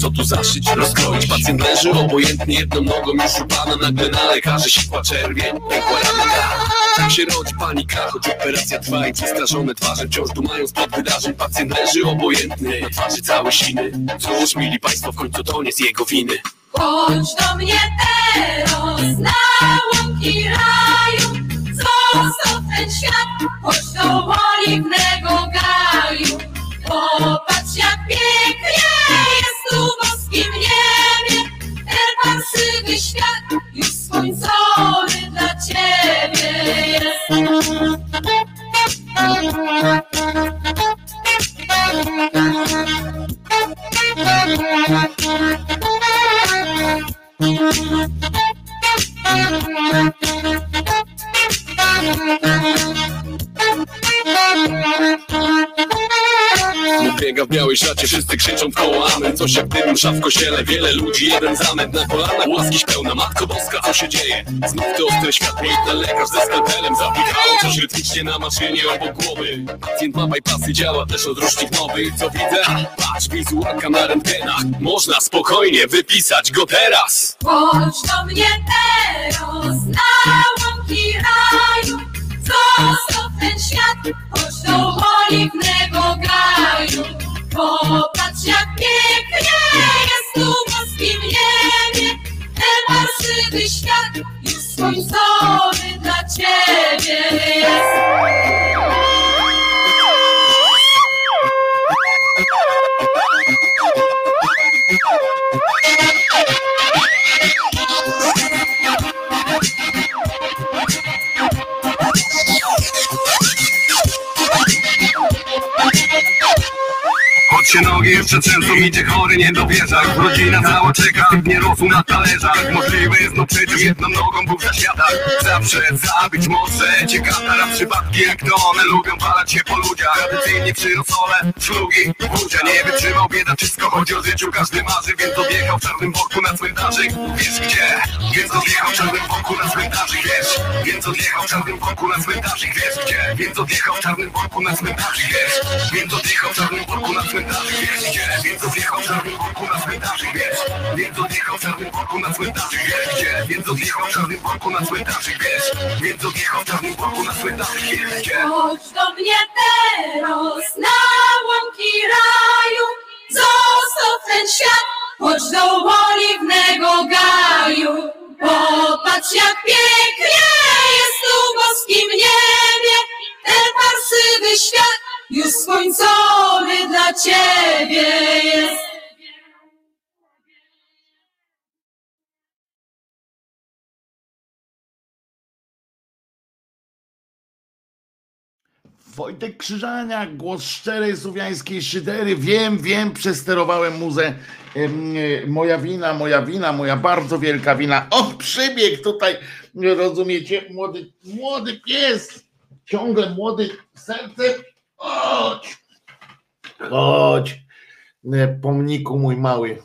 Co tu zaszyć, rozkroić Pacjent leży obojętnie jedną nogą już upana Nagle na lekarzy sikła czerwień, pękła ramienka Tak się rodzi panika, choć operacja trwa I przestraszone twarze wciąż dumają spod wydarzeń Pacjent leży obojętny, na twarzy całe siny Cóż, mili państwo, w końcu to nie z jego winy. Chodź do mnie teraz na łąki raju Zostaw ten świat, chodź do oliwnego gaju msza w kościele, wiele ludzi, jeden zamęt Na kolanach łaski pełna, Matko Boska, co się dzieje? Znów te ostre światło i ten lekarz ze skalpelem Zapikało coś rytmicznie na maszynie obok głowy Pacjent ma bypassy, działa też odrusznik nowy Co widzę? Patrz, wizualka na rentgenach Można spokojnie wypisać go teraz Chodź do mnie teraz na łąki raju Zostaw ten świat, chodź do oliwnego gaju Popatrz jak pięknie już Nogi jeszcze często idzie chory nie dowierza Rodzina cała czeka, nie rosł na talerzach. Możliwe jest no przecież jedną nogą Bóg za świata. Zawsze zabić może cię katara Przypadki jak to one lubią walać się po ludziach. Tradycyjnie przyrosole, szlugi, budzia Nie wytrzymał. Bieda, wszystko chodzi o życiu Każdy marzy, więc odjechał w czarnym worku na cmentarzyk Wiesz gdzie? Więc odjechał w czarnym worku na cmentarzyk Wiesz? Więc odjechał w czarnym worku na cmentarzyk Wiesz gdzie? Więc odjechał w czarnym worku na cmentarzyk Wiesz? Więc odjechał w czarnym worku na cmentarzyk Wiesz gdzie? Więc odjechał czarnym worku na cmentarzyk Wiesz? Więc odjechał czarnym worku na cmentarzyk Wiesz gdzie? Więc odjechał czarnym worku na cmentarzyk Wiesz? Więc odjechał czarnym worku na cmentarzyk Wiesz gdzie? Chodź do mnie teraz na łąki raju Zostaw ten świat, chodź do oliwnego gaju Popatrz jak pięknie jest tu w boskim niebie Ten parsywy świat już skończony dla ciebie jest Wojtek Krzyżania, głos szczerej słowiańskiej szydery. Wiem, wiem, przesterowałem muzę. E, Moja wina, moja wina, moja bardzo wielka wina. O, przybieg tutaj, rozumiecie, młody, młody pies, ciągle młody serce. Chodź, chodź, E, pomniku mój mały.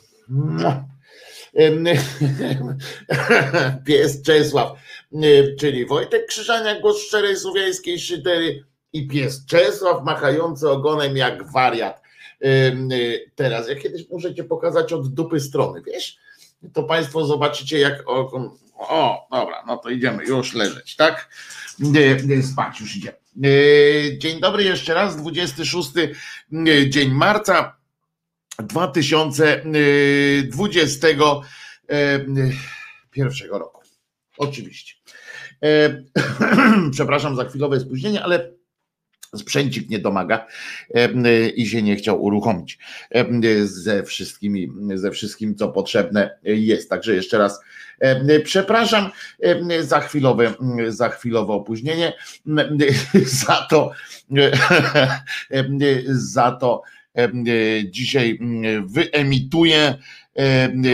Em, Pies Czesław, e, czyli Wojtek Krzyżania, głos szczerej słowiańskiej szydery i pies Czesław machający ogonem jak wariat. Teraz, ja kiedyś muszę cię pokazać od dupy strony, wiesz? To Państwo zobaczycie, jak oko. O, dobra, no to idziemy już leżeć, tak? Spać już idziemy. Y, Dzień dobry jeszcze raz, 26 y, dzień marca 2021 roku. Oczywiście. E, Przepraszam za chwilowe spóźnienie, ale sprzęcik nie domaga e, i się nie chciał uruchomić e, ze wszystkimi, ze wszystkim, co potrzebne jest. Także jeszcze raz e, przepraszam e, za chwilowe, za chwilowe opóźnienie, za to, za to dzisiaj wyemituję,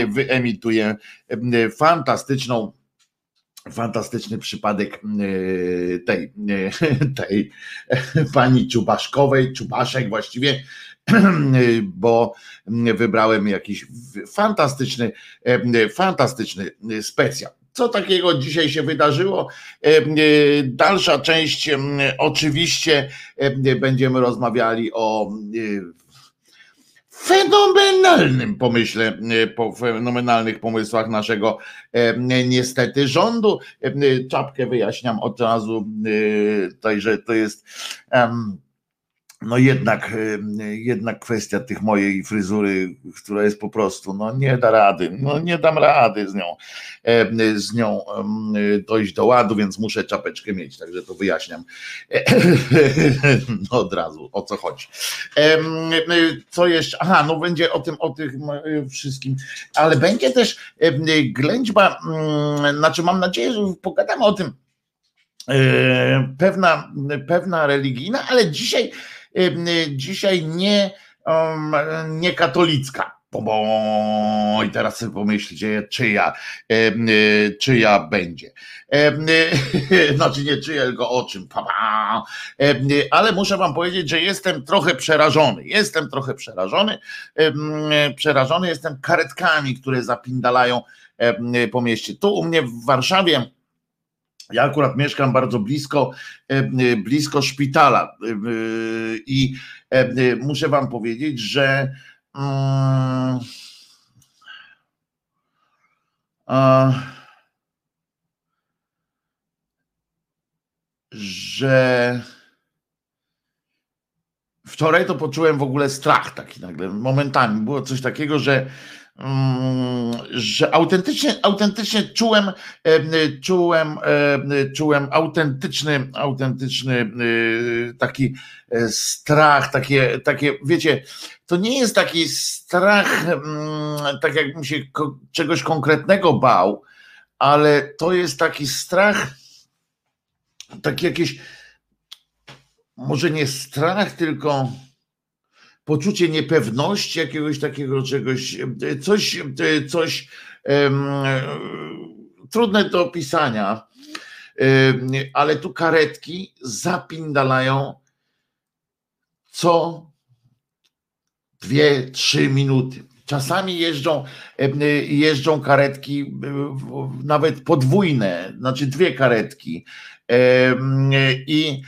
wyemituję fantastyczną fantastyczny przypadek e, tej, e, tej pani Czubaszkowej, Czubaszek właściwie, bo wybrałem jakiś fantastyczny, e, fantastyczny specjal. co takiego dzisiaj się wydarzyło. Dalsza część oczywiście będziemy rozmawiali o fenomenalnym pomyśle, po fenomenalnych pomysłach naszego niestety rządu. Czapkę wyjaśniam od razu, tutaj, że to jest no jednak, jednak kwestia tych mojej fryzury, która jest po prostu, no nie da rady, no nie dam rady z nią, z nią dojść do ładu, więc muszę czapeczkę mieć, także to wyjaśniam no od razu, o co chodzi. Co jeszcze? Aha, no będzie o tym, o tym wszystkim, ale będzie też ględźba, mm, znaczy mam nadzieję, że pogadamy o tym, e, pewna, pewna religijna, ale dzisiaj dzisiaj nie, nie katolicka. Bo i teraz sobie pomyślcie, czyja, czyja będzie. Znaczy nie czyja, tylko o czym. Ale muszę wam powiedzieć, że jestem trochę przerażony. Jestem trochę przerażony. Przerażony jestem karetkami, które zapindalają po mieście. Tu u mnie w Warszawie ja akurat mieszkam bardzo blisko, e, e, blisko szpitala e, i muszę wam powiedzieć, że mm, że wczoraj to poczułem w ogóle strach taki nagle, momentami było coś takiego, że że autentycznie, autentycznie czułem, czułem, czułem autentyczny, autentyczny taki e, strach, takie, takie, wiecie, to nie jest taki strach, mm, tak jakbym się czegoś konkretnego bał, ale to jest taki strach, taki jakiś, może nie strach, tylko poczucie niepewności, jakiegoś takiego czegoś, coś, coś um, trudne do opisania, um, ale tu karetki zapindalają co dwie, trzy minuty. Czasami jeżdżą, jeżdżą karetki, nawet podwójne, znaczy dwie karetki. I,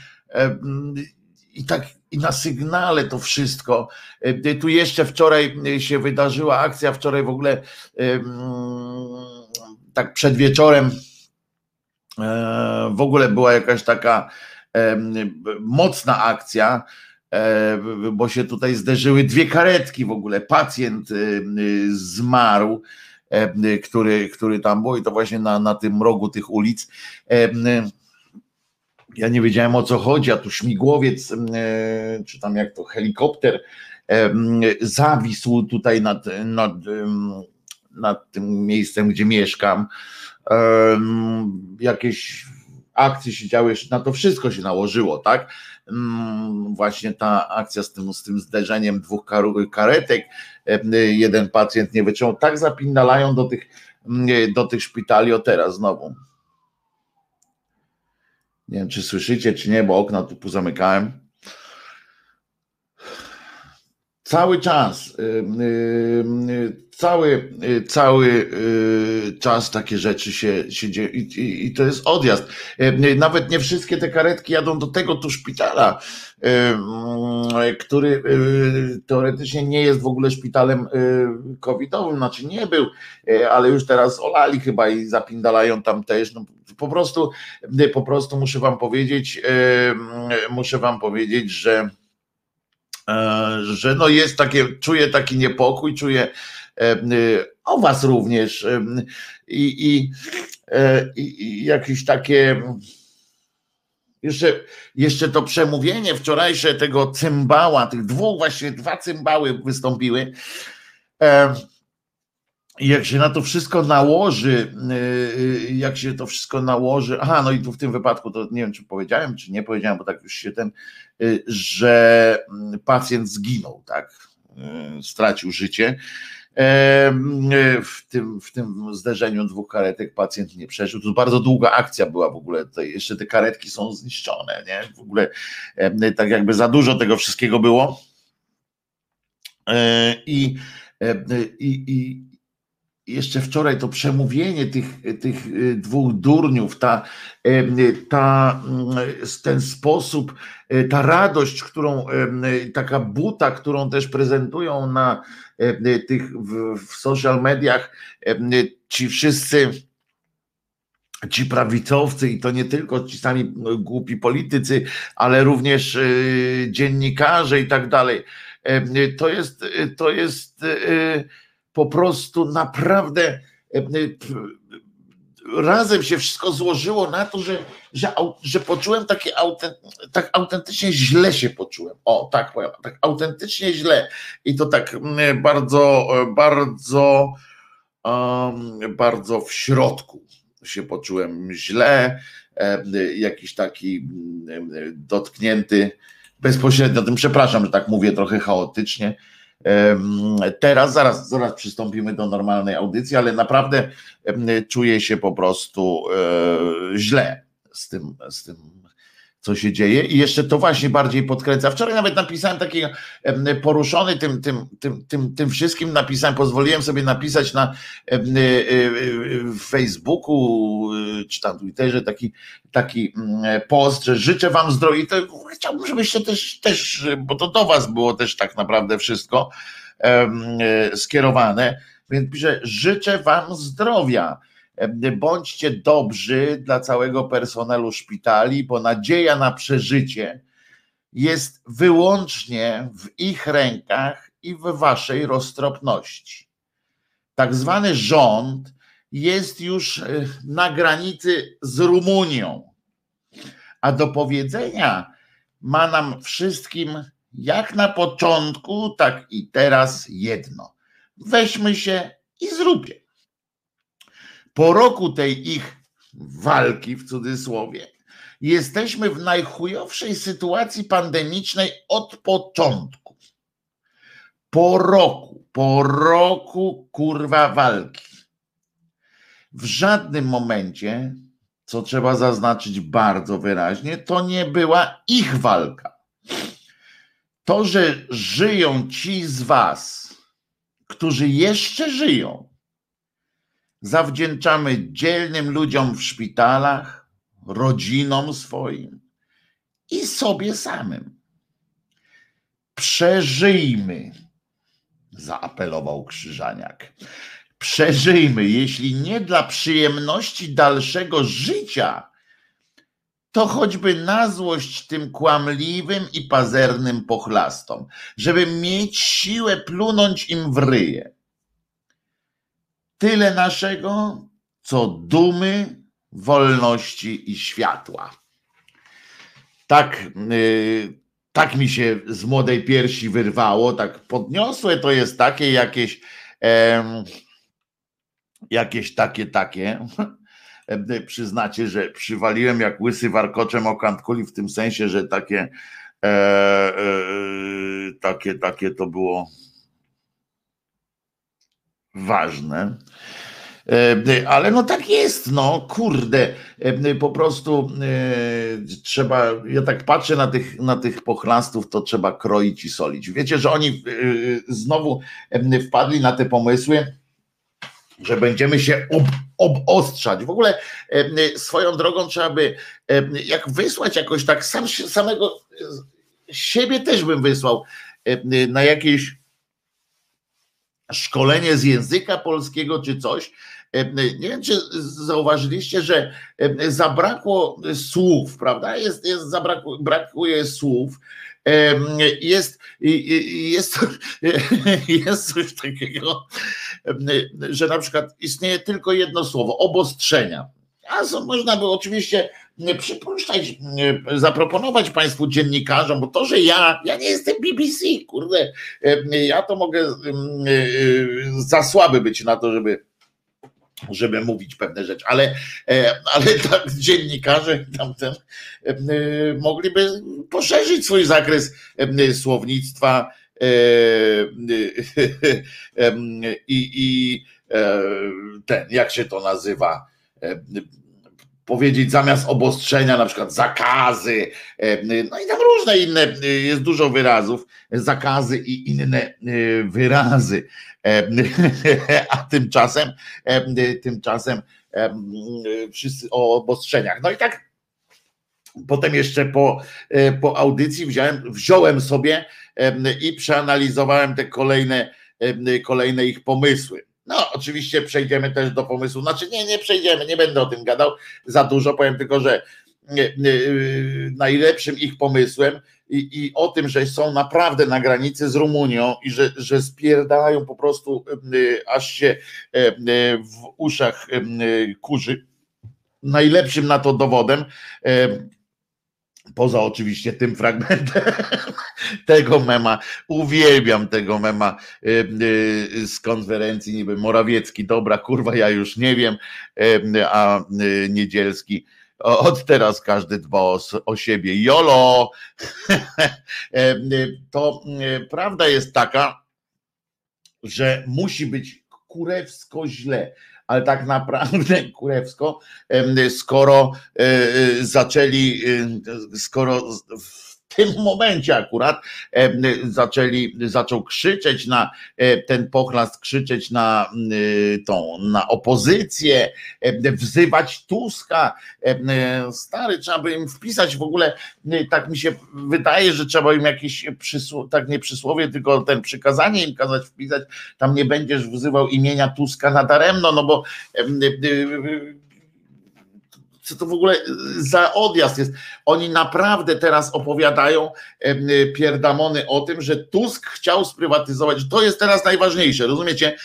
i tak i na sygnale to wszystko. E, tu jeszcze wczoraj e, się wydarzyła akcja, wczoraj w ogóle e, mm, tak przed wieczorem w ogóle była jakaś taka mocna akcja, bo się tutaj zderzyły dwie karetki w ogóle. Pacjent zmarł, który, który tam był i to właśnie na, na tym rogu tych ulic ja nie wiedziałem o co chodzi, a tu śmigłowiec, e, czy tam jak to helikopter, e, zawisł tutaj nad, nad, nad tym miejscem, gdzie mieszkam. E, jakieś akcje się działy, na to wszystko się nałożyło, tak? Właśnie ta akcja z tym, z tym zderzeniem dwóch karetek, jeden pacjent nie wytrzymał, tak zapindalają do tych, do tych szpitali, o teraz znowu. Nie wiem, czy słyszycie, czy nie, bo okna tu pozamykałem. Cały czas, y, y, y, cały, cały czas takie rzeczy się, się dzieją I, i to jest odjazd. Nawet nie wszystkie te karetki jadą do tego tu szpitala, który teoretycznie nie jest w ogóle szpitalem covidowym, znaczy nie był, ale już teraz olali chyba i zapindalają tam też. No, po prostu, po prostu muszę wam powiedzieć, muszę wam powiedzieć, że e, że no jest takie, czuję taki niepokój, czuję o was również i, i, e, i, i jakieś takie jeszcze, jeszcze to przemówienie wczorajsze tego cymbała, tych dwóch, właśnie dwa cymbały wystąpiły jak się na to wszystko nałoży, jak się to wszystko nałoży, aha, no i tu w tym wypadku to nie wiem, czy powiedziałem, czy nie powiedziałem, bo tak już się ten, że pacjent zginął, tak, stracił życie. W tym, w tym zderzeniu dwóch karetek pacjent nie przeżył. To bardzo długa akcja była w ogóle. Tutaj jeszcze te karetki są zniszczone, nie? W ogóle tak jakby za dużo tego wszystkiego było. I, i, i, jeszcze wczoraj to przemówienie tych, tych y, dwóch durniów, ta, ta, mm, ten sposób, y, ta radość, którą, taka buta, którą też prezentują na tych w, w social mediach ci wszyscy ci prawicowcy i to nie tylko ci sami głupi politycy, ale również y, dziennikarze i tak dalej. To jest, to jest po prostu naprawdę e, e, razem się wszystko złożyło na to, że, że, że poczułem takie tak autentycznie źle się poczułem. O, tak powiem, tak autentycznie źle. I to tak bardzo, bardzo, um, bardzo w środku się poczułem źle, e, jakiś taki dotknięty bezpośrednio tym, przepraszam, że tak mówię trochę chaotycznie, Teraz, zaraz, zaraz przystąpimy do normalnej audycji, ale naprawdę czuję się po prostu e, źle z tym, z tym co się dzieje. I jeszcze to właśnie bardziej podkręca. Wczoraj nawet napisałem taki poruszony tym, tym, tym, tym, tym wszystkim, napisałem, pozwoliłem sobie napisać na e, e, w Facebooku czy tam Twitterze taki, taki mm, post, że życzę wam zdrowia. I to chciałbym, żebyście też, też, bo to do was było też tak naprawdę wszystko skierowane, więc piszę, życzę wam zdrowia Bądźcie dobrzy dla całego personelu szpitali, bo nadzieja na przeżycie jest wyłącznie w ich rękach i w waszej roztropności. Tak zwany rząd jest już e, na granicy z Rumunią, a do powiedzenia ma nam wszystkim, jak na początku, tak i teraz jedno. Weźmy się i zróbmy po roku tej ich walki w cudzysłowie, jesteśmy w najchujowszej sytuacji pandemicznej od początku. Po roku, po roku kurwa walki. W żadnym momencie, co trzeba zaznaczyć bardzo wyraźnie, to nie była ich walka. To, że żyją ci z Was, którzy jeszcze żyją, zawdzięczamy dzielnym ludziom w szpitalach, rodzinom swoim i sobie samym. Przeżyjmy, zaapelował Krzyżaniak. Przeżyjmy, jeśli nie dla przyjemności dalszego życia, to choćby na złość tym kłamliwym i pazernym pochlastom, żeby mieć siłę plunąć im w ryje tyle naszego, co dumy, wolności i światła. Tak, yy, tak mi się z młodej piersi wyrwało, tak podniosłe to jest takie jakieś, e, jakieś takie, takie. Przyznacie, że przywaliłem jak łysy warkoczem o w tym sensie, że takie, e, e, takie, takie to było ważne. E, ale no tak jest, no kurde, e, po prostu e, trzeba, ja tak patrzę na tych, na tych pochlastów, to trzeba kroić i solić. Wiecie, że oni znowu wpadli na te pomysły, że będziemy się ob, obostrzać. W ogóle swoją drogą trzeba by, jak wysłać jakoś tak, sam, samego siebie też bym wysłał na jakieś szkolenie z języka polskiego czy coś. E, nie wiem, czy zauważyliście, że e, zabrakło słów, prawda? Jest, jest zabrakło, brakuje słów. E, jest, jest, jest coś takiego, że na przykład istnieje tylko jedno słowo obostrzenia. A można by oczywiście przypuszczać, zaproponować Państwu dziennikarzom, bo to, że ja, ja nie jestem BBC, kurde, ja to mogę za słaby być na to, żeby żeby mówić pewne rzeczy, ale, e, ale tak dziennikarze tamten mogliby poszerzyć swój zakres słownictwa e, i, i e, ten, jak się to nazywa, powiedzieć zamiast obostrzenia, na przykład zakazy, no i tam różne inne, jest dużo wyrazów, zakazy i inne wyrazy. A tymczasem, tymczasem wszyscy o obostrzeniach. No i tak potem jeszcze po, po audycji wziąłem, wziąłem sobie i przeanalizowałem te kolejne, kolejne ich pomysły. No, oczywiście przejdziemy też do pomysłu. Znaczy, nie, nie przejdziemy, nie będę o tym gadał za dużo. Powiem tylko, że najlepszym ich pomysłem i, i o tym, że są naprawdę na granicy z Rumunią i że, że spierdają po prostu, aż się w uszach kurzy. Najlepszym na to dowodem Poza oczywiście tym fragmentem tego mema, uwielbiam tego mema y, y, z konferencji niby Morawiecki, dobra kurwa, ja już nie wiem, a y, Niedzielski od teraz każdy dba o, o siebie. Jolo! to prawda jest taka, że musi być kurewsko źle ale tak naprawdę kurewsko, skoro e, e, zaczęli, e, skoro w tym momencie akurat zaczęli, zaczął krzyczeć na ten pochlast, krzyczeć na tą, na opozycję, wzywać Tuska. Stary, trzeba by im wpisać w ogóle, tak mi się wydaje, że trzeba im jakieś przysłowie, tak nie przysłowie, tylko ten przykazanie im kazać wpisać, tam nie będziesz wzywał imienia Tuska nadaremno, no bo co to w ogóle za odjazd jest? Oni naprawdę teraz opowiadają pierdamony o tym, że Tusk chciał sprywatyzować. To jest teraz najważniejsze, rozumiecie?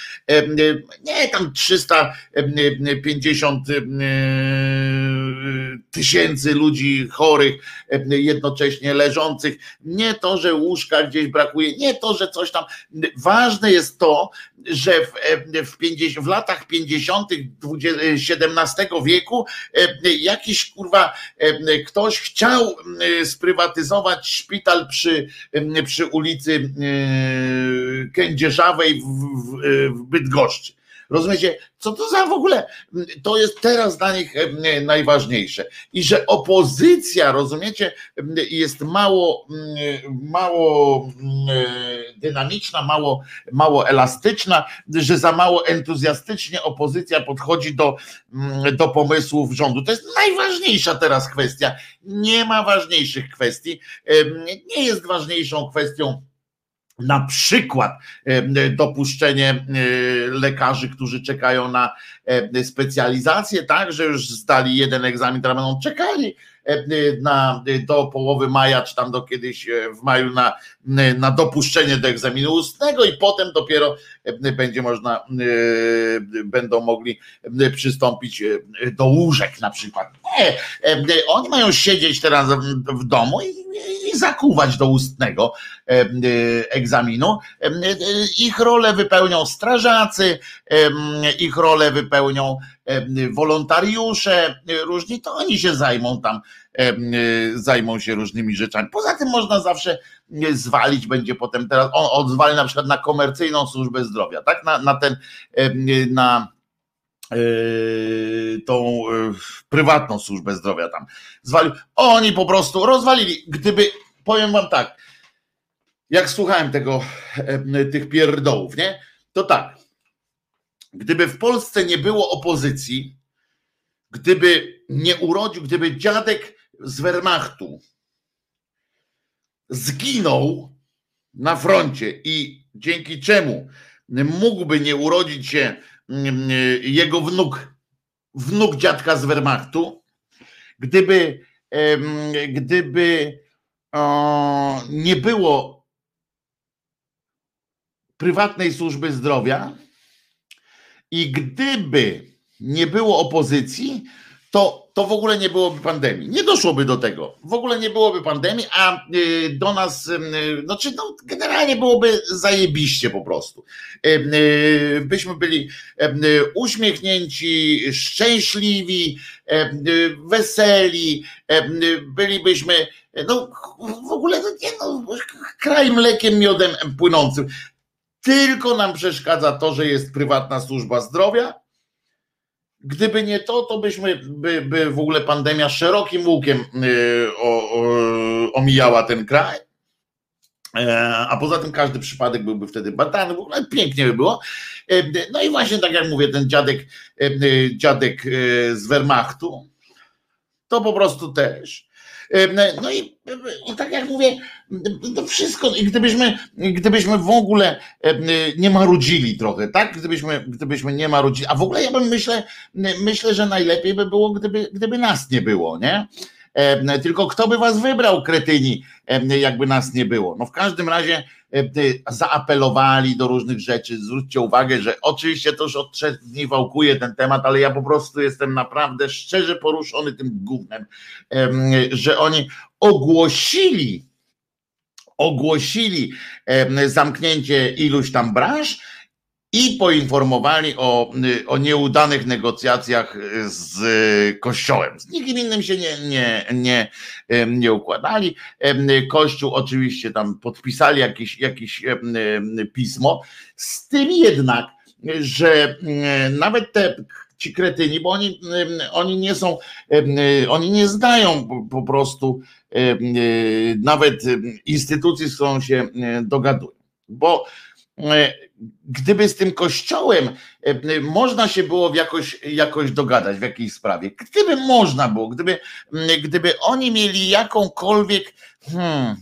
Nie tam 350 tysięcy ludzi chorych, jednocześnie leżących. Nie to, że łóżka gdzieś brakuje, nie to, że coś tam. Ważne jest to, że w, w, 50, w latach 50. XVII wieku jakiś kurwa ktoś chciał sprywatyzować szpital przy, przy ulicy Kędzierzawej w, w, w Bydgoszczy. Rozumiecie, co to za w ogóle, to jest teraz dla nich najważniejsze. I że opozycja, rozumiecie, jest mało, mało dynamiczna, mało, mało elastyczna, że za mało entuzjastycznie opozycja podchodzi do, do pomysłów rządu. To jest najważniejsza teraz kwestia. Nie ma ważniejszych kwestii. Nie jest ważniejszą kwestią na przykład dopuszczenie lekarzy, którzy czekają na specjalizację, tak, że już zdali jeden egzamin, teraz będą czekali na, do połowy maja, czy tam do kiedyś w maju na, na dopuszczenie do egzaminu ustnego i potem dopiero będzie można, będą mogli przystąpić do łóżek na przykład. Nie, oni mają siedzieć teraz w domu i, i zakuwać do ustnego egzaminu. Ich rolę wypełnią strażacy, ich rolę wypełnią wolontariusze różni, to oni się zajmą tam, zajmą się różnymi rzeczami. Poza tym można zawsze zwalić, będzie potem teraz, on odzwali na przykład na komercyjną służbę zdrowia, tak? Na, na ten, na tą prywatną służbę zdrowia tam zwalił. Oni po prostu rozwalili. Gdyby, powiem wam tak, jak słuchałem tego, tych pierdołów, nie? To tak, Gdyby w Polsce nie było opozycji, gdyby nie urodził, gdyby dziadek z Wehrmachtu zginął na froncie i dzięki czemu mógłby nie urodzić się jego wnuk, wnuk dziadka z Wehrmachtu, gdyby, gdyby nie było prywatnej służby zdrowia, i gdyby nie było opozycji, to, to w ogóle nie byłoby pandemii. Nie doszłoby do tego. W ogóle nie byłoby pandemii, a y, do nas, y, znaczy, no, generalnie byłoby zajebiście po prostu. Y, byśmy byli uśmiechnięci, szczęśliwi, weseli, bylibyśmy, no w ogóle no, nie, no, kraj mlekiem, miodem płynącym. Tylko nam przeszkadza to, że jest prywatna służba zdrowia Gdyby nie to, to byśmy, by, by w ogóle pandemia szerokim łukiem o, o, omijała ten kraj. A poza tym każdy przypadek byłby wtedy badany, w ogóle pięknie by było. No i właśnie tak jak mówię, ten dziadek, dziadek z Wehrmachtu, to po prostu też. No i, i tak jak mówię, to wszystko, i gdybyśmy, gdybyśmy w ogóle nie marudzili trochę, tak? Gdybyśmy, gdybyśmy nie marudzili, a w ogóle ja bym myślę, myślę, że najlepiej by było, gdyby, gdyby nas nie było, nie? Tylko kto by was wybrał, kretyni, jakby nas nie było? No w każdym razie zaapelowali do różnych rzeczy. Zwróćcie uwagę, że oczywiście to już od trzech dni wałkuje ten temat, ale ja po prostu jestem naprawdę szczerze poruszony tym gównem, że oni ogłosili, ogłosili zamknięcie iluś tam branż i poinformowali o, o nieudanych negocjacjach z Kościołem. Z nikim innym się nie, nie, nie, nie układali. Kościół oczywiście tam podpisali jakieś, jakieś pismo, z tym jednak, że nawet te ci kretyni, bo oni, oni nie są, oni nie zdają po prostu nawet instytucji, z którą się dogadują. Bo gdyby z tym kościołem e, można się było jakoś, jakoś dogadać w jakiejś sprawie, gdyby można było, gdyby, gdyby oni mieli jakąkolwiek, hmm,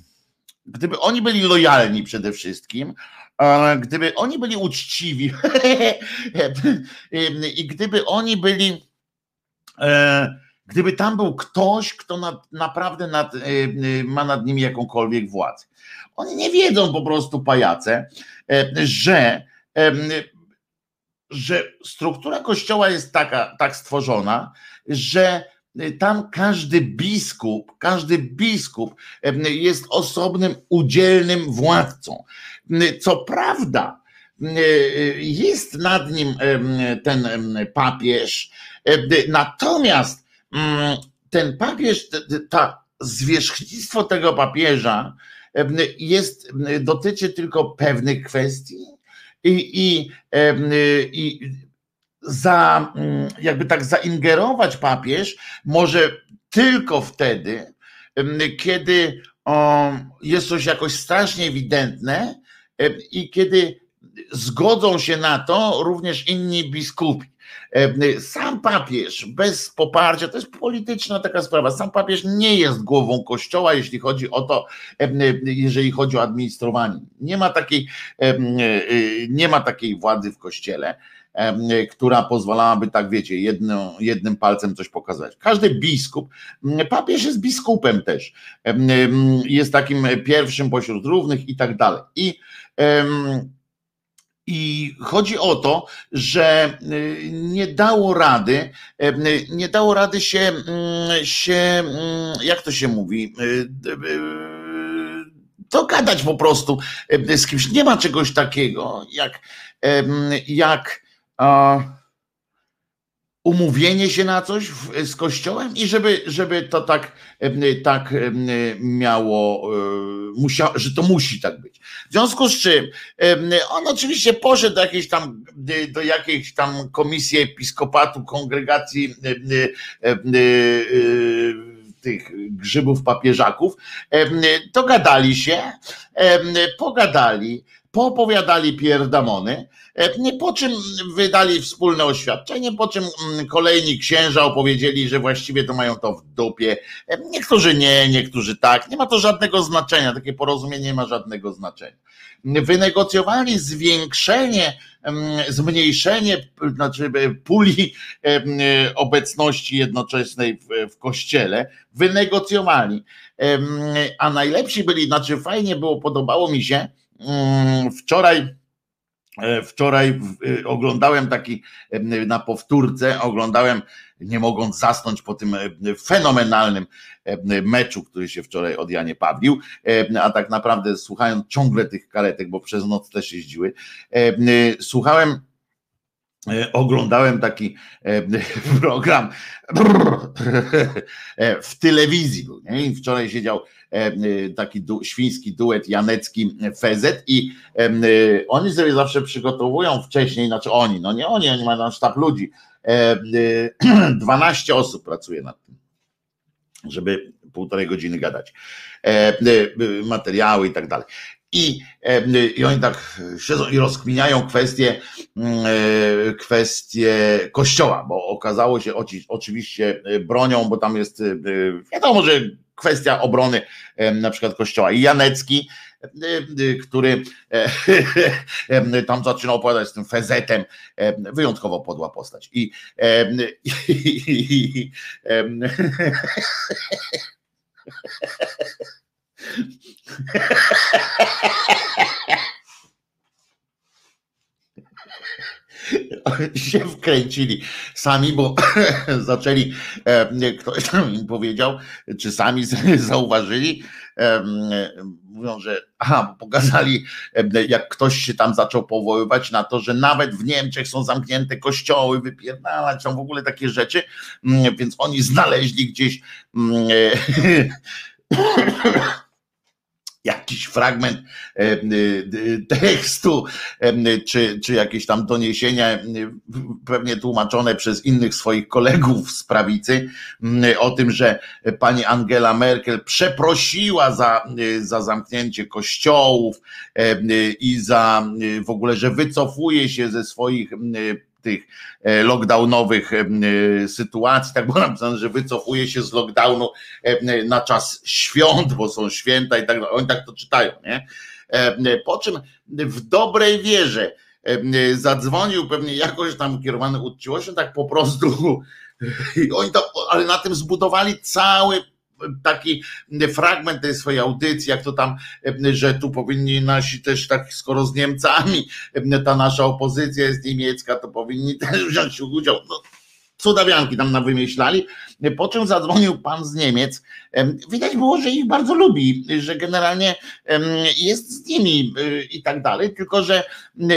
gdyby oni byli lojalni przede wszystkim, gdyby oni byli uczciwi i gdyby oni byli, e, gdyby tam był ktoś, kto nad, naprawdę nad, e, ma nad nimi jakąkolwiek władzę. Oni nie wiedzą po prostu pajace, E, że, że struktura kościoła jest taka, tak stworzona, że tam każdy biskup, każdy biskup jest osobnym, udzielnym władcą. Co prawda, jest nad nim ten papież, natomiast mm, ten papież, ta zwierzchnictwo tego papieża jest, dotyczy tylko pewnych kwestii i, i, i za, jakby tak zaingerować papież może tylko wtedy, kiedy jest coś jakoś strasznie ewidentne i kiedy zgodzą się na to również inni biskupi. E, sam papież bez poparcia, to jest polityczna taka sprawa, sam papież nie jest głową kościoła, jeśli chodzi o to, e, jeżeli chodzi o administrowanie. Nie ma takiej, e, nie ma takiej władzy w kościele która pozwalałaby, tak wiecie, jednym palcem coś pokazać. Każdy biskup, papież jest biskupem też, jest takim pierwszym pośród równych i tak dalej. I i chodzi o to, że y, nie dało rady, y, nie dało rady się, mm, się mm, jak to się mówi, y, dogadać po prostu z kimś. Nie ma czegoś takiego jak, jak umówienie się na coś z kościołem i żeby, żeby to tak, tak miało, e, musia, że to musi tak być. W związku z czym on oczywiście poszedł do jakiejś tam, do jakiejś tam komisji episkopatu, kongregacji e, tych grzybów papieżaków, dogadali się, pogadali, poopowiadali pierdamony, e, po czym wydali wspólne oświadczenie, po czym mm, kolejni księża opowiedzieli, że właściwie to mają to w dupie. E, niektórzy nie, niektórzy tak. Nie ma to żadnego znaczenia, takie porozumienie nie ma żadnego znaczenia. Wynegocjowali zwiększenie, mm, zmniejszenie, znaczy e, puli obecności jednoczesnej w, w kościele, wynegocjowali. A najlepsi byli, znaczy fajnie było, podobało mi się, wczoraj e, Wczoraj e, oglądałem taki e, na powtórce, oglądałem, nie mogąc zasnąć po tym fenomenalnym meczu, który się wczoraj od Janie Pawlił, a tak naprawdę słuchając ciągle tych karetek, bo przez noc też jeździły, słuchałem oglądałem taki program w telewizji był, nie? I wczoraj siedział taki du, świński duet Janecki Fezet i e, oni sobie zawsze przygotowują wcześniej, znaczy oni, no nie oni, oni mają sztab ludzi, 12 osób pracuje nad tym, żeby półtorej godziny gadać, materiały i tak dalej. I, I oni tak siedzą i rozkminiają kwestie, kwestie kościoła, bo okazało się oczywiście bronią, bo tam jest wiadomo, że kwestia obrony na przykład kościoła. I Janecki, który tam zaczynał opowiadać z tym fezetem, wyjątkowo podła postać. I, i, i, i się wkręcili sami, bo zaczęli, ktoś tam im powiedział, czy sami zauważyli, mówią, że aha, pokazali, jak ktoś się tam zaczął powoływać na to, że nawet w Niemczech są zamknięte kościoły, wypierdalać, są w ogóle takie rzeczy, mm, więc oni znaleźli gdzieś mm, jakiś fragment e, e, tekstu, e, czy, czy jakieś tam doniesienia, pewnie tłumaczone przez innych swoich kolegów z prawicy, o tym, że pani Angela Merkel przeprosiła za, za zamknięcie kościołów i za w ogóle, że wycofuje się ze swoich tych e, lockdownowych e, sytuacji, tak było napisane, że wycofuje się z lockdownu na czas świąt, bo są święta i tak dalej. Oni tak to czytają, nie? Po czym w dobrej wierze zadzwonił pewnie jakoś tam kierowany uczciwością, tak po prostu i oni to, ale na tym zbudowali cały taki fragment tej swojej audycji, jak to tam, że tu powinni nasi też tak, skoro z Niemcami ta nasza opozycja jest niemiecka, to powinni też wziąć udział. No, cudawianki tam na wymyślali, po czym zadzwonił pan z Niemiec. Widać było, że ich bardzo lubi, że generalnie jest z nimi i tak dalej, tylko że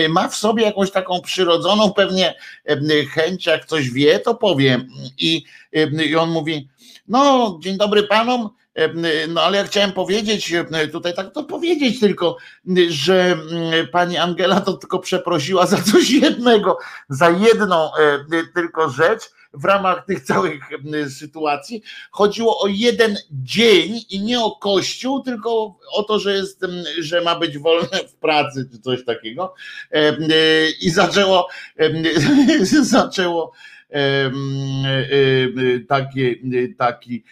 ma w sobie jakąś taką przyrodzoną pewnie chęć, jak coś wie, to powie. I, i on mówi, no, dzień dobry panom. No ale ja chciałem powiedzieć, tutaj tak to powiedzieć tylko, że pani Angela to tylko przeprosiła za coś jednego, za jedną tylko rzecz w ramach tych całych sytuacji. Chodziło o jeden dzień i nie o kościół, tylko o to, że jest, że ma być wolne w pracy czy coś takiego. I zaczęło, zaczęło taki, taki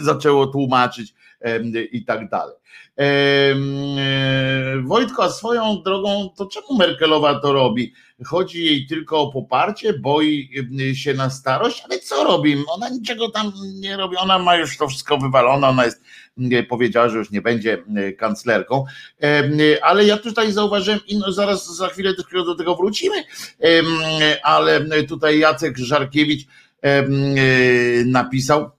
zaczęło tłumaczyć i tak dalej. Wojtko, a swoją drogą, to czemu Merkelowa to robi? Chodzi jej tylko o poparcie, boi się na starość, ale co robi? Ona niczego tam nie robi, ona ma już to wszystko wywalone, ona jest, powiedziała, że już nie będzie kanclerką, ale ja tutaj zauważyłem, no zaraz za chwilę do tego wrócimy, ale tutaj Jacek Żarkiewicz napisał,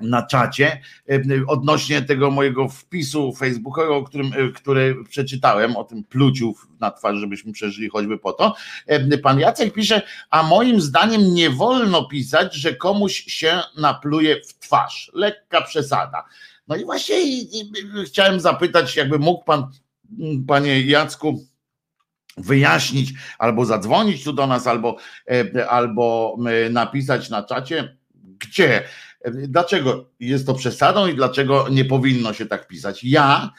na czacie e, odnośnie tego mojego wpisu facebookowego, którym, e, który przeczytałem, o tym pluciu na twarz, żebyśmy przeżyli choćby po to. E, pan Jacek pisze, a moim zdaniem nie wolno pisać, że komuś się napluje w twarz. Lekka przesada. No i właśnie i, i, chciałem zapytać, jakby mógł pan, panie Jacku, wyjaśnić, albo zadzwonić tu do nas, albo, albo napisać na czacie, gdzie Dlaczego jest to przesadą i dlaczego nie powinno się tak pisać? Ja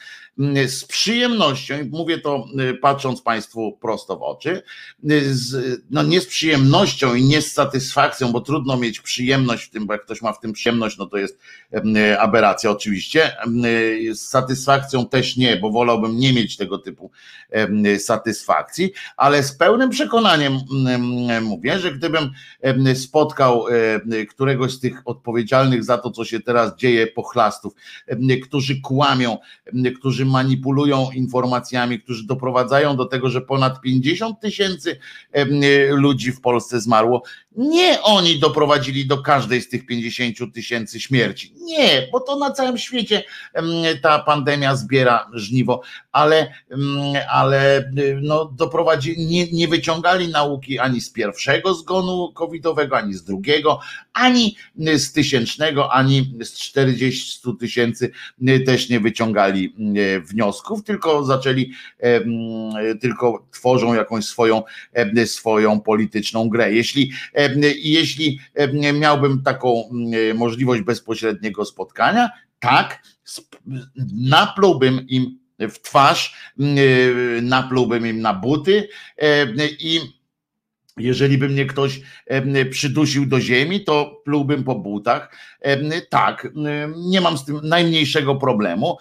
z przyjemnością, mówię to y, patrząc Państwu prosto w oczy, y, z, no nie z przyjemnością i nie z satysfakcją, bo trudno mieć przyjemność w tym, bo jak ktoś ma w tym przyjemność, no to jest y, aberracja oczywiście. Z satysfakcją też nie, bo wolałbym nie mieć tego typu satysfakcji, ale z pełnym przekonaniem mówię, że gdybym spotkał któregoś z tych odpowiedzialnych za to, co się teraz dzieje, pochlastów, którzy kłamią, którzy manipulują informacjami, którzy doprowadzają do tego, że ponad 50 tysięcy ludzi w Polsce zmarło, nie oni doprowadzili do każdej z tych 50 tysięcy śmierci. Nie, bo to na całym świecie ta pandemia zbiera żniwo, ale, ale no, doprowadzili, nie, nie wyciągali nauki ani z pierwszego zgonu covidowego, ani z drugiego, ani z tysięcznego, ani z 40 tysięcy też nie wyciągali wniosków, tylko zaczęli, tylko tworzą jakąś swoją, swoją polityczną grę. Jeśli, jeśli miałbym taką możliwość bezpośredniego spotkania, tak, naplułbym im w twarz, naplułbym im na buty i jeżeli by mnie ktoś przydusił do ziemi, to plułbym po butach. Tak, nie mam z tym najmniejszego problemu.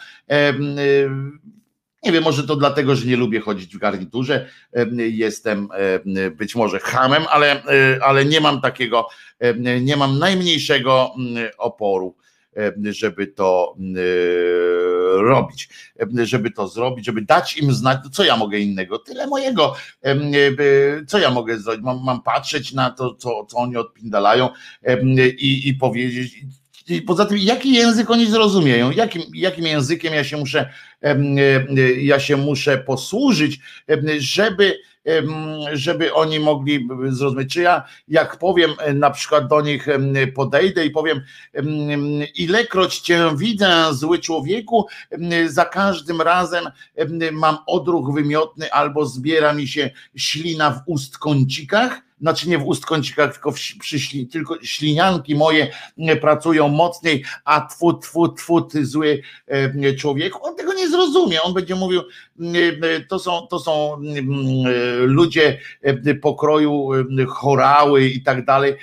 Nie wiem, może to dlatego, że nie lubię chodzić w garniturze. Jestem być może hamem, ale, ale nie mam takiego, nie mam najmniejszego oporu żeby to robić, żeby to zrobić, żeby dać im znać, co ja mogę innego, tyle mojego, co ja mogę zrobić, mam, mam patrzeć na to, co, co oni odpindalają i, i powiedzieć, i poza tym, jaki język oni zrozumieją, jakim, jakim językiem ja się muszę, ja się muszę posłużyć, żeby żeby oni mogli zrozumieć. Czy ja, jak powiem e, na przykład do nich, podejdę i powiem, ilekroć cię widzę, zły człowieku, za każdym razem mam odruch wymiotny albo zbiera mi się ślina w ust kącikach, znaczy nie w ust kącikach, tylko, w, przy, tylko ślinianki moje pracują mocniej, a tfu, tfu, tfu, ty zły człowieku, on tego nie zrozumie, on będzie mówił, to są, to są ludzie pokroju chorały i tak dalej,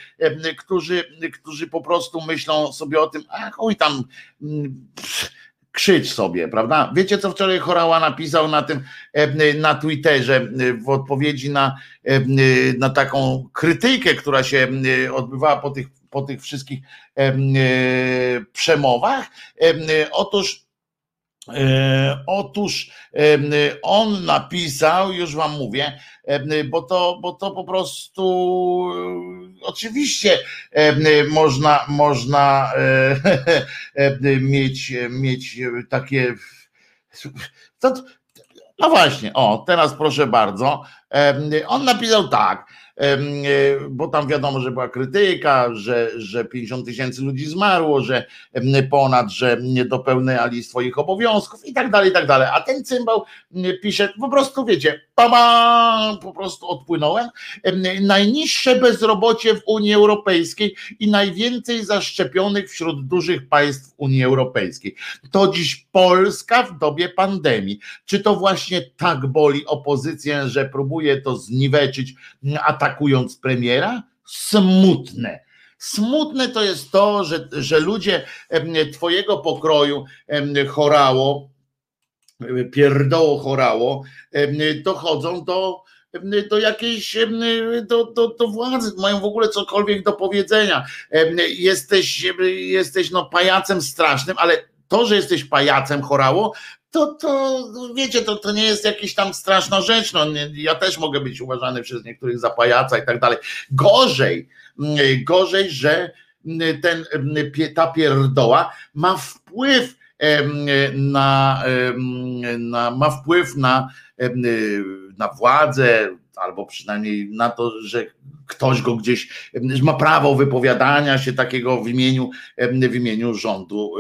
którzy, którzy po prostu myślą sobie o tym, ach oj tam pff, krzycz sobie, prawda? Wiecie, co wczoraj Chorała napisał na tym, na Twitterze w odpowiedzi na, na taką krytykę, która się odbywała po tych, po tych wszystkich przemowach? Otóż E, otóż e, on napisał, już wam mówię, e, bo to, bo to po prostu oczywiście można, można mieć, mieć takie. No właśnie, o, teraz proszę bardzo. On napisał tak E, bo tam wiadomo, że była krytyka, że, że 50 tysięcy ludzi zmarło, że ponad, że nie dopełniali swoich obowiązków i tak dalej, i tak dalej. A ten cymbał pisze, po prostu wiecie, pama, po prostu odpłynąłem. Najniższe bezrobocie w Unii Europejskiej i najwięcej zaszczepionych wśród dużych państw Unii Europejskiej. To dziś Polska w dobie pandemii. Czy to właśnie tak boli opozycję, że próbuje to zniweczyć, a atakując premiera? Smutne. Smutne to jest to, że, że ludzie Twojego pokroju chorało, pierdoło chorało, dochodzą do, do jakiejś, do, do, do władzy, mają w ogóle cokolwiek do powiedzenia. Jesteś, jesteś no pajacem strasznym, ale to, że jesteś pajacem chorało, to, to wiecie, to, to nie jest jakaś tam straszna rzecz. No, ja też mogę być uważany przez niektórych za pajaca i tak dalej. Gorzej, mm, gorzej, że mm, ten, mm, ta pierdoła ma wpływ na, na ma wpływ na, na władzę, albo przynajmniej na to, że ktoś go gdzieś ma prawo wypowiadania się takiego w imieniu, w imieniu rządu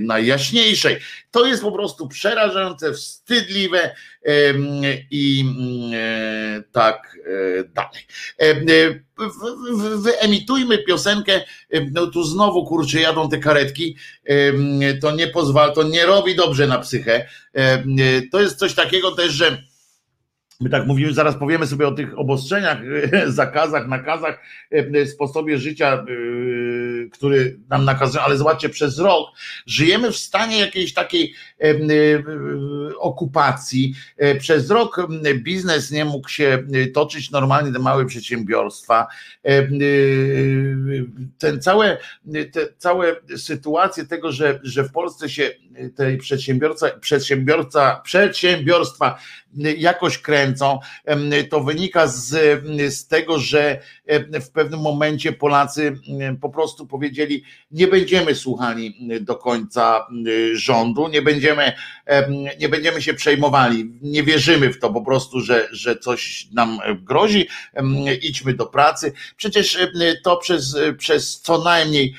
najjaśniejszej. To jest po prostu przerażające, wstydliwe i e, tak e, dalej. Wyemitujmy piosenkę, no tu znowu kurczę jadą te karetki, to nie pozwala, to nie robi dobrze na psychę. To jest coś takiego też, że My tak mówimy, zaraz powiemy sobie o tych obostrzeniach, zakazach, nakazach, e, sposobie życia, e, który nam nakazuje, ale zobaczcie, przez rok żyjemy w stanie jakiejś takiej e, okupacji. Przez rok biznes nie mógł się toczyć normalnie, te małe przedsiębiorstwa. Ten całe, te całe sytuacje tego, że, że w Polsce się tej przedsiębiorca, przedsiębiorca, przedsiębiorstwa jakoś kręcą, to wynika z, z tego, że w pewnym momencie Polacy po prostu powiedzieli, nie będziemy słuchani do końca rządu, nie będziemy, nie będziemy się przejmowali, nie wierzymy w to po prostu, że, że coś nam grozi, idźmy do pracy. Przecież to przez, przez co najmniej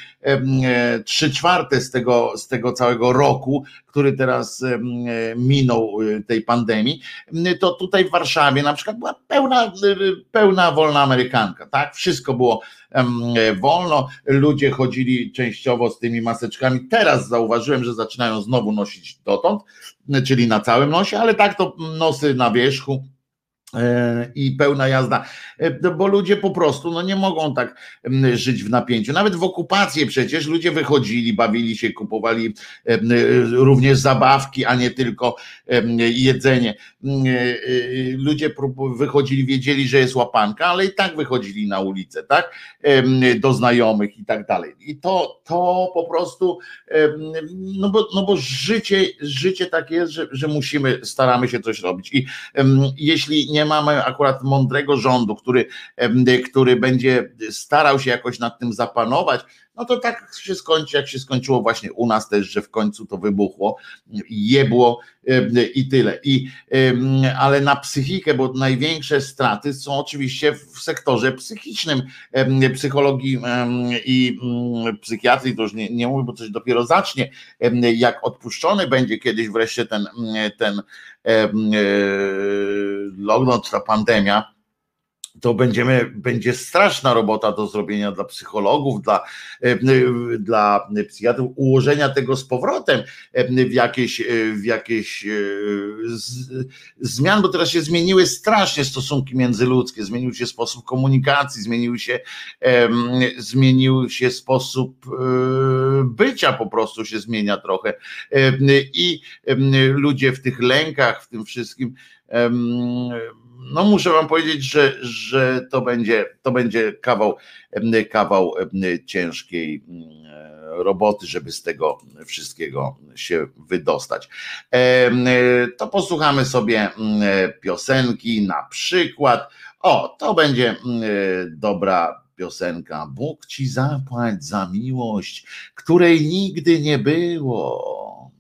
trzy czwarte z tego, z tego całego roku, który teraz minął tej pandemii, to tutaj w Warszawie na przykład była pełna, pełna wolna amerykanka, tak? Wszystko było wolno, ludzie chodzili częściowo z tymi maseczkami. Teraz zauważyłem, że zaczynają znowu nosić dotąd, czyli na całym nosie, ale tak to nosy na wierzchu E, i pełna jazda, e, bo ludzie po prostu no nie mogą tak żyć w napięciu. Nawet w okupacji przecież ludzie wychodzili, bawili się, kupowali również zabawki, a nie tylko jedzenie. E, ludzie wychodzili, wiedzieli, że jest łapanka, ale i tak wychodzili na ulicę, tak? Do znajomych i tak dalej. I to, to po prostu, no bo, no bo życie, życie tak jest, że, że musimy, staramy się coś robić. I jeśli nie mamy akurat mądrego rządu, który, który będzie starał się jakoś nad tym zapanować, no to tak się skończy, jak się skończyło właśnie u nas też, że w końcu to wybuchło, jebło i tyle. I, ale na psychikę, bo największe straty są oczywiście w sektorze psychicznym, psychologii i psychiatrii, to już nie, nie mówię, bo coś dopiero zacznie, jak odpuszczony będzie kiedyś wreszcie ten, ten e, lockdown, ta pandemia, to będziemy, będzie straszna robota do zrobienia dla psychologów, dla, e, dla psychiatrów, ułożenia tego z powrotem e, w jakieś, e, w jakieś z, zmian, bo teraz się zmieniły strasznie stosunki międzyludzkie, zmienił się sposób komunikacji, zmienił się, zmienił się sposób bycia po prostu się zmienia trochę. I ludzie w tych lękach, w tym wszystkim no muszę wam powiedzieć, że, że to będzie, to będzie kawał, kawał ciężkiej roboty, żeby z tego wszystkiego się wydostać. To posłuchamy sobie piosenki, na przykład. O, to będzie dobra piosenka. Bóg ci zapłać za miłość, której nigdy nie było.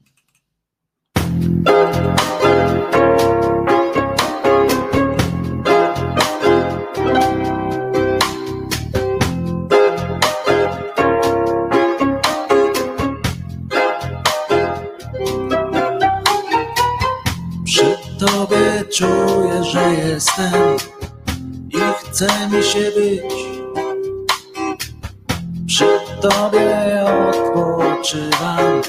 Że jestem i chce mi się być. Przy Tobie odpoczywam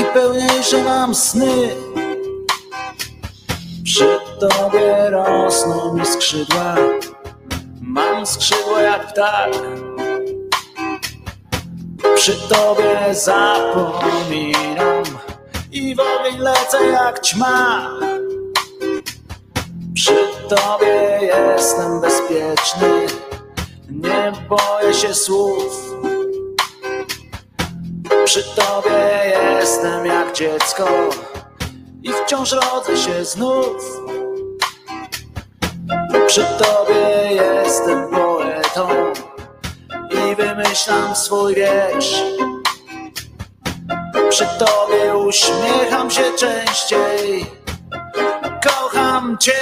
i pełniejsze mam sny. Przy Tobie rosną mi skrzydła, mam skrzydła jak ptak. Przy Tobie zapominam i w ogień lecę jak ćma. Przy Tobie jestem bezpieczny, nie boję się słów. Przy Tobie jestem jak dziecko i wciąż rodzę się znów. Przy Tobie jestem poetą i wymyślam swój wiersz. Przy Tobie uśmiecham się częściej kocham cię.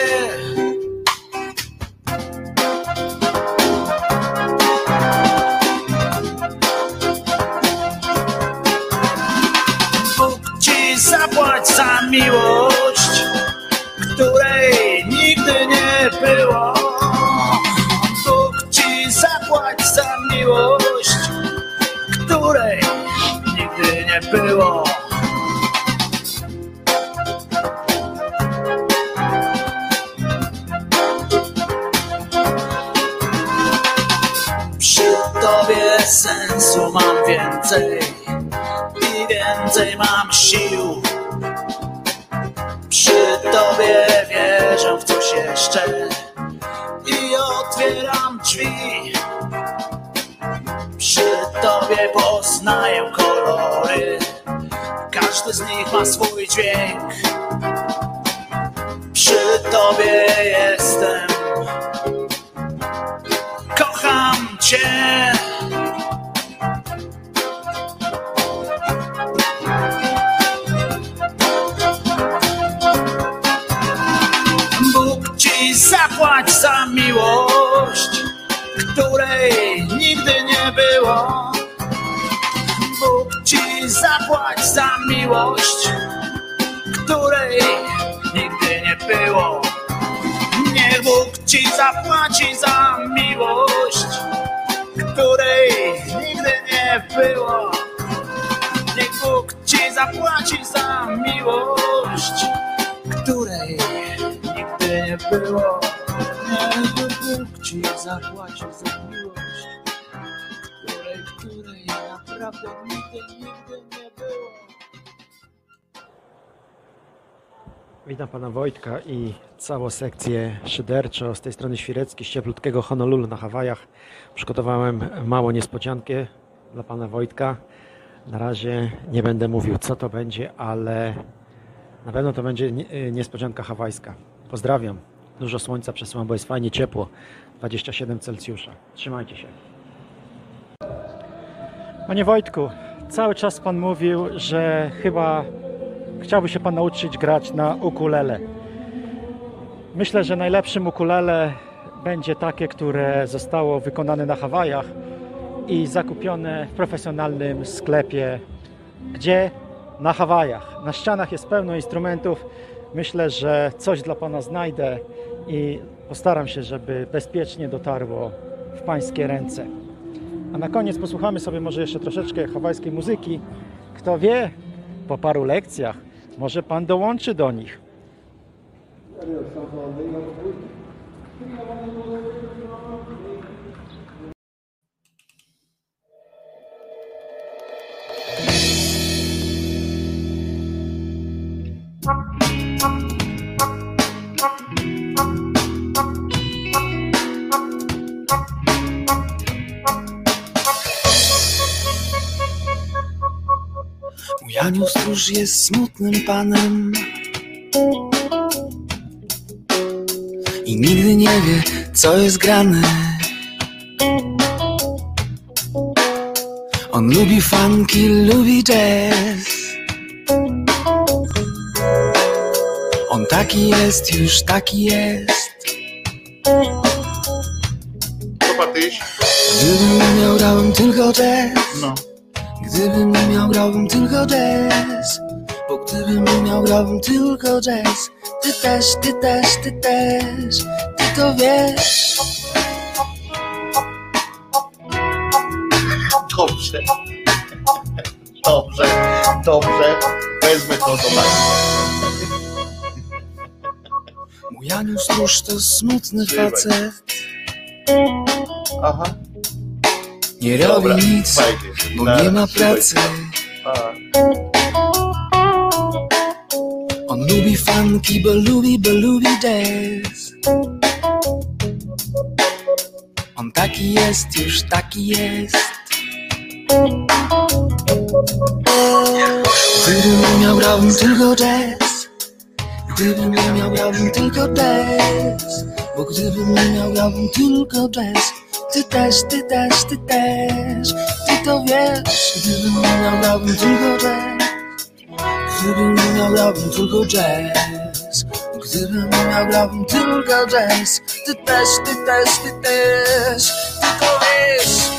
Bóg ci zapłać za miłość, której nigdy nie było. Bóg ci zapłać za miłość, której nigdy nie było. Sensu mam więcej i więcej mam sił. Przy Tobie wierzę w coś jeszcze i otwieram drzwi. Przy Tobie poznaję kolory, każdy z nich ma swój dźwięk. Przy Tobie jestem, kocham Cię. Zapłać za miłość, której nigdy nie było. Niech Bóg ci zapłaci za miłość, której nigdy nie było. Niech Bóg ci zapłaci za miłość, której nigdy nie było. Niech Bóg ci zapłaci za miłość, której, której naprawdę nigdy, nigdy nie Witam pana Wojtka i całą sekcję szyderczo z tej strony Świrecki, z cieplutkiego Honolulu na Hawajach. Przygotowałem małą niespodziankę dla pana Wojtka. Na razie nie będę mówił co to będzie, ale na pewno to będzie nie- niespodzianka hawajska. Pozdrawiam. Dużo słońca przesyłam, bo jest fajnie ciepło. 27 Celsjusza. Trzymajcie się. Panie Wojtku, cały czas Pan mówił, że chyba chciałby się Pan nauczyć grać na ukulele. Myślę, że najlepszym ukulele będzie takie, które zostało wykonane na Hawajach i zakupione w profesjonalnym sklepie. Gdzie? Na Hawajach. Na ścianach jest pełno instrumentów. Myślę, że coś dla Pana znajdę i postaram się, żeby bezpiecznie dotarło w Pańskie ręce. A na koniec posłuchamy sobie może jeszcze troszeczkę hawajskiej muzyki. Kto wie, po paru lekcjach może Pan dołączy do nich. Mój anioł stróż jest smutnym panem. I nigdy nie wie, co jest grane. On lubi funky, lubi jazz. On taki jest, już taki jest? Gdybym miał, grałbym tylko jazz. No. Gdybym nie miał, grałbym tylko jazz Bo gdybym nie miał, grałbym tylko jazz Ty też, ty też, ty też Ty to wiesz Dobrze. Dobrze, dobrze. Wezmę to do nas. Mój anioł stróż to smutny facet Aha. Nie robi nic, fajnie. bo nie ma pracy. On lubi funky, bo lubi, bo lubi jazz. On taki jest, już taki jest. Gdybym miał, grałbym tylko jazz. Gdybym nie miał, grałbym tylko jazz. Bo gdybym nie miał, grałbym tylko jazz Ty też, ty też, ty też. Ty to wiesz Gdybym miał, grałbym tylko jazz. Gdybym miał, grałbym tylko jazz. Gdybym miał, grałbym tylko jazz. Ty też, ty też, ty też. Ty to wiesz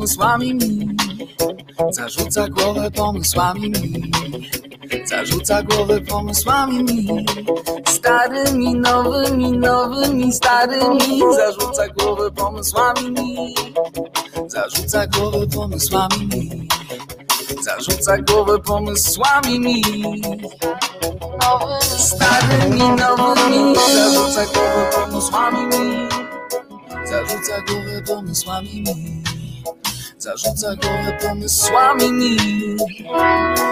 pomysłami. Mi Zarzuca głowę pomysłami. Mi Zarzuca głowę pomysłami. Mi Starymi, nowymi, nowymi, starymi. Zarzuca głowę pomysłami. Mi Zarzuca głowę pomysłami. Mi Zarzuca głowę pomysłami. Mi Starymi, nowymi. Zarzuca głowę pomysłami. Mi Zarzuca głowę pomysłami. mi Zarzuca głowę pomysłami mi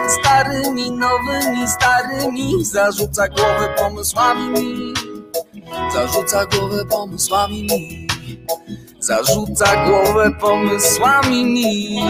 Starymi, nowymi, starymi. Zarzuca głowę pomysłami mi Zarzuca głowę pomysłami mi Zarzuca głowę pomysłami mi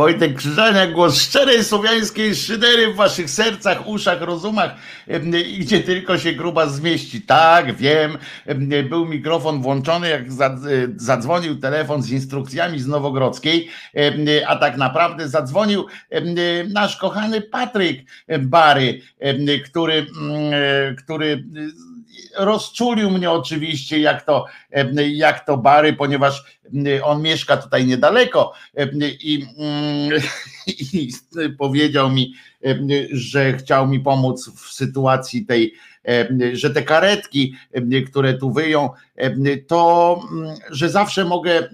Wojtek Krzyżania, głos szczerej słowiańskiej szydery w waszych sercach, uszach, rozumach. I gdzie tylko się gruba zmieści. Tak, wiem, em, był mikrofon włączony, jak e, zadzwonił telefon z instrukcjami z Nowogrodzkiej, a tak naprawdę zadzwonił nasz kochany Patryk Bary, który, mm, e, który rozczulił mnie oczywiście, jak to, em, jak to Bary, ponieważ em, on mieszka tutaj niedaleko em, i, mm, i powiedział mi, że chciał mi pomóc w sytuacji tej, że te karetki, które tu wyją, to mm, że zawsze mogę e,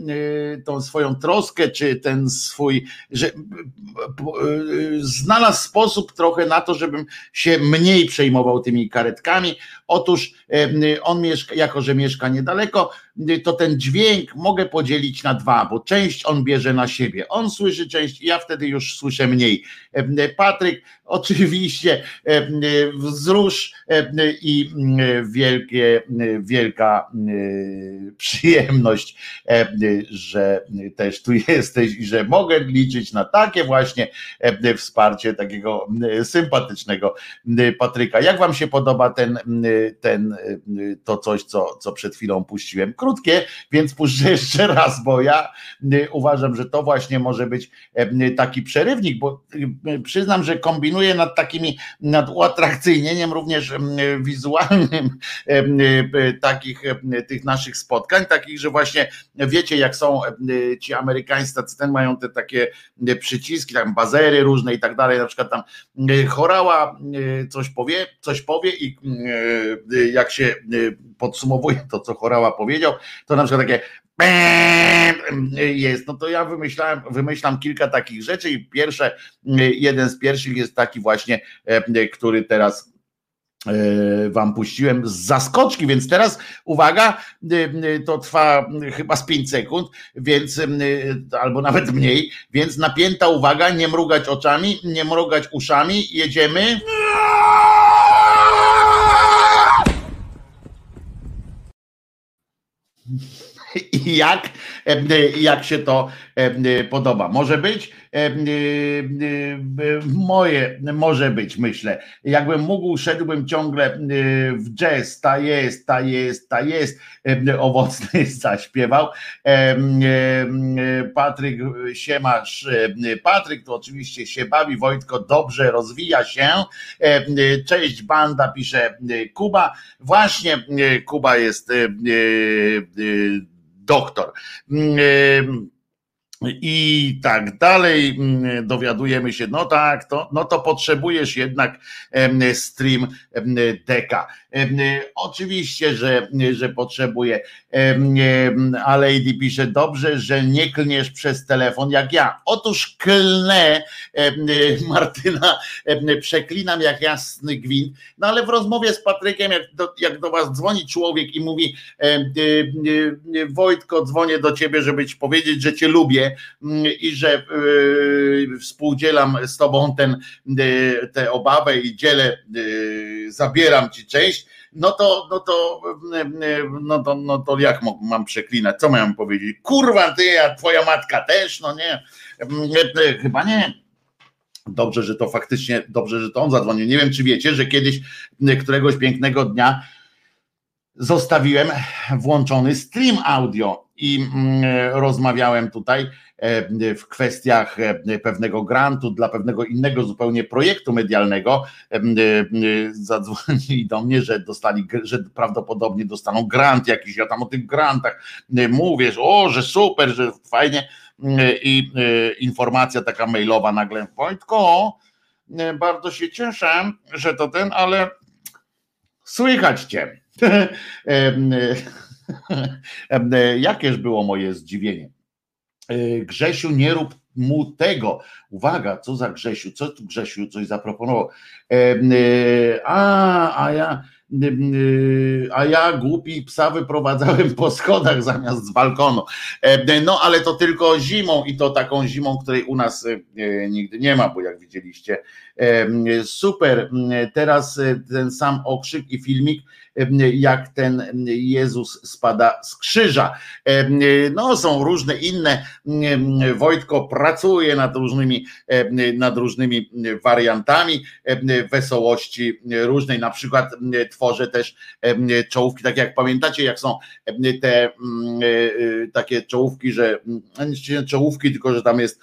tą swoją troskę, czy ten swój, że e, znalazł sposób trochę na to, żebym się mniej przejmował tymi karetkami. Otóż on mieszka, jako że mieszka niedaleko, to ten dźwięk mogę podzielić na dwa, bo część on bierze na siebie. On słyszy część, ja wtedy już słyszę mniej. Patryk, oczywiście wzrusz i mm, wielkie, wielka przyjemność, em, że też tu jesteś i że mogę liczyć na takie właśnie em, wsparcie takiego mm, sympatycznego Patryka. Jak wam się podoba ten, ten to coś, co, co przed chwilą puściłem? Krótkie, więc puszczę jeszcze raz, bo ja y, uważam, że to właśnie może być y, taki przerywnik, bo y, przyznam, że kombinuję nad takimi, nad uatrakcyjnieniem również y, wizualnym y, y, takich y, tych naszych spotkań, takich, że właśnie wiecie, jak są y, ci amerykańscy, ten mają te takie y, przyciski, tam bazery różne i tak dalej, na przykład tam chorała y, coś powie, coś powie i jak się podsumowuje to, co chorała powiedział, to na przykład takie jest, no to ja wymyślałem, wymyślam kilka takich rzeczy i pierwsze, jeden z pierwszych jest taki właśnie, e, który teraz e, wam puściłem z zaskoczki, więc teraz uwaga, e, to trwa chyba z 5 sekund, więc e, albo nawet mniej, więc napięta uwaga, nie mrugać oczami, nie mrugać uszami, jedziemy. I jak, jak się to podoba? Może być? Moje, może być, myślę. Jakbym mógł, szedłbym ciągle w jazz. Ta jest, ta jest, ta jest. Owocny zaśpiewał. Patryk, siemasz. em, Patryk to oczywiście się bawi. Wojtko dobrze rozwija się. Cześć, banda, pisze Kuba. Właśnie Kuba jest doktor. I tak dalej, mm, dowiadujemy się, no tak, to, no to potrzebujesz jednak stream deka. Em, Oczywiście, że, że em, a Lady pisze, dobrze, że nie klniesz przez telefon jak ja. Otóż klnę em, Martyna, przeklinam jak jasny gwint, no ale w rozmowie z Patrykiem, jak do, jak do was dzwoni człowiek i mówi, y, Wojtko, dzwonię do ciebie, żeby ci powiedzieć, że cię lubię mm, i że współdzielam z tobą ten, tę obawę i dzielę, zabieram ci część, no to, no to, no to, no to jak mam przeklinać? Co miałem powiedzieć? Kurwa ty, a twoja matka też, no nie, chyba nie. Dobrze, że to faktycznie, dobrze, że to on zadzwonił. Nie wiem, czy wiecie, że kiedyś, któregoś pięknego dnia zostawiłem włączony stream audio i rozmawiałem tutaj w kwestiach e, pewnego grantu dla pewnego innego zupełnie projektu medialnego e, zadzwonili do mnie, że dostali, że prawdopodobnie dostaną grant jakiś, ja tam o tych grantach mówię, że o, że super, że fajnie i informacja taka mailowa nagle, Wojtko, bardzo się cieszę, że to ten, ale słychać cię. Jakież było moje zdziwienie. E, Grzesiu, nie rób mu tego. Uwaga, co za Grzesiu, co tu Grzesiu coś zaproponował. E, e, a, a ja, a ja głupi psa wyprowadzałem po schodach zamiast z balkonu. No ale to tylko zimą i to taką zimą, której u nas nigdy nie ma, bo jak widzieliście, super. Teraz ten sam okrzyk i filmik jak ten Jezus spada z krzyża. No, są różne inne. Wojtko pracuje nad różnymi, nad różnymi wariantami wesołości różnej. Na przykład tworzę też czołówki, tak jak pamiętacie, jak są te takie czołówki, że nie czołówki, tylko że tam jest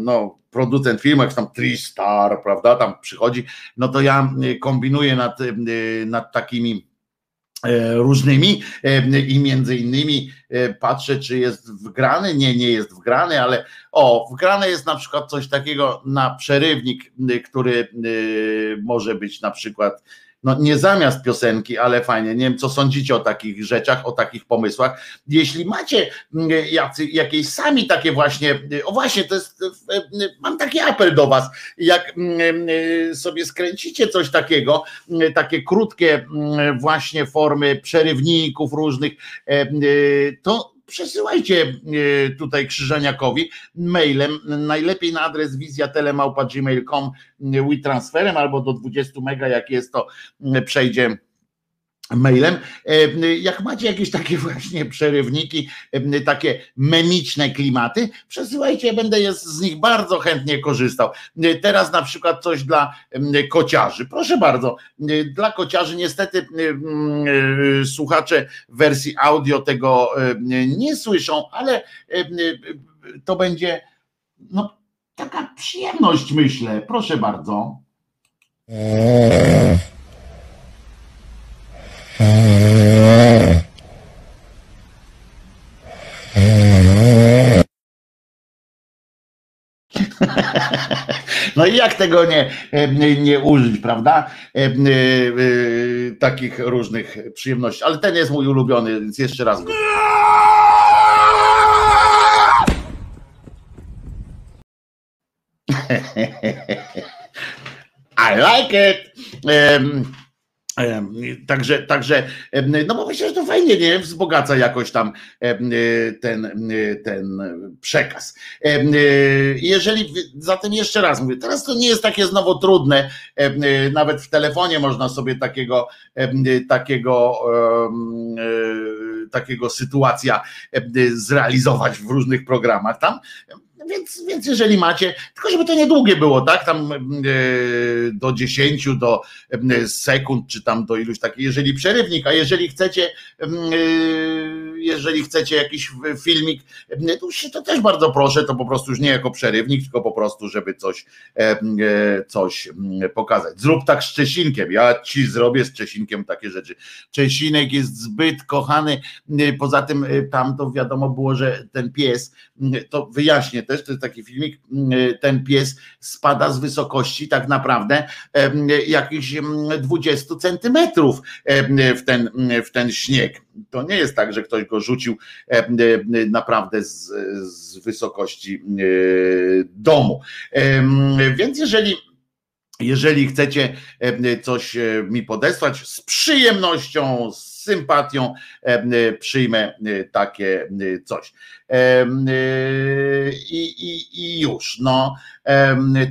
no producent filmu, jak tam Tristar, prawda, tam przychodzi, no to ja y, kombinuję nad, y, nad takimi e, różnymi e, i między innymi e, patrzę, czy jest wgrany, nie, nie jest wgrany, ale o, wgrane jest na przykład coś takiego na przerywnik, który może być na przykład no nie zamiast piosenki, ale fajnie. Nie wiem, co sądzicie o takich rzeczach, o takich pomysłach. Jeśli macie mm, jacy, jakieś sami takie właśnie, o właśnie, to jest, mam taki apel do Was, jak mm, sobie skręcicie coś takiego, mm, takie krótkie właśnie formy przerywników różnych, to przesyłajcie e, tutaj Krzyżaniakowi mailem, najlepiej na adres wizjatelemałpa.gmail.com e, WeTransferem albo do 20 mega, jak jest to e, przejdzie mailem. Jak macie jakieś takie właśnie przerywniki, takie memiczne klimaty, przesyłajcie, będę z nich bardzo chętnie korzystał. Teraz na przykład coś dla kociarzy. Proszę bardzo, dla kociarzy niestety słuchacze wersji audio tego nie słyszą, ale to będzie no, taka przyjemność, myślę. Proszę bardzo. No i jak tego nie, nie użyć, prawda? E, e, takich różnych przyjemności. Ale ten jest mój ulubiony, więc jeszcze raz go. I like it. Także, także, no bo myślę, że to fajnie, nie? Wzbogaca jakoś tam ten, ten przekaz. Jeżeli, zatem jeszcze raz mówię, teraz to nie jest takie znowu trudne, nawet w telefonie można sobie takiego, takiego, takiego sytuacja zrealizować w różnych programach tam więc, więc jeżeli macie, tylko żeby to niedługie było, tak? Tam e, do 10, do e, sekund, czy tam do iluś takich, jeżeli przerywnik, a jeżeli chcecie, e, jeżeli chcecie jakiś filmik, to, też bardzo proszę, to po prostu już nie jako przerywnik, tylko po prostu, żeby coś, coś pokazać. Zrób tak z Czesinkiem. Ja ci zrobię z Czesinkiem takie rzeczy. Czesinek jest zbyt kochany, poza tym tam to wiadomo było, że ten pies, to wyjaśnię też, to jest taki filmik, ten pies spada z wysokości tak naprawdę jakichś 20 centymetrów w ten, w ten śnieg. To nie jest tak, że ktoś go rzucił naprawdę z, z wysokości domu. Więc jeżeli jeżeli chcecie coś mi podesłać, z przyjemnością, z sympatią e, przyjmę takie coś. I, i, I już, no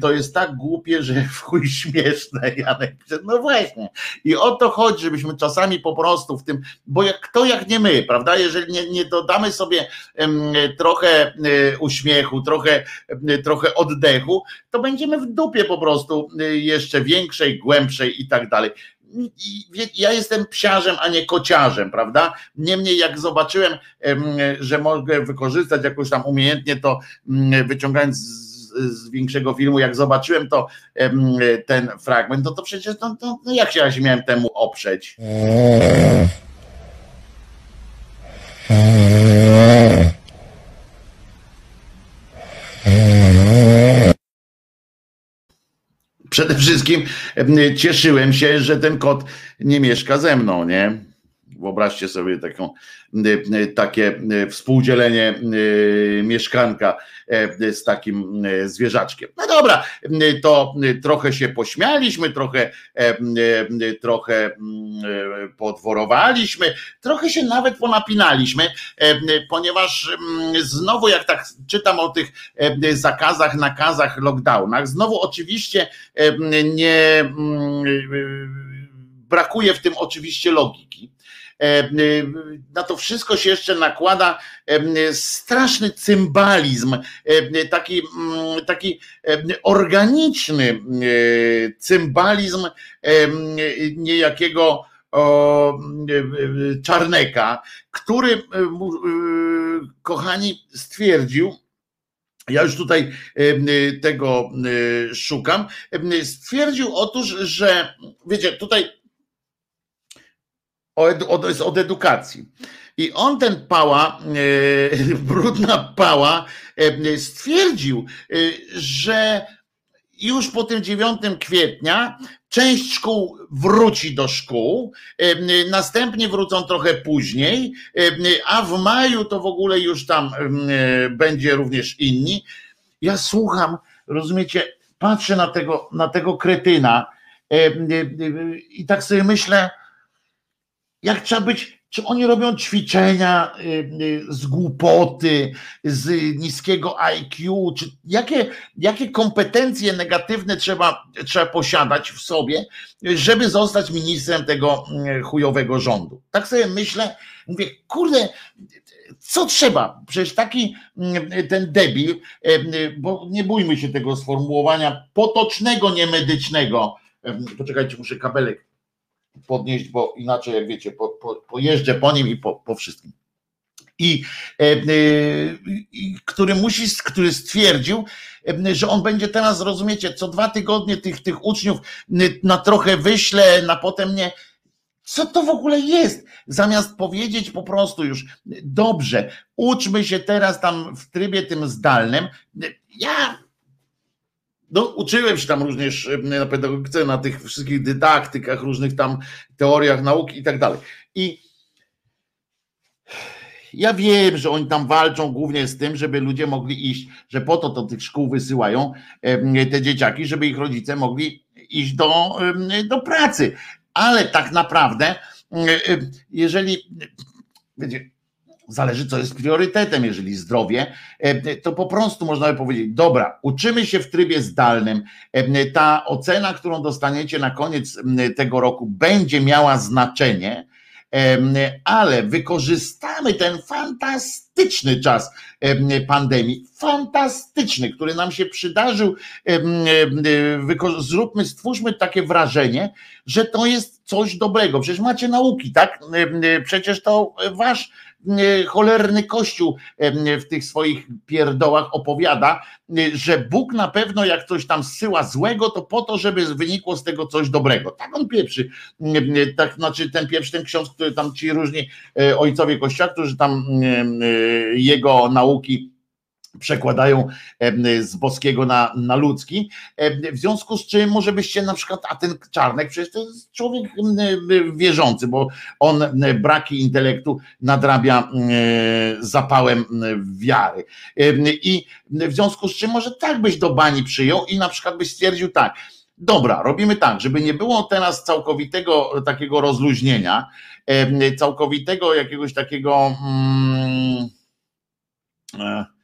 to jest tak głupie, że w chuj śmieszne, Janek. No właśnie. I o to chodzi, żebyśmy czasami po prostu w tym, bo jak kto jak nie my, prawda? Jeżeli nie, nie dodamy sobie trochę uśmiechu, trochę, trochę oddechu, to będziemy w dupie po prostu jeszcze większej, głębszej i tak dalej ja jestem psiarzem, a nie kociarzem, prawda? Niemniej jak zobaczyłem, że mogę wykorzystać jakoś tam umiejętnie to wyciągając z większego filmu, jak zobaczyłem to ten fragment, no to przecież no, to, no jak się ja się miałem temu oprzeć? Przede wszystkim cieszyłem się, że ten kot nie mieszka ze mną, nie? Wyobraźcie sobie taką, takie współdzielenie mieszkanka z takim zwierzaczkiem. No dobra, to trochę się pośmialiśmy, trochę, trochę podworowaliśmy, trochę się nawet ponapinaliśmy, ponieważ znowu jak tak czytam o tych zakazach, nakazach, lockdownach, znowu oczywiście nie brakuje w tym oczywiście logiki na to wszystko się jeszcze nakłada e, straszny cymbalizm, taki, mm, taki organiczny cymbalizm niejakiego Czarneka, który, kochani, stwierdził, ja już tutaj tego szukam. Stwierdził otóż, że wiecie, tutaj od, od, od edukacji. I on ten pała, e, brudna pała, e, stwierdził, e, że już po tym 9 kwietnia część szkół wróci do szkół, następnie wrócą trochę później, a w maju to w ogóle już tam będzie również inni. Ja słucham, rozumiecie, patrzę na tego, na tego kretyna i tak sobie myślę, jak trzeba być, czy oni robią ćwiczenia y, y, z głupoty, z niskiego IQ, czy jakie, jakie kompetencje negatywne trzeba, trzeba posiadać w sobie, żeby zostać ministrem tego y, chujowego rządu. Tak sobie myślę, mówię, kurde, co trzeba? Przecież taki ten debil, bo nie bójmy się tego sformułowania potocznego, niemedycznego. Poczekajcie, muszę kabelek podnieść, bo inaczej, jak wiecie, po, po, pojeżdżę po nim i po, po wszystkim. I, e, e, który musi, który stwierdził, e, że on będzie teraz, rozumiecie, co dwa tygodnie tych, tych uczniów na trochę wyśle, na potem nie. Co to w ogóle jest? Zamiast powiedzieć po prostu już, dobrze, uczmy się teraz tam w trybie tym zdalnym. Ja no, uczyłem się tam również na pedagogice, na tych wszystkich dydaktykach, różnych tam teoriach nauki i tak dalej. I ja wiem, że oni tam walczą głównie z tym, żeby ludzie mogli iść, że po to to tych szkół wysyłają te dzieciaki, żeby ich rodzice mogli iść do, do pracy. Ale tak naprawdę, jeżeli wiecie, Zależy, co jest priorytetem, jeżeli zdrowie, e, to po prostu można by powiedzieć, dobra, uczymy się w trybie zdalnym. E, ta ocena, którą dostaniecie na koniec tego roku, będzie miała znaczenie, ale wykorzystamy ten fantastyczny czas pandemii, fantastyczny, który nam się przydarzył. Zróbmy, stwórzmy takie wrażenie, że to jest coś dobrego. Przecież macie nauki, tak? Przecież to wasz E, cholerny kościół e, w tych swoich pierdołach opowiada, e, że Bóg na pewno jak coś tam zsyła złego, to po to, żeby wynikło z tego coś dobrego. Tak on pieprzy. Tak, znaczy ten pierwszy, ten ksiądz, który tam ci różni ojcowie kościoła, którzy tam jego nauki przekładają z boskiego na, na ludzki. W związku z czym może byście na przykład, a ten Czarnek przecież to jest człowiek wierzący, bo on braki intelektu nadrabia zapałem wiary. I w związku z czym może tak byś do bani przyjął i na przykład byś stwierdził tak, dobra, robimy tak, żeby nie było teraz całkowitego takiego rozluźnienia, całkowitego jakiegoś takiego. Mm, e,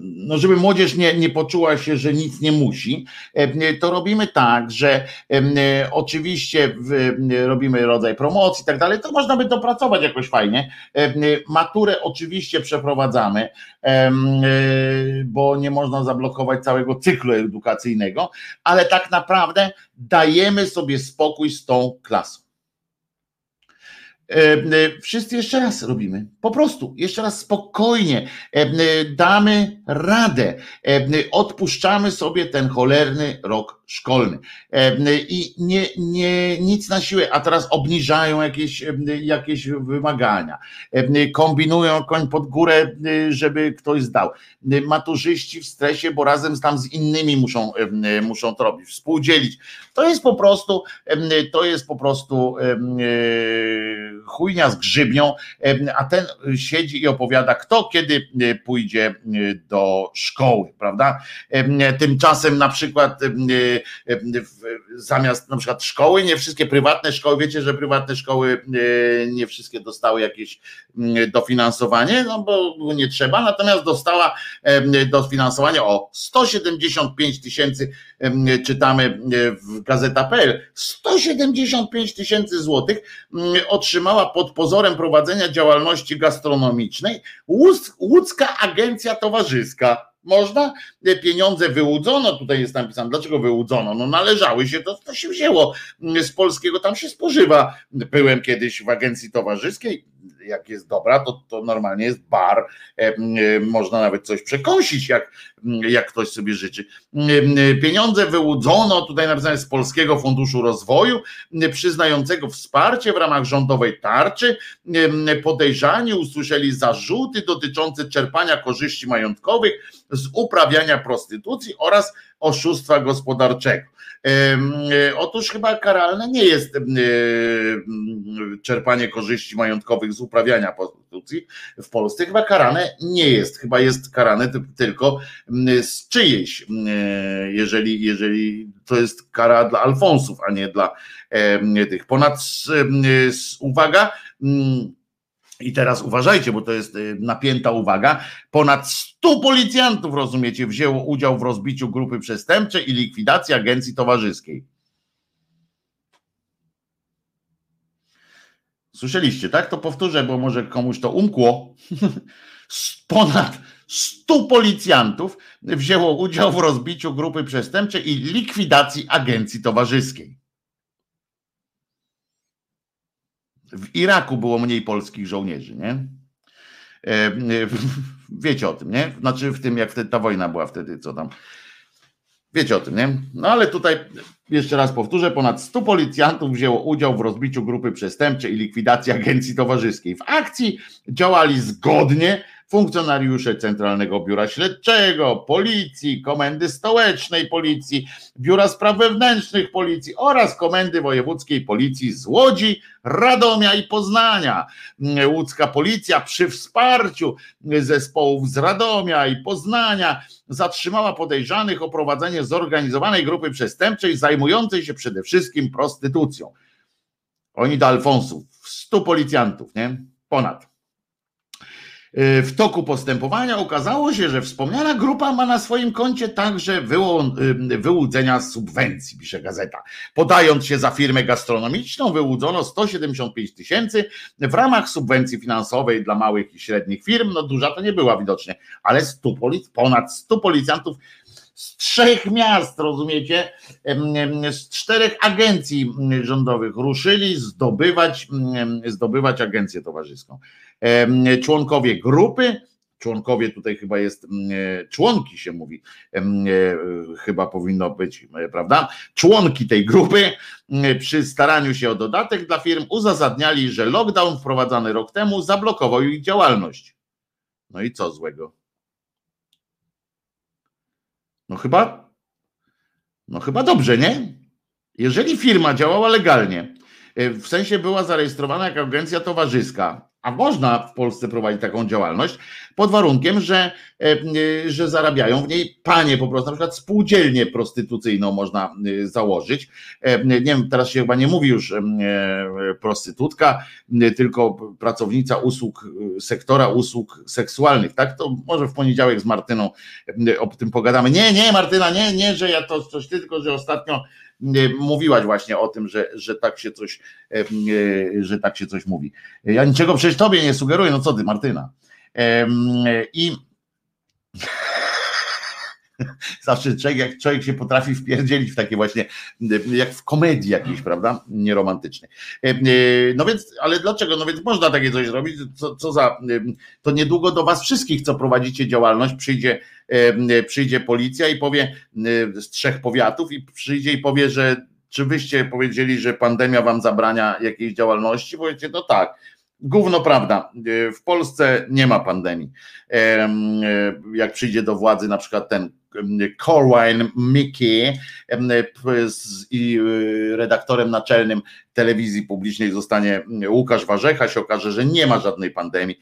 no żeby młodzież nie, nie poczuła się, że nic nie musi, e, to robimy tak, że e, oczywiście e, robimy rodzaj promocji i tak dalej, to można by dopracować jakoś fajnie. E, Maturę oczywiście przeprowadzamy, e, bo nie można zablokować całego cyklu edukacyjnego, ale tak naprawdę dajemy sobie spokój z tą klasą. E, e, Wszyscy jeszcze raz robimy. Po prostu, jeszcze raz spokojnie e, damy radę. Odpuszczamy sobie ten cholerny rok szkolny. I nie, nie, nic na siłę, a teraz obniżają jakieś, jakieś wymagania. Kombinują koń pod górę, żeby ktoś zdał. Maturzyści w stresie, bo razem tam z innymi muszą, muszą to robić, współdzielić. To jest po prostu, to jest po prostu chujnia z grzybnią, a ten siedzi i opowiada, kto kiedy e, pójdzie e, do szkoły, prawda? Em, Tymczasem na przykład e, zamiast na przykład szkoły, nie wszystkie prywatne szkoły, wiecie, że prywatne szkoły e, nie wszystkie dostały jakieś dofinansowanie, no bo nie trzeba, natomiast dostała dofinansowanie o 175 tysięcy czytamy e, w gazeta.pl 175 tysięcy złotych mm, otrzymała pod pozorem prowadzenia działalności gastronomicznej Łódz- Łódzka Agencja Towarzyska. Można? E, Pieniądze wyłudzono, tutaj jest napisane, dlaczego wyłudzono? No należały się, to, to się wzięło mm, z polskiego, tam się spożywa. Byłem kiedyś w agencji towarzyskiej, jak jest dobra, to, to normalnie jest bar, e, e, można nawet coś przekąsić, jak, jak ktoś sobie życzy. M, Pieniądze wyłudzono, tutaj napisane z Polskiego Funduszu Rozwoju, przyznającego wsparcie w ramach rządowej tarczy. Podejrzani usłyszeli zarzuty dotyczące czerpania korzyści majątkowych z uprawiania prostytucji oraz oszustwa gospodarczego. E, Otóż chyba karalne nie jest e, czerpanie korzyści majątkowych z uprawiania prostytucji w Polsce. Chyba karane nie jest. Chyba jest karane ty- tylko z czyjejś, e, jeżeli, jeżeli to jest kara dla Alfonsów, a nie dla tych. Ponad, uwaga, i teraz uważajcie, bo to jest y, napięta uwaga. Ponad 100 policjantów, rozumiecie, wzięło udział w rozbiciu grupy przestępczej i likwidacji agencji towarzyskiej. Słyszeliście, tak? To powtórzę, bo może komuś to umkło. Ponad 100 policjantów wzięło udział w rozbiciu grupy przestępczej i likwidacji agencji towarzyskiej. W Iraku było mniej polskich żołnierzy, nie? E, Wiecie o tym, nie? Znaczy w tym, jak wtedy ta wojna była wtedy, co tam. Wiecie o tym, nie? No ale tutaj jeszcze raz powtórzę, ponad 100 policjantów wzięło udział w rozbiciu grupy przestępczej i likwidacji agencji towarzyskiej. W akcji działali zgodnie funkcjonariusze Centralnego Biura Śledczego, Policji, Komendy Stołecznej Policji, Biura Spraw Wewnętrznych Policji oraz Komendy Wojewódzkiej Policji z Łodzi, Radomia i Poznania. Łódzka Policja przy wsparciu zespołów z Radomia i Poznania zatrzymała podejrzanych o prowadzenie zorganizowanej grupy przestępczej zajmującej się przede wszystkim prostytucją. Oni do Alfonsów, 100 policjantów, nie? Ponad. Y, W toku postępowania okazało się, że wspomniana grupa ma na swoim koncie także y, wyłudzenia subwencji, pisze gazeta. Podając się za firmę gastronomiczną, wyłudzono 175 tysięcy w ramach subwencji finansowej dla małych i średnich firm. No duża to nie była widocznie, ale 100 polic- ponad 100 policjantów z trzech miast, rozumiecie, z czterech agencji rządowych ruszyli zdobywać, zdobywać agencję towarzyską. Członkowie grupy, członkowie tutaj chyba jest, mm, e, członki się mówi, e, chyba powinno być, e, prawda? Członki tej grupy m, przy staraniu się o dodatek dla firm uzasadniali, że lockdown wprowadzany rok temu zablokował ich działalność. No i co złego? No chyba, no chyba dobrze, nie? Jeżeli firma działała legalnie, w sensie była zarejestrowana jako agencja towarzyska, a można w Polsce prowadzić taką działalność, pod warunkiem, że, e, że zarabiają w niej panie po prostu, na przykład spółdzielnię prostytucyjną można e, założyć. E, nie wiem, teraz się chyba nie mówi już prostytutka, tylko pracownica usług, sektora usług seksualnych, tak? To może w poniedziałek z Martyną o tym pogadamy. Nie, nie, Martyna, nie, nie, że ja to coś tylko, że ostatnio mówiłaś właśnie o tym, że, że tak się coś, że tak się coś mówi. Ja niczego przecież tobie nie sugeruję, no co ty, Martyna. I zawsze człowiek, jak człowiek się potrafi wpierdzielić w takie właśnie, jak w komedii jakiejś, prawda, nieromantycznej. No więc, ale dlaczego? No więc można takie coś zrobić, co, co za, to niedługo do was wszystkich, co prowadzicie działalność, przyjdzie, przyjdzie policja i powie z trzech powiatów i przyjdzie i powie, że czy wyście powiedzieli, że pandemia wam zabrania jakiejś działalności? Powiecie, no tak Gówno prawda. W Polsce nie ma pandemii. Jak przyjdzie do władzy na przykład ten Corwin Mickey i y, redaktorem naczelnym telewizji publicznej zostanie Łukasz Warzecha, się okaże, że nie ma żadnej pandemii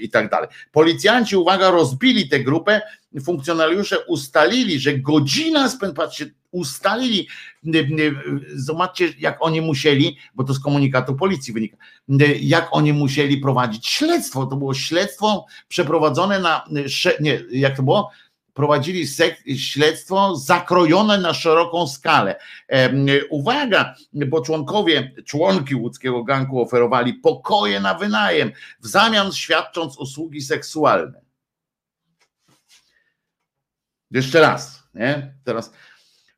i tak dalej. Policjanci, uwaga, rozbili tę grupę, funkcjonariusze ustalili, że godzina spęd, patrzcie, ustalili, zobaczcie jak oni musieli, bo to z komunikatu policji wynika, jak oni musieli prowadzić śledztwo, to było śledztwo przeprowadzone na, nie, jak to było? Prowadzili śledztwo zakrojone na szeroką skalę. Uwaga, bo członkowie, członki łódzkiego ganku oferowali pokoje na wynajem, w zamian świadcząc usługi seksualne. Jeszcze raz, nie? Teraz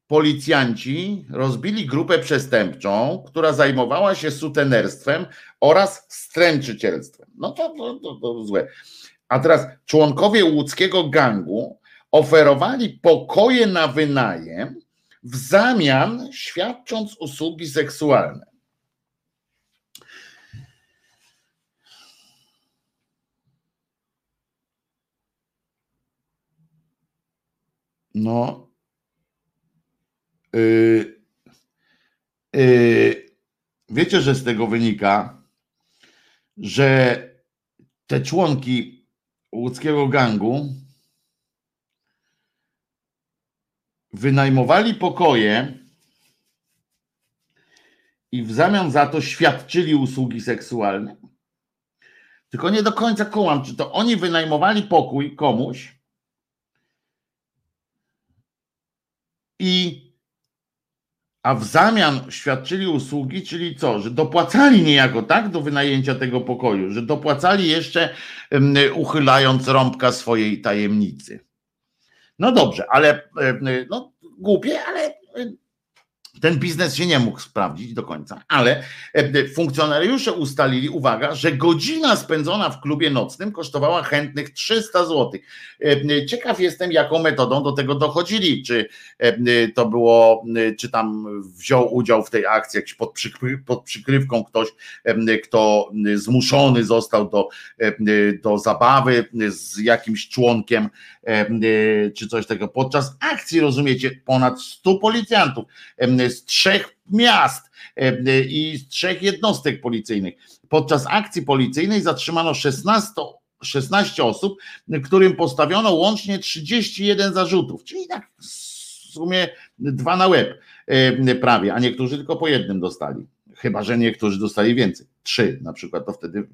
policjanci rozbili grupę przestępczą, która zajmowała się sutenerstwem oraz stręczycielstwem. No to, to, to, to złe. A teraz członkowie łódzkiego gangu oferowali pokoje na wynajem w zamian świadcząc usługi seksualne. No. Yy, yy, wiecie, że z tego wynika, że te członki łódzkiego gangu wynajmowali pokoje i w zamian za to świadczyli usługi seksualne. Tylko nie do końca kołam, czy to oni wynajmowali pokój komuś i a w zamian świadczyli usługi, czyli co, że dopłacali niejako tak do wynajęcia tego pokoju, że dopłacali jeszcze uchylając rąbka swojej tajemnicy. No dobrze, ale no, głupie, ale ten biznes się nie mógł sprawdzić do końca, ale e, funkcjonariusze ustalili, uwaga, że godzina spędzona w klubie nocnym kosztowała chętnych 300 zł. E, ciekaw jestem, jaką metodą do tego dochodzili. Czy e, to było, czy tam wziął udział w tej akcji jakiś pod, pod przykrywką ktoś, kto zmuszony został do, do zabawy z jakimś członkiem, czy coś takiego. Podczas akcji, rozumiecie, ponad 100 policjantów z trzech miast i z trzech jednostek policyjnych. Podczas akcji policyjnej zatrzymano 16 16 osób, którym postawiono łącznie 31 zarzutów, czyli tak w sumie dwa na łeb prawie, a niektórzy tylko po jednym dostali. Chyba, że niektórzy dostali więcej. Trzy na przykład, to wtedy.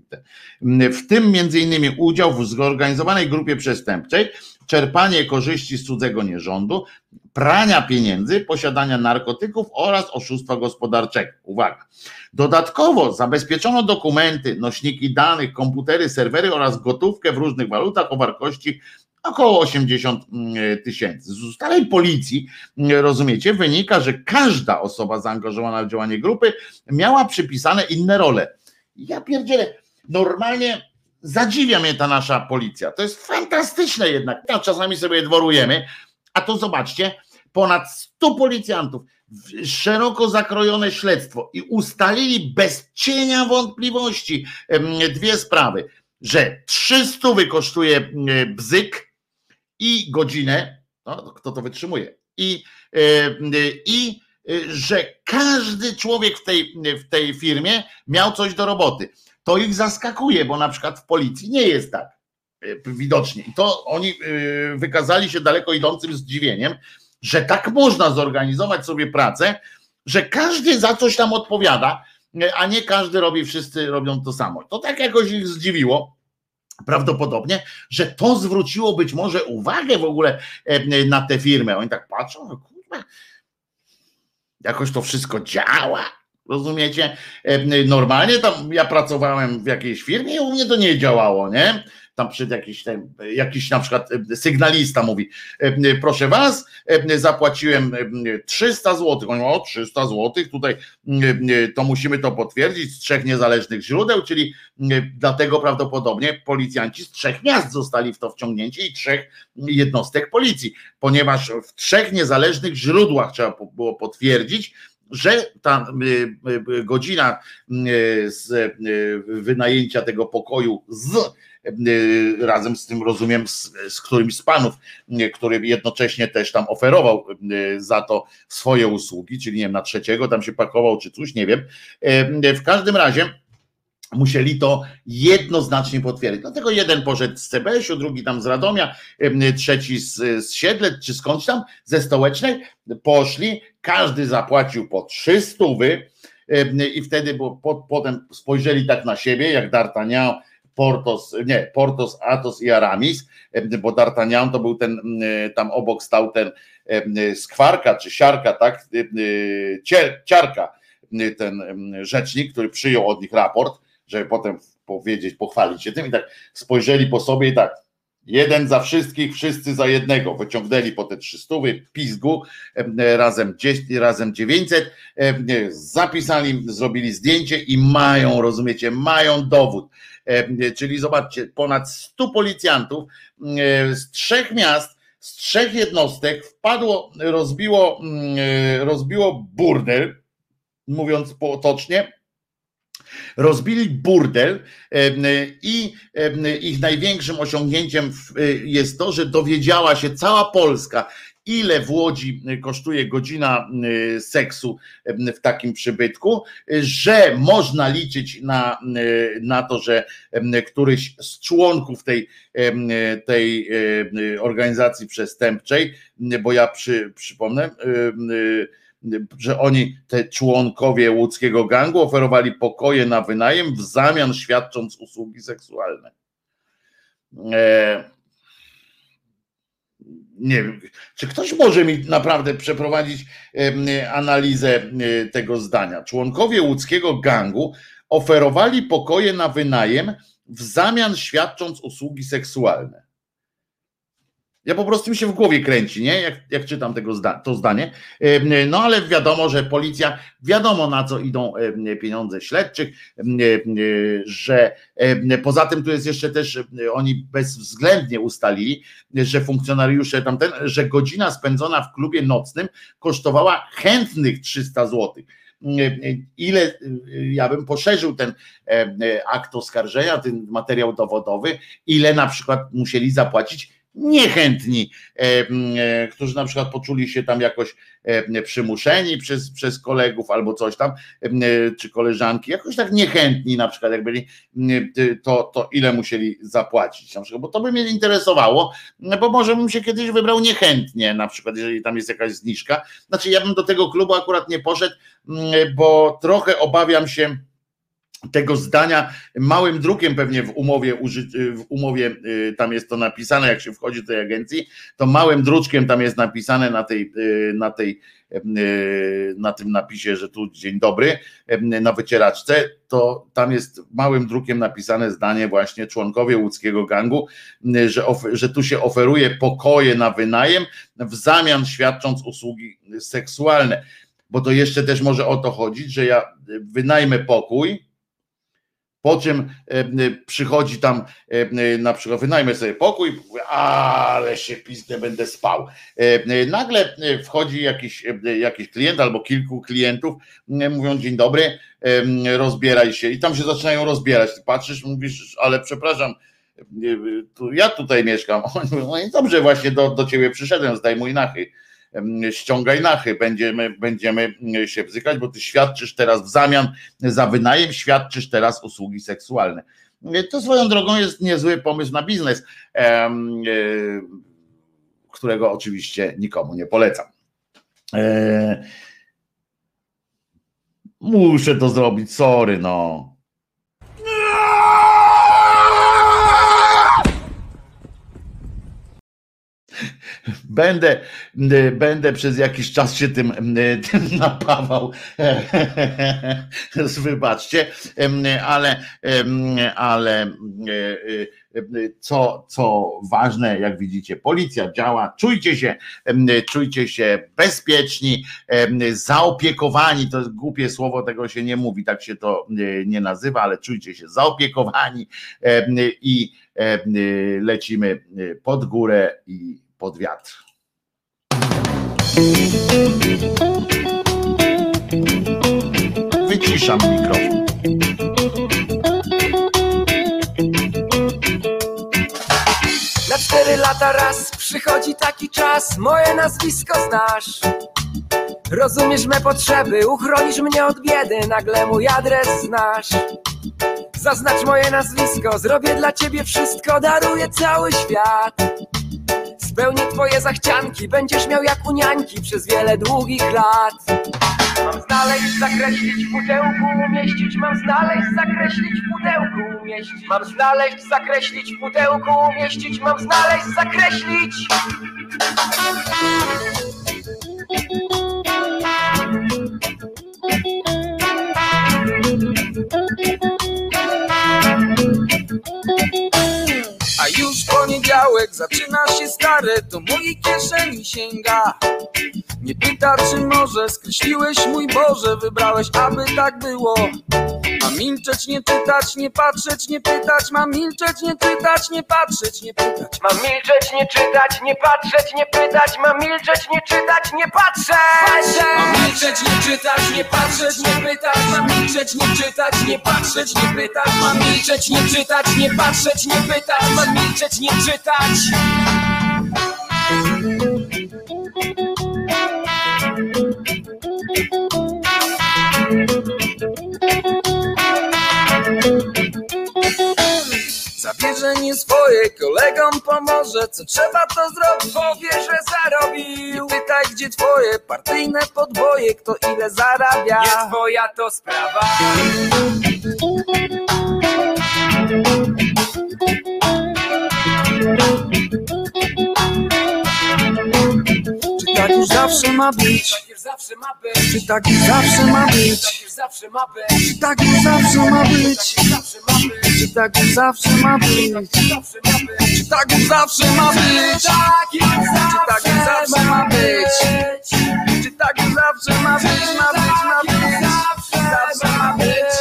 W tym między innymi udział w zorganizowanej grupie przestępczej, czerpanie korzyści z cudzego nierządu, prania pieniędzy, posiadania narkotyków oraz oszustwa gospodarczego. Uwaga. Dodatkowo zabezpieczono dokumenty, nośniki danych, komputery, serwery oraz gotówkę w różnych walutach o wartości około 80 mm, tysięcy. Z ustaleń policji, mm, rozumiecie, wynika, że każda osoba zaangażowana w działanie grupy miała przypisane inne role. Ja pierdzielę, normalnie zadziwia mnie ta nasza policja. To jest fantastyczne jednak. Czasami sobie dworujemy, a to zobaczcie, ponad 100 policjantów, szeroko zakrojone śledztwo i ustalili bez cienia wątpliwości dwie sprawy, że 300 kosztuje bzyk i godzinę, no, kto to wytrzymuje, i, i że każdy człowiek w tej, w tej firmie miał coś do roboty. to ich zaskakuje, bo na przykład w policji nie jest tak widocznie. I to oni wykazali się daleko idącym zdziwieniem, że tak można zorganizować sobie pracę, że każdy za coś tam odpowiada, a nie każdy robi, wszyscy robią to samo. To tak jakoś ich zdziwiło. Prawdopodobnie, że to zwróciło być może uwagę w ogóle na tę firmę. Oni tak patrzą, no kurwa, jakoś to wszystko działa. Rozumiecie? Normalnie tam ja pracowałem w jakiejś firmie i u mnie to nie działało, nie? Tam przed jakiś, ten, jakiś na przykład e, sygnalista mówi, e, proszę was, e, zapłaciłem 300 zł. On o 300 zł, tutaj to musimy to potwierdzić z trzech niezależnych źródeł, czyli dlatego prawdopodobnie policjanci z trzech miast zostali w to wciągnięci i trzech jednostek policji, ponieważ w trzech niezależnych źródłach trzeba było potwierdzić, że ta godzina z wynajęcia tego pokoju z razem z tym rozumiem z, z którymś z panów, e, który jednocześnie też tam oferował e, za to swoje usługi, czyli nie wiem, na trzeciego tam się pakował czy coś, nie wiem. W każdym razie musieli to jednoznacznie potwierdzić. Dlatego jeden poszedł z CBS-u, drugi tam z Radomia, trzeci z, z Siedlec, czy skądś tam, ze Stołecznej, poszli, każdy zapłacił po 300 wy i wtedy bo, potem spojrzeli tak na siebie, jak D'Artagnan Portos, nie, Portos, Atos i Aramis, bo D'Artagnan to był ten, tam obok stał ten skwarka czy siarka, tak, ciarka, ten rzecznik, który przyjął od nich raport, żeby potem powiedzieć, pochwalić się tym i tak spojrzeli po sobie i tak, jeden za wszystkich, wszyscy za jednego, wyciągnęli po te 300 pizgu, razem, razem 900, zapisali, zrobili zdjęcie i mają, rozumiecie, mają dowód. E, czyli zobaczcie, ponad 100 policjantów e, z trzech miast, z trzech jednostek wpadło, rozbiło, mm, e, rozbiło burdel, mówiąc potocznie, rozbili burdel i ich największym osiągnięciem jest to, że dowiedziała się cała Polska, ile w Łodzi kosztuje godzina y, seksu y, w takim przybytku, że można liczyć na, y, na to, że któryś z członków tej, tej organizacji przestępczej, bo ja przy, przypomnę, że oni, te członkowie łódzkiego gangu, oferowali pokoje na wynajem w zamian świadcząc usługi seksualne. E, nie wiem, czy ktoś może mi naprawdę przeprowadzić analizę tego zdania. Członkowie łódzkiego gangu oferowali pokoje na wynajem w zamian świadcząc usługi seksualne. Ja po prostu mi się w głowie kręci, nie? Jak, jak czytam tego zda, to zdanie. No ale wiadomo, że policja, wiadomo na co idą pieniądze śledczych, że poza tym tu jest jeszcze też, oni bezwzględnie ustalili, że funkcjonariusze tamten, że godzina spędzona w klubie nocnym kosztowała chętnych 300 złotych ile ja bym poszerzył ten akt oskarżenia, ten materiał dowodowy, ile na przykład musieli zapłacić niechętni, e, e, którzy na przykład poczuli się tam jakoś e, przymuszeni przez, przez kolegów albo coś tam, czy koleżanki, jakoś tak niechętni na przykład, jak byli, to, to ile musieli zapłacić na przykład, bo to by mnie interesowało, bo może bym się kiedyś wybrał niechętnie, na przykład, jeżeli tam jest jakaś zniżka. Znaczy, ja bym do tego klubu akurat nie poszedł, bo trochę obawiam się, tego zdania małym drukiem pewnie w umowie, w umowie y, tam jest to napisane, jak się wchodzi do tej agencji, to małym druczkiem tam jest napisane na tej, y, na tej y, na tym napisie, że tu dzień dobry, na wycieraczce, to tam jest małym drukiem napisane zdanie właśnie członkowie łódzkiego gangu, że, że tu się oferuje pokoje na wynajem w zamian świadcząc usługi seksualne. Bo to jeszcze też może o to chodzić, że ja wynajmę pokój, po czym e, przychodzi tam e, na przykład, wynajmę sobie pokój, ale się pisnę, będę spał. E, nagle wchodzi jakiś, jakiś klient albo kilku klientów, mówią dzień dobry, rozbieraj się i tam się zaczynają rozbierać. Ty patrzysz, mówisz, ale przepraszam, ja tutaj mieszkam. No i dobrze, właśnie do, do ciebie przyszedłem, zdaj mój nachy ściągaj nachy, będziemy, będziemy się bzykać, bo ty świadczysz teraz w zamian za wynajem, świadczysz teraz usługi seksualne. To swoją drogą jest niezły pomysł na biznes, e, którego oczywiście nikomu nie polecam. E, Muszę to zrobić, sorry, no. Będę, będę przez jakiś czas się tym, tym napawał. Wybaczcie, ale, ale co, co ważne, jak widzicie, policja działa, czujcie się, czujcie się bezpieczni, zaopiekowani, to jest głupie słowo, tego się nie mówi, tak się to nie nazywa, ale czujcie się zaopiekowani i lecimy pod górę i pod wiatr. Wyciszam mikrofon. Na cztery lata raz przychodzi taki czas, moje nazwisko znasz. Rozumiesz me potrzeby, uchronisz mnie od biedy, nagle mój adres znasz. Zaznacz moje nazwisko, zrobię dla ciebie wszystko, daruję cały świat. Spełnię twoje zachcianki, będziesz miał jak u niańki przez wiele długich lat. Mam znaleźć, zakreślić w pudełku, umieścić, mam znaleźć, zakreślić w pudełku, umieścić. Mam znaleźć, zakreślić w pudełku, umieścić, mam znaleźć, zakreślić. A już poniedziałek zaczyna się stare, do mojej kieszeni sięga. Nie pyta, czy może skreśliłeś mój Boże, wybrałeś, aby tak było. Mam milczeć, nie czytać, nie patrzeć, nie pytać, mam milczeć, nie czytać, nie patrzeć, nie pytać. Mam milczeć, nie czytać, nie patrzeć, nie pytać, mam milczeć, nie czytać, nie patrzeć. Mam milczeć, nie czytać, nie patrzeć, nie pytać, mam milczeć, nie czytać, nie patrzeć, nie pytać, mam milczeć, nie czytać, nie patrzeć, nie pytać, milczeć, nie czytać. Zabierze swoje kolegom pomoże. Co trzeba to zrobić, powie, że zarobił. Nie pytaj gdzie twoje partyjne podboje. Kto ile zarabia? Nie twoja to sprawa Czy tak już zawsze ma być? Czy tak już zawsze ma być? Czy tak już zawsze ma być? Czy tak już zawsze ma być? Czy tak już zawsze ma być? Czy tak już zawsze ma być? Czy tak już zawsze ma być? Ma być, ma być? Zawsze ma być?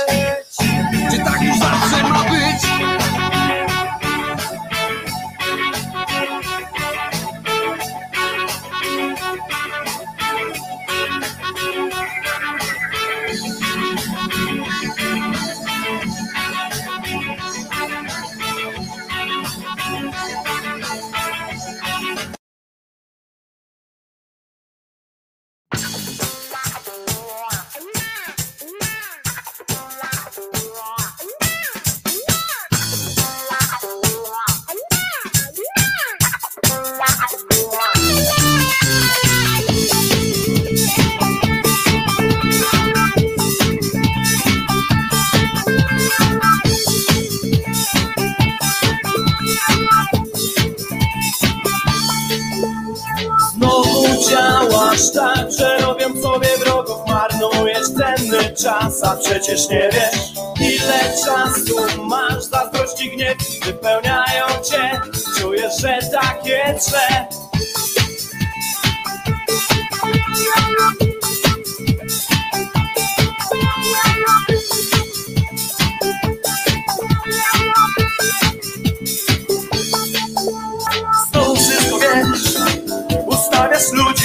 Działasz tak, że robią sobie wrogów Marnujesz cenny czas, a przecież nie wiesz Ile czasu masz, zazdrości gniew Wypełniają cię, czujesz, że takie drze Znowu wszystko wiesz Ustawiasz ludzi,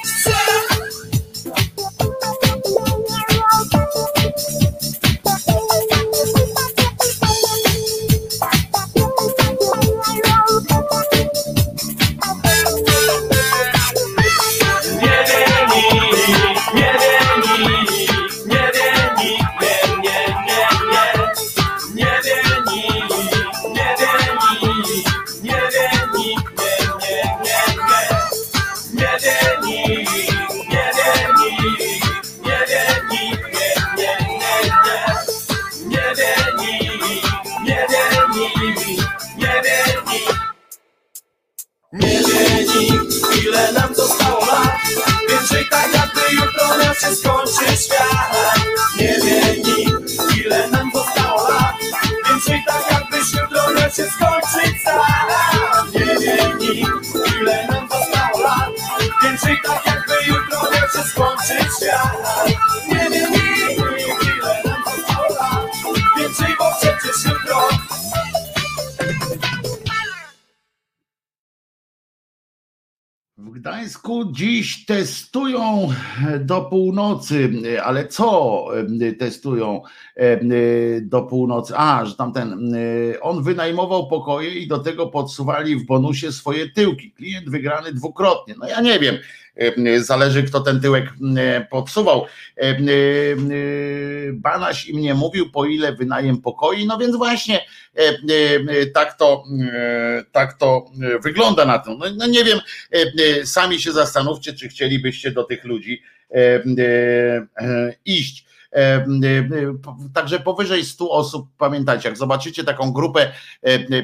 Dziś testują do północy, ale co e, testują do północy? A, że tamten, e, on wynajmował pokoje i do tego podsuwali w bonusie swoje tyłki. Klient wygrany dwukrotnie. No ja nie wiem, zależy kto ten tyłek podsuwał. Banaś im nie mówił, po ile wynajem pokoi, no więc właśnie tak to, tak to wygląda na. No, no nie wiem, sami się zastanówcie, czy chcielibyście do tych ludzi iść. Także powyżej 100 osób, pamiętajcie, jak zobaczycie taką grupę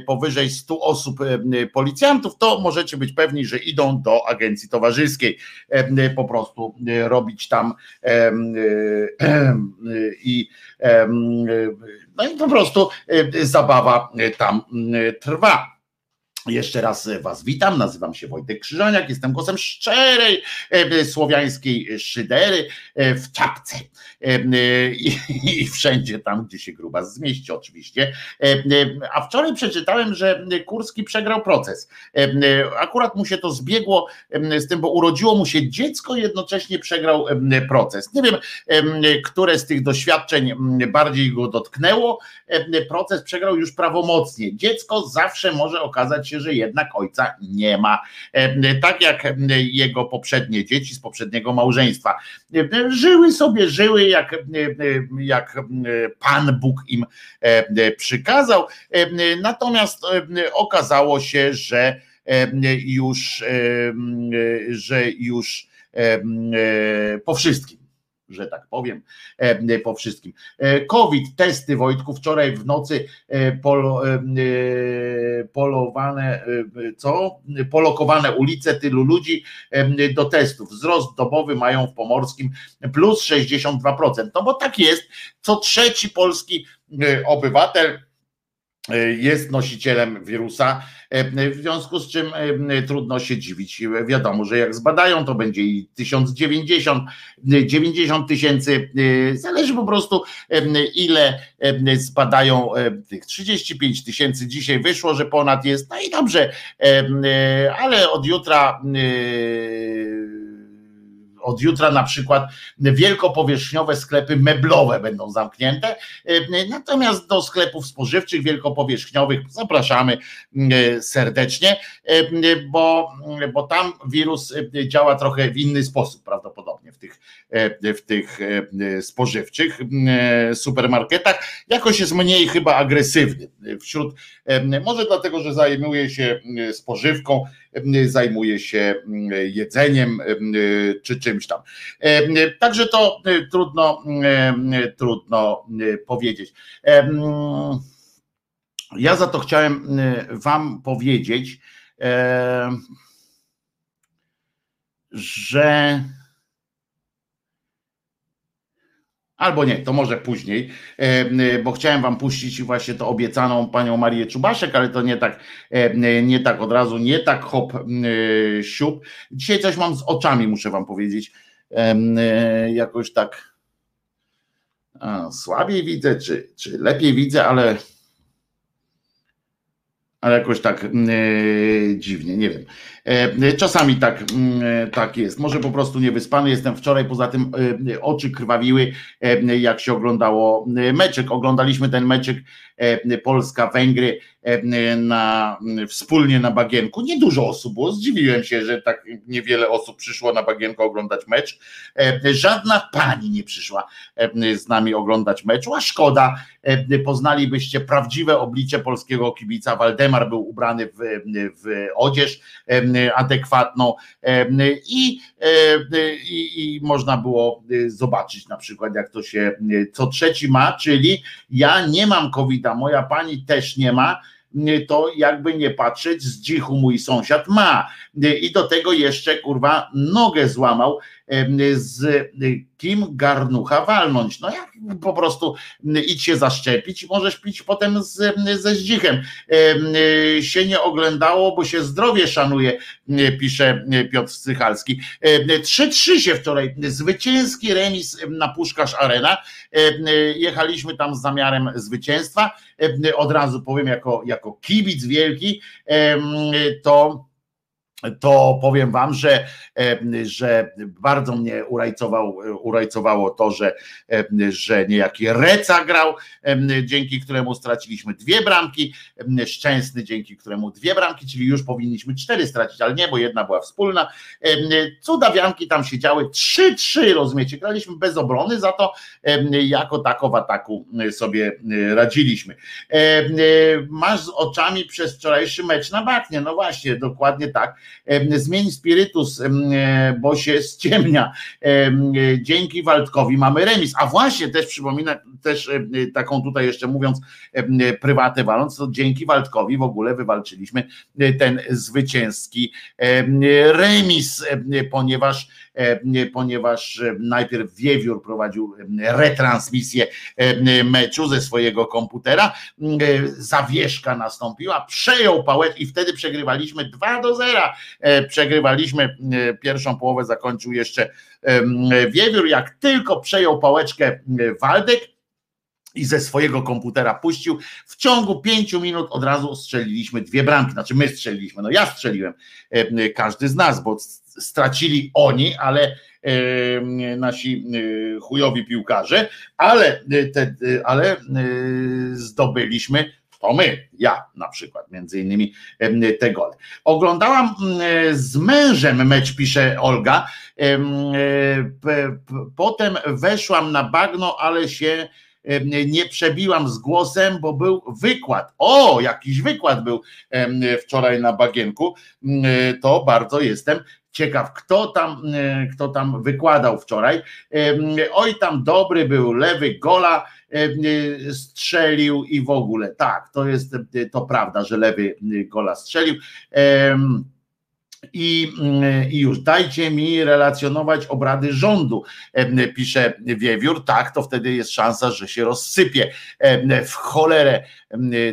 powyżej 100 osób policjantów, to możecie być pewni, że idą do agencji towarzyskiej po prostu robić tam i no i po prostu zabawa tam trwa. Jeszcze raz Was witam, nazywam się Wojtek Krzyżaniak, jestem głosem szczerej e, słowiańskiej szydery e, w czapce e, i, i wszędzie tam, gdzie się gruba zmieści oczywiście. A wczoraj przeczytałem, że Kurski przegrał proces. Akurat mu się to zbiegło z tym, bo urodziło mu się dziecko i jednocześnie przegrał proces. Nie wiem, które z tych doświadczeń bardziej go dotknęło. Proces przegrał już prawomocnie. Dziecko zawsze może okazać się że jednak ojca nie ma. E, tak jak jego poprzednie dzieci z poprzedniego małżeństwa. E, żyły sobie, żyły jak, e, jak Pan Bóg im przykazał. Natomiast okazało się, że już, że już po wszystkim że tak powiem, e, po wszystkim. E, COVID, testy Wojtku, wczoraj w nocy e, polo, polowane, co? Polokowane ulice tylu ludzi do testów. Wzrost dobowy mają w Pomorskim plus 62%. No bo tak jest, co trzeci polski obywatel jest nosicielem wirusa, w związku z czym trudno się dziwić. Wiadomo, że jak zbadają, to będzie i 1090, 90 tysięcy, zależy po prostu ile zbadają tych 35 tysięcy. Dzisiaj wyszło, że ponad jest, no i dobrze, ale od jutra od jutra na przykład wielkopowierzchniowe sklepy meblowe będą zamknięte, natomiast do sklepów spożywczych wielkopowierzchniowych zapraszamy mm, serdecznie, bo, bo tam wirus działa trochę w inny sposób prawdopodobnie w tych, w tych spożywczych supermarketach. Jakoś jest mniej chyba agresywny wśród, może dlatego, że zajmuje się spożywką, zajmuje się jedzeniem czy czymś tam. Także to trudno, trudno powiedzieć. Ja za to chciałem Wam powiedzieć, że Albo nie, to może później, e, bo chciałem wam puścić właśnie to obiecaną panią Marię Czubaszek, ale to nie tak, nie tak od razu, nie tak hop siup. Dzisiaj coś mam z oczami, muszę wam powiedzieć. E, jakoś tak a, słabiej widzę, czy, czy lepiej widzę, ale ale jakoś tak e, dziwnie, nie wiem. E, czasami tak, e, tak jest. Może po prostu niewyspany jestem wczoraj, poza tym e, oczy krwawiły, jak się oglądało meczek. Oglądaliśmy ten meczek Polska-Węgry na, wspólnie na bagienku. Niedużo osób było, zdziwiłem się, że tak niewiele osób przyszło na bagienko oglądać mecz. Żadna pani nie przyszła z nami oglądać meczu, a szkoda, poznalibyście prawdziwe oblicze polskiego kibica. Waldemar był ubrany w, w odzież adekwatną i, i, i można było zobaczyć na przykład, jak to się co trzeci ma, czyli ja nie mam COVID-a, moja pani też nie ma to jakby nie patrzeć, z dzichu mój sąsiad ma. I do tego jeszcze kurwa nogę złamał z kim garnucha walnąć. No jak po prostu idź się zaszczepić i możesz pić potem z, ze zdzichem. Się nie oglądało, bo się zdrowie szanuje, pisze Piotr Strychalski. 3-3 się wczoraj, zwycięski remis na Puszkarz Arena. Jechaliśmy tam z zamiarem zwycięstwa. Od razu powiem, jako, jako kibic wielki, to to powiem wam, że, że bardzo mnie urajcował, urajcowało to, że, że niejaki Reca grał, dzięki któremu straciliśmy dwie bramki, Szczęsny dzięki któremu dwie bramki, czyli już powinniśmy cztery stracić, ale nie, bo jedna była wspólna. Cudawianki tam siedziały 3-3, rozumiecie, graliśmy bez obrony, za to jako tako w ataku sobie radziliśmy. Masz z oczami przez wczorajszy mecz na Baknie, no właśnie, dokładnie tak zmień spirytus, bo się ściemnia. Dzięki Waldkowi mamy remis. A właśnie też przypomina, też taką tutaj jeszcze mówiąc prywatę waląc, to dzięki Waldkowi w ogóle wywalczyliśmy ten zwycięski remis, ponieważ ponieważ najpierw Wiewiór prowadził retransmisję meczu ze swojego komputera, zawieszka nastąpiła, przejął pałeczkę i wtedy przegrywaliśmy 2 do 0. Przegrywaliśmy pierwszą połowę, zakończył jeszcze Wiewiór, jak tylko przejął pałeczkę Waldek, i ze swojego komputera puścił. W ciągu pięciu minut od razu strzeliliśmy dwie bramki. Znaczy my strzeliliśmy, no ja strzeliłem, każdy z nas, bo stracili oni, ale nasi chujowi piłkarze, ale, te, ale zdobyliśmy to my, ja na przykład, między innymi te gole. Oglądałam z mężem mecz, pisze Olga. Potem weszłam na bagno, ale się nie przebiłam z głosem, bo był wykład. O, jakiś wykład był wczoraj na bagienku. To bardzo jestem ciekaw, kto tam, kto tam wykładał wczoraj. Oj, tam dobry był lewy gola strzelił i w ogóle. Tak, to jest to prawda, że lewy gola strzelił. I, I, już dajcie mi relacjonować obrady rządu, pisze Wiewiór. Tak, to wtedy jest szansa, że się rozsypie w cholerę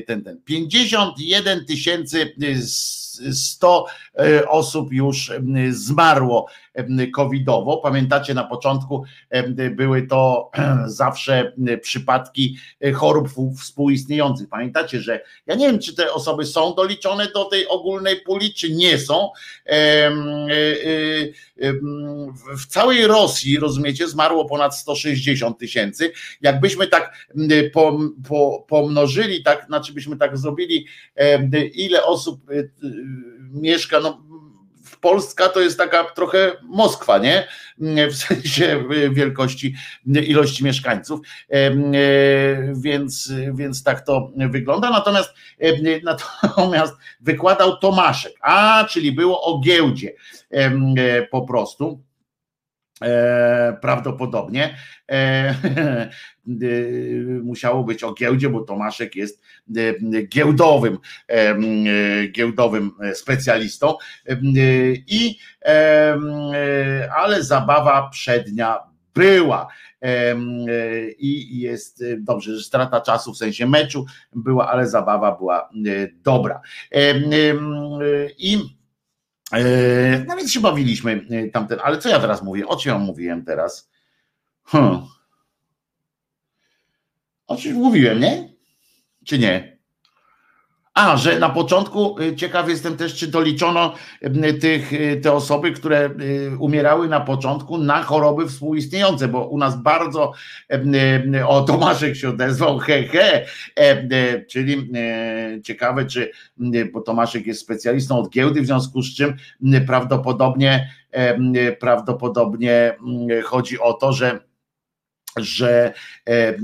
ten, ten. 51 tysięcy 100 e, osób już zmarło covidowo. Pamiętacie, na początku były to zawsze przypadki e, chorób współistniejących. Pamiętacie, że ja nie wiem, czy te osoby są doliczone do tej ogólnej puli, czy nie są. E, w całej Rosji, rozumiecie, zmarło ponad 160 tysięcy. Jakbyśmy tak pomnożyli, tak, znaczy byśmy tak zrobili, ile osób mieszka, no Polska to jest taka trochę Moskwa, nie? W sensie wielkości, ilości mieszkańców. Więc, więc tak to wygląda. Natomiast, natomiast wykładał Tomaszek, a czyli było o giełdzie po prostu. E, prawdopodobnie. E, e, musiało być o giełdzie, bo Tomaszek jest giełdowym, giełdowym specjalistą. I ale zabawa przednia była. I jest dobrze, że strata czasu w sensie meczu była, ale zabawa była dobra. I E, no więc się bawiliśmy e, tamten, ale co ja teraz mówię? O czym ja mówiłem teraz? Hmm. O czym mówiłem, nie? Czy nie? A, że na początku y, ciekaw jestem też, czy doliczono y, tych, y, te osoby, które umierały na początku na choroby współistniejące, bo u nas bardzo o Tomaszek się odezwał, he, he, czyli ciekawe, czy, bo Tomaszek jest specjalistą od giełdy, w związku z czym prawdopodobnie prawdopodobnie chodzi o to, że że e,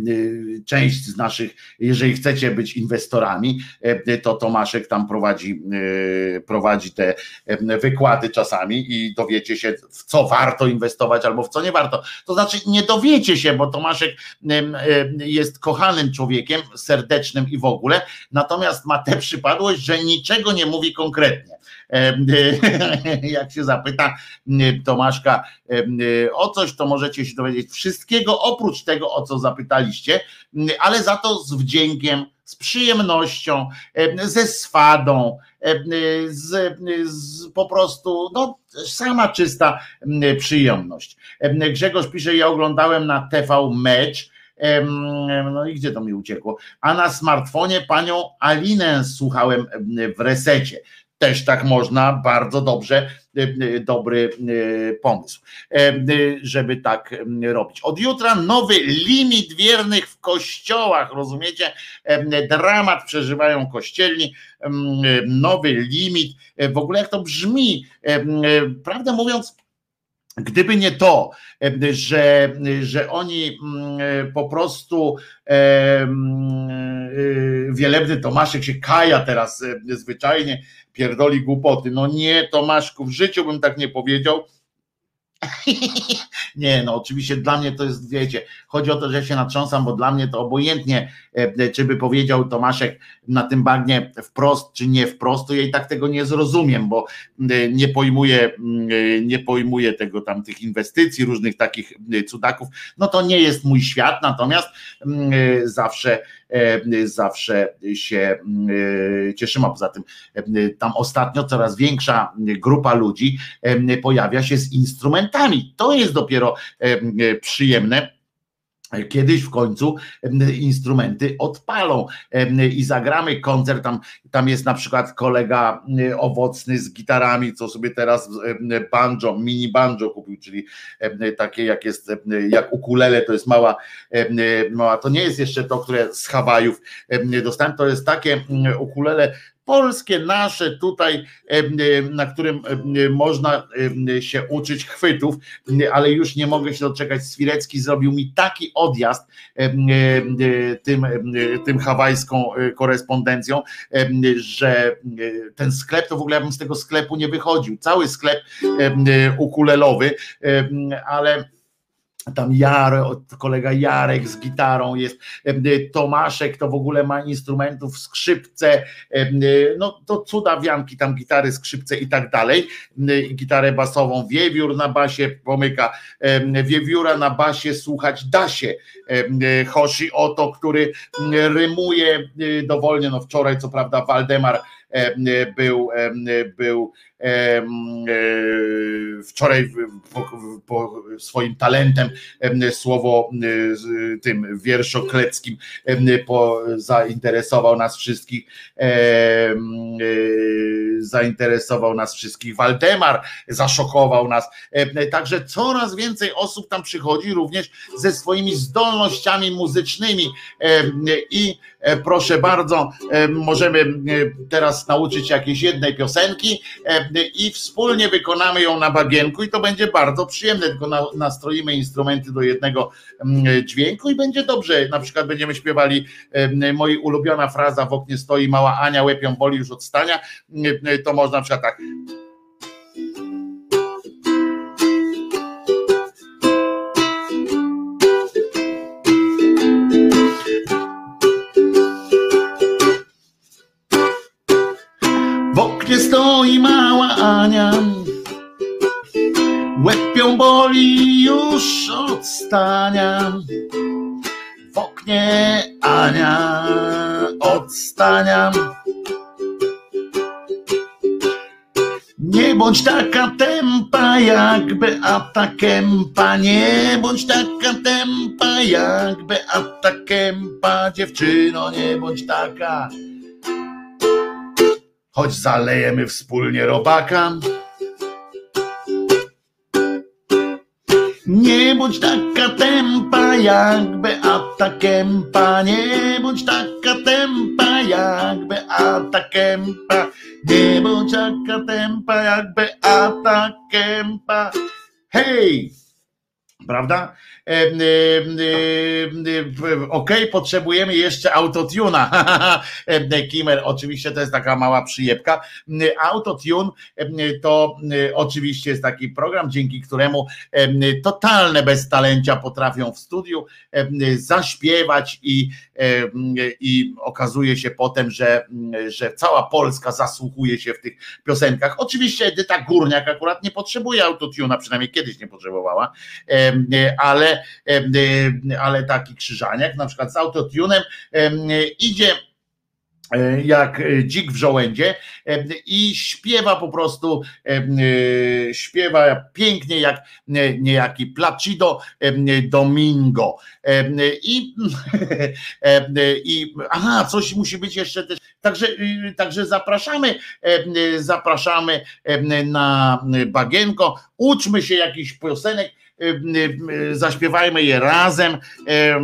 część z naszych, jeżeli chcecie być inwestorami, e, to Tomaszek tam prowadzi, e, prowadzi te wykłady czasami i dowiecie się, w co warto inwestować albo w co nie warto. To znaczy, nie dowiecie się, bo Tomaszek jest kochanym człowiekiem, serdecznym i w ogóle, natomiast ma tę przypadłość, że niczego nie mówi konkretnie. Jak się zapyta Tomaszka o coś, to możecie się dowiedzieć wszystkiego oprócz tego, o co zapytaliście, ale za to z wdziękiem z przyjemnością, ze swadą, z, z, po prostu no, sama czysta przyjemność. Grzegorz pisze, ja oglądałem na TV mecz, no i gdzie to mi uciekło, a na smartfonie panią Alinę słuchałem w resecie też tak można, bardzo dobrze, e, e, dobry e, pomysł, żeby tak robić. Od jutra nowy limit wiernych w kościołach, rozumiecie? Dramat przeżywają kościelni, nowy limit, w ogóle jak to brzmi, prawdę mówiąc, Gdyby nie to, że, że oni po prostu wielebny Tomaszek się kaja teraz zwyczajnie, pierdoli głupoty. No nie, Tomaszku, w życiu bym tak nie powiedział. nie, no oczywiście dla mnie to jest, wiecie, chodzi o to, że się natrząsam, bo dla mnie to obojętnie, e, czy by powiedział Tomaszek na tym bagnie wprost, czy nie wprost, to ja i tak tego nie zrozumiem, bo e, nie pojmuję, e, nie pojmuję tego tam tych inwestycji, różnych takich cudaków, no to nie jest mój świat, natomiast zawsze zawsze się cieszymy. Poza tym tam ostatnio coraz większa grupa ludzi pojawia się z instrumentami. To jest dopiero przyjemne Kiedyś w końcu instrumenty odpalą i zagramy koncert. Tam, tam jest na przykład kolega owocny z gitarami, co sobie teraz banjo, mini banjo kupił, czyli takie jak jest, jak ukulele, to jest mała, mała, to nie jest jeszcze to, które z Hawajów dostałem, to jest takie ukulele polskie, nasze tutaj, na którym można się uczyć chwytów, ale już nie mogę się doczekać. Swirecki zrobił mi taki odjazd tym, tym hawajską e, korespondencją, że ten sklep, to w ogóle ja bym z tego sklepu nie wychodził. Cały sklep ukulelowy, ale tam Jarek, kolega Jarek z gitarą jest, Tomaszek to w ogóle ma instrumentów, skrzypce, no to cuda wianki, tam gitary, skrzypce i tak dalej, gitarę basową, wiewiór na basie pomyka, wiewióra na basie słuchać da się, Hoshi Oto, który rymuje dowolnie, no wczoraj co prawda Waldemar był, był wczoraj po swoim talentem słowo tym wierszokleckim zainteresował nas wszystkich e, zainteresował nas wszystkich Waldemar zaszokował nas. Także coraz więcej osób tam przychodzi również ze swoimi zdolnościami muzycznymi. I e, proszę bardzo możemy teraz nauczyć jakiejś jednej piosenki i wspólnie wykonamy ją na bagienku i to będzie bardzo przyjemne, tylko nastroimy instrumenty do jednego mm, dźwięku i będzie dobrze. Na przykład będziemy śpiewali moi ulubiona fraza w oknie stoi mała Ania, łepią boli już od stania, to można na przykład tak mała Ania. Łeb ją boli już od stania. W oknie Ania odstania. Nie bądź taka tempa jak Beata Kępa, nie bądź taka tempa jak Beata Kępa, dziewczyno, nie bądź taka choć zalejemy wspólnie robaka. Nie bądź taka tempa jak Beata nie bądź taka tempa jak Beata nie bądź taka tempa jak Beata. Hej! prawda? Ok, potrzebujemy jeszcze autotuna. Kimer, oczywiście to jest taka mała przyjebka. Autotune to oczywiście jest taki program, dzięki któremu totalne beztalencia potrafią w studiu zaśpiewać i, i okazuje się potem, że, że cała Polska zasłuchuje się w tych piosenkach. Oczywiście Edyta Górniak akurat nie potrzebuje autotuna, przynajmniej kiedyś nie potrzebowała, e, ale, e, ale taki krzyżaniak na przykład z autotunem e, idzie e, jak dzik w żołędzie e, i śpiewa po prostu, e, e, śpiewa pięknie jak e, niejaki Placido e, Domingo. E, I, e, i aha, coś musi być jeszcze też. Także, y, także zapraszamy, e, zapraszamy e, na bagienko, uczmy się jakichś piosenek, e, e, zaśpiewajmy je razem e,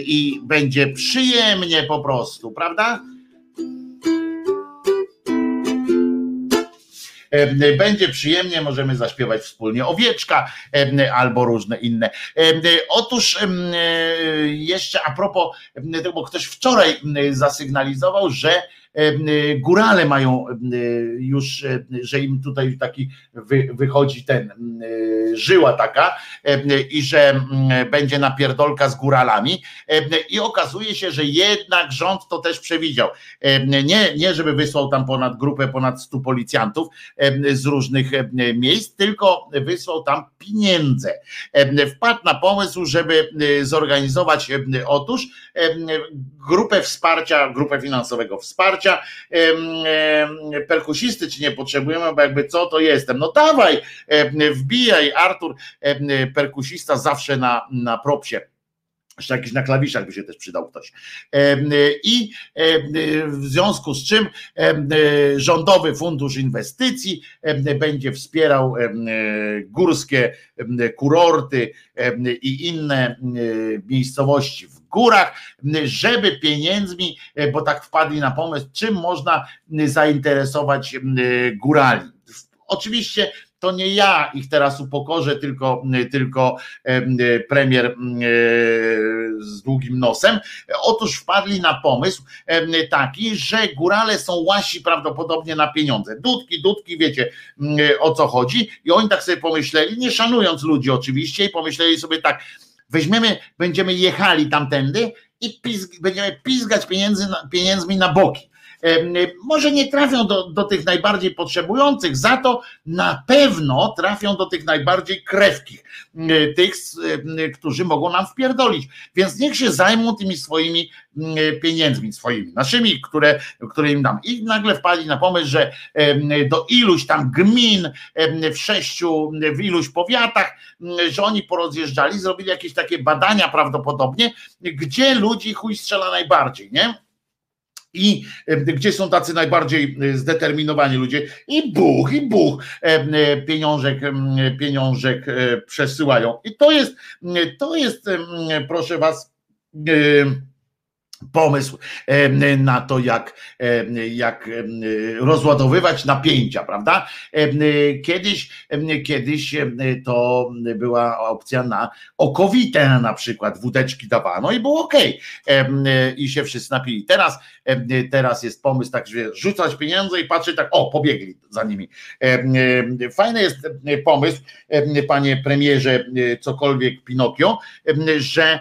i będzie przyjemnie po prostu, prawda? Będzie przyjemnie, możemy zaśpiewać wspólnie owieczka albo różne inne. Otóż e, jeszcze a propos, bo ktoś wczoraj zasygnalizował, że górale mają już, e, że im tutaj taki wy, wychodzi ten e, żyła taka i że będzie napierdolka z góralami i okazuje się, że jednak rząd to też przewidział. Nie, nie żeby wysłał tam ponad grupę, ponad 100 policjantów, z różnych miejsc, tylko wysłał tam pieniądze. Wpadł na pomysł, żeby e, zorganizować otóż grupę wsparcia, grupę finansowego wsparcia. Perkusisty czy nie potrzebujemy, bo jakby co to jestem. No dawaj, wbijaj Artur, perkusista zawsze na, na propsie. Jeszcze jakiś na klawiszach by się też przydał ktoś. I w związku z czym Rządowy Fundusz Inwestycji będzie wspierał górskie kurorty i inne miejscowości górach, żeby pieniędzmi, e, bo tak wpadli na pomysł, czym można zainteresować górali. Oczywiście to nie ja ich teraz upokorzę, tylko, tylko em, premier em, z długim nosem. Otóż wpadli na pomysł taki, że górale są łasi prawdopodobnie na pieniądze. Dudki, dudki, wiecie o co chodzi. I oni tak sobie pomyśleli, nie szanując ludzi oczywiście, i pomyśleli sobie tak, weźmiemy, będziemy jechali tamtędy i pizg, będziemy pizgać pieniędzy, pieniędzmi na boki. Może nie trafią do, do tych najbardziej potrzebujących, za to na pewno trafią do tych najbardziej krewkich, tych, którzy mogą nam wpierdolić. Więc niech się zajmą tymi swoimi pieniędzmi, swoimi, naszymi, które, które im dam. I nagle wpadli na pomysł, że do iluś tam gmin w sześciu, w iluś powiatach, że oni porozjeżdżali, zrobili jakieś takie badania prawdopodobnie, gdzie ludzi chuj strzela najbardziej, nie? I e, gdzie są tacy najbardziej e, zdeterminowani ludzie i buch, i buch e, e, pieniążek, pieniążek e, przesyłają. I to jest, to jest, proszę was, pomysł na to, jak, jak rozładowywać napięcia, prawda? Kiedyś, kiedyś to była opcja na okowitę na przykład, wódeczki dawano i było ok i się wszyscy napili. Teraz, teraz jest pomysł tak, że rzucać pieniądze i patrzeć tak, o, pobiegli za nimi. Fajny jest pomysł, panie premierze, cokolwiek Pinokio, że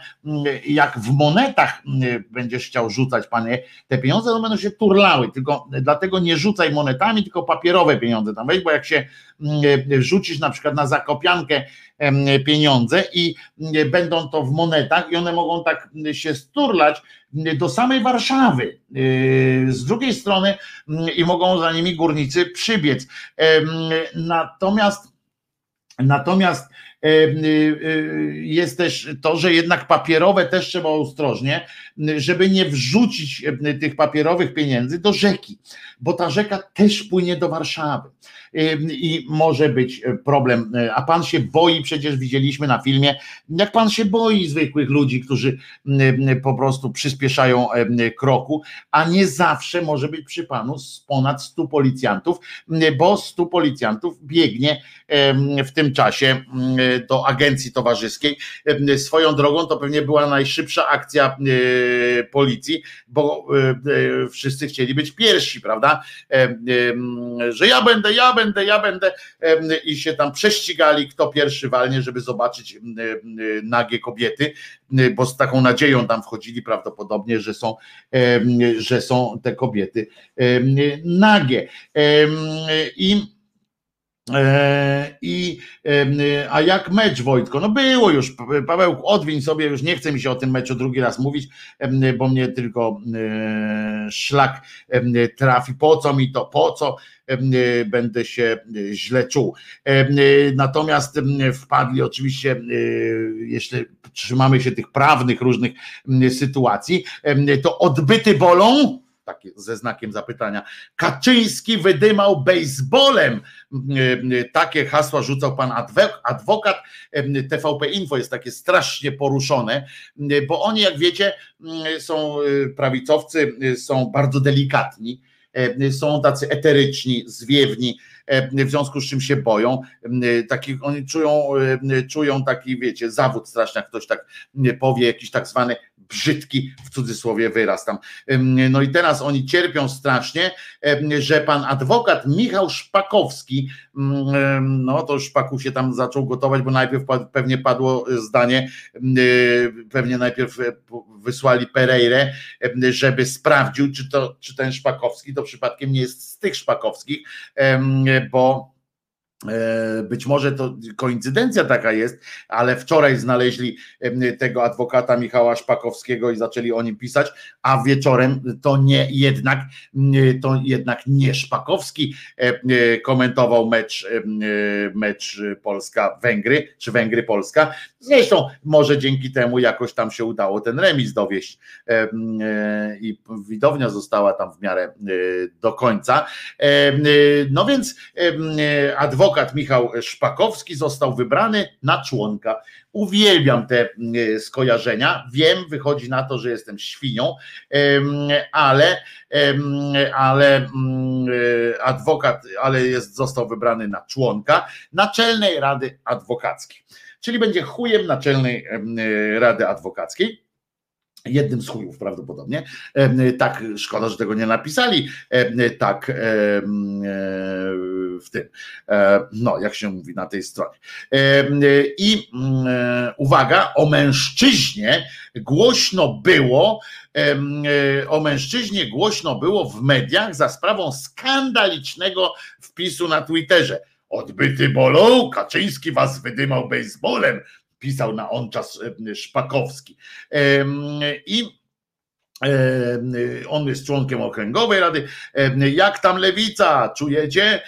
jak w monetach będziesz chciał rzucać, panie, te pieniądze, to będą się turlały, tylko dlatego nie rzucaj monetami, tylko papierowe pieniądze tam weź, bo jak się rzucisz na przykład na zakopiankę pieniądze i mm, będą to w monetach i one mogą tak mm, się sturlać mm, do samej Warszawy. Z drugiej strony mm, i mogą za nimi górnicy przybiec. Natomiast Natomiast e, y, y, jest też to, że jednak papierowe też trzeba ostrożnie, żeby nie wrzucić e, tych papierowych pieniędzy do rzeki, bo ta rzeka też płynie do Warszawy E, i może być problem. E, A pan się boi, przecież widzieliśmy na filmie, jak pan się boi zwykłych ludzi, którzy po prostu przyspieszają e, kroku, a nie zawsze może być przy panu ponad 100 policjantów, bo 100 policjantów biegnie w tym czasie do agencji towarzyskiej. Swoją drogą to pewnie była najszybsza akcja policji, bo wszyscy chcieli być pierwsi, prawda? Że ja będę, ja będę, ja będę i się tam prześcigali, kto pierwszy walnie, żeby zobaczyć nagie kobiety, bo z taką nadzieją tam wchodzili prawdopodobnie, że są, że są te kobiety nagie. I e, i, a jak mecz Wojtko? No było już, Paweł, odwiń sobie, już nie chce mi się o tym meczu drugi raz mówić, bo mnie tylko e, szlak trafi. Po co mi to? Po co będę się źle czuł? Natomiast wpadli oczywiście, jeśli trzymamy się tych prawnych różnych sytuacji, to odbyty bolą takie ze znakiem zapytania. Kaczyński wydymał baseballem. Takie hasła rzucał pan adwokat. TVP Info jest takie strasznie poruszone, bo oni, jak wiecie, są prawicowcy, są bardzo delikatni, są tacy eteryczni, zwiewni w związku z czym się boją. Taki, oni czują, czują taki, wiecie, zawód straszny, jak ktoś tak powie, jakiś tak zwany brzydki w cudzysłowie wyraz tam. No i teraz oni cierpią strasznie, że pan adwokat Michał Szpakowski, no to Szpaku się tam zaczął gotować, bo najpierw pewnie padło zdanie, pewnie najpierw e, wysłali Pereire, żeby sprawdził, czy, to, czy ten Szpakowski to przypadkiem nie jest z tych Szpakowskich, bo E, być może to koincydencja taka jest, ale wczoraj znaleźli tego adwokata Michała Szpakowskiego i zaczęli o nim pisać, a wieczorem to nie jednak, to jednak nie Szpakowski e, komentował mecz, mecz Polska-Węgry, czy Węgry-Polska. Zresztą może dzięki temu jakoś tam się udało ten remis dowieść e, i widownia została tam w miarę do końca. No więc adwokat adwokat Michał Szpakowski został wybrany na członka. Uwielbiam te e, skojarzenia. Wiem, wychodzi na to, że jestem świnią, ale, ale mm, e, adwokat, ale jest, został wybrany na członka Naczelnej Rady Adwokackiej. Czyli będzie chujem Naczelnej e, Rady Adwokackiej jednym z chujów prawdopodobnie. Tak, szkoda, że tego nie napisali. Tak w tym, no jak się mówi na tej stronie. I uwaga, o mężczyźnie głośno było, o mężczyźnie głośno było w mediach za sprawą skandalicznego wpisu na Twitterze. Odbyty bolą, Kaczyński was wydymał baseballem, pisał na on czas e, Szpakowski. I on jest członkiem okręgowej rady. Jak tam lewica? Czujecie?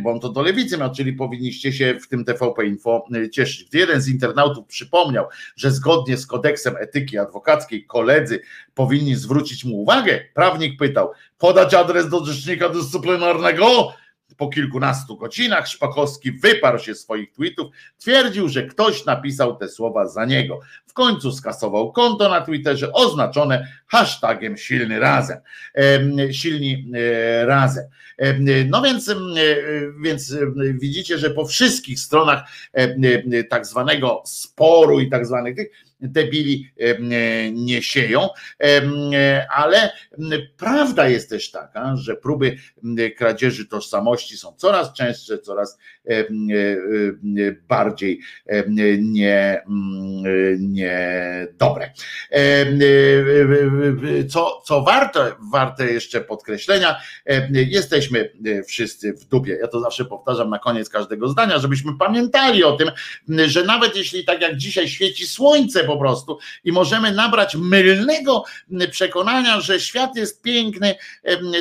Bo on to do lewicy miał, czyli powinniście się w tym TVP Info e, cieszyć. Jeden z internautów przypomniał, że zgodnie z kodeksem etyki adwokackiej koledzy powinni zwrócić mu uwagę, prawnik pytał: podać adres do rzecznika dyscyplinarnego? Po kilkunastu godzinach Szpakowski wyparł się swoich tweetów, twierdził, że ktoś napisał te słowa za niego. W końcu skasował konto na Twitterze oznaczone hashtagiem silny razem. Silni e, razem. No więc, e, więc widzicie, że po wszystkich stronach tak zwanego sporu i tak zwanych tych debili nie sieją, ale prawda jest też taka, że próby kradzieży tożsamości są coraz częstsze, coraz bardziej nie, niedobre. Co, co warte, warte jeszcze podkreślenia, jesteśmy wszyscy w dupie. Ja to zawsze powtarzam na koniec każdego zdania, żebyśmy pamiętali o tym, że nawet jeśli tak jak dzisiaj świeci słońce, po prostu i możemy nabrać mylnego przekonania, że świat jest piękny,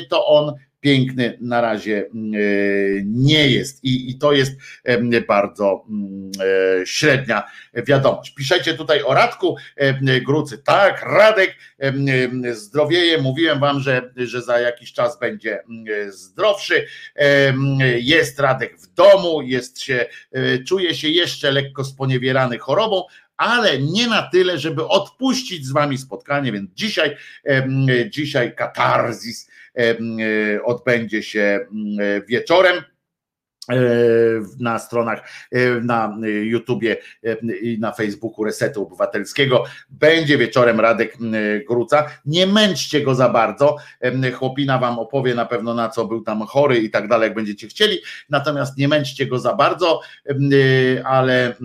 to on piękny na razie nie jest i, i to jest bardzo mm, e, średnia wiadomość. Piszecie tutaj o Radku Grucy. Tak, Radek zdrowieje. Mówiłem wam, że, że za jakiś czas będzie zdrowszy. Jest Radek w domu, jest się, e, czuje się jeszcze lekko sponiewierany chorobą, ale nie na tyle, żeby odpuścić z wami spotkanie, więc dzisiaj, dzisiaj katarzis odbędzie się wieczorem na stronach, e, na YouTubie e, i na Facebooku Resetu Obywatelskiego. Będzie wieczorem Radek Gruca. Nie męczcie go za bardzo. Chłopina wam opowie na pewno na co był tam chory i tak dalej, jak będziecie chcieli. Natomiast nie męczcie go za bardzo, ale,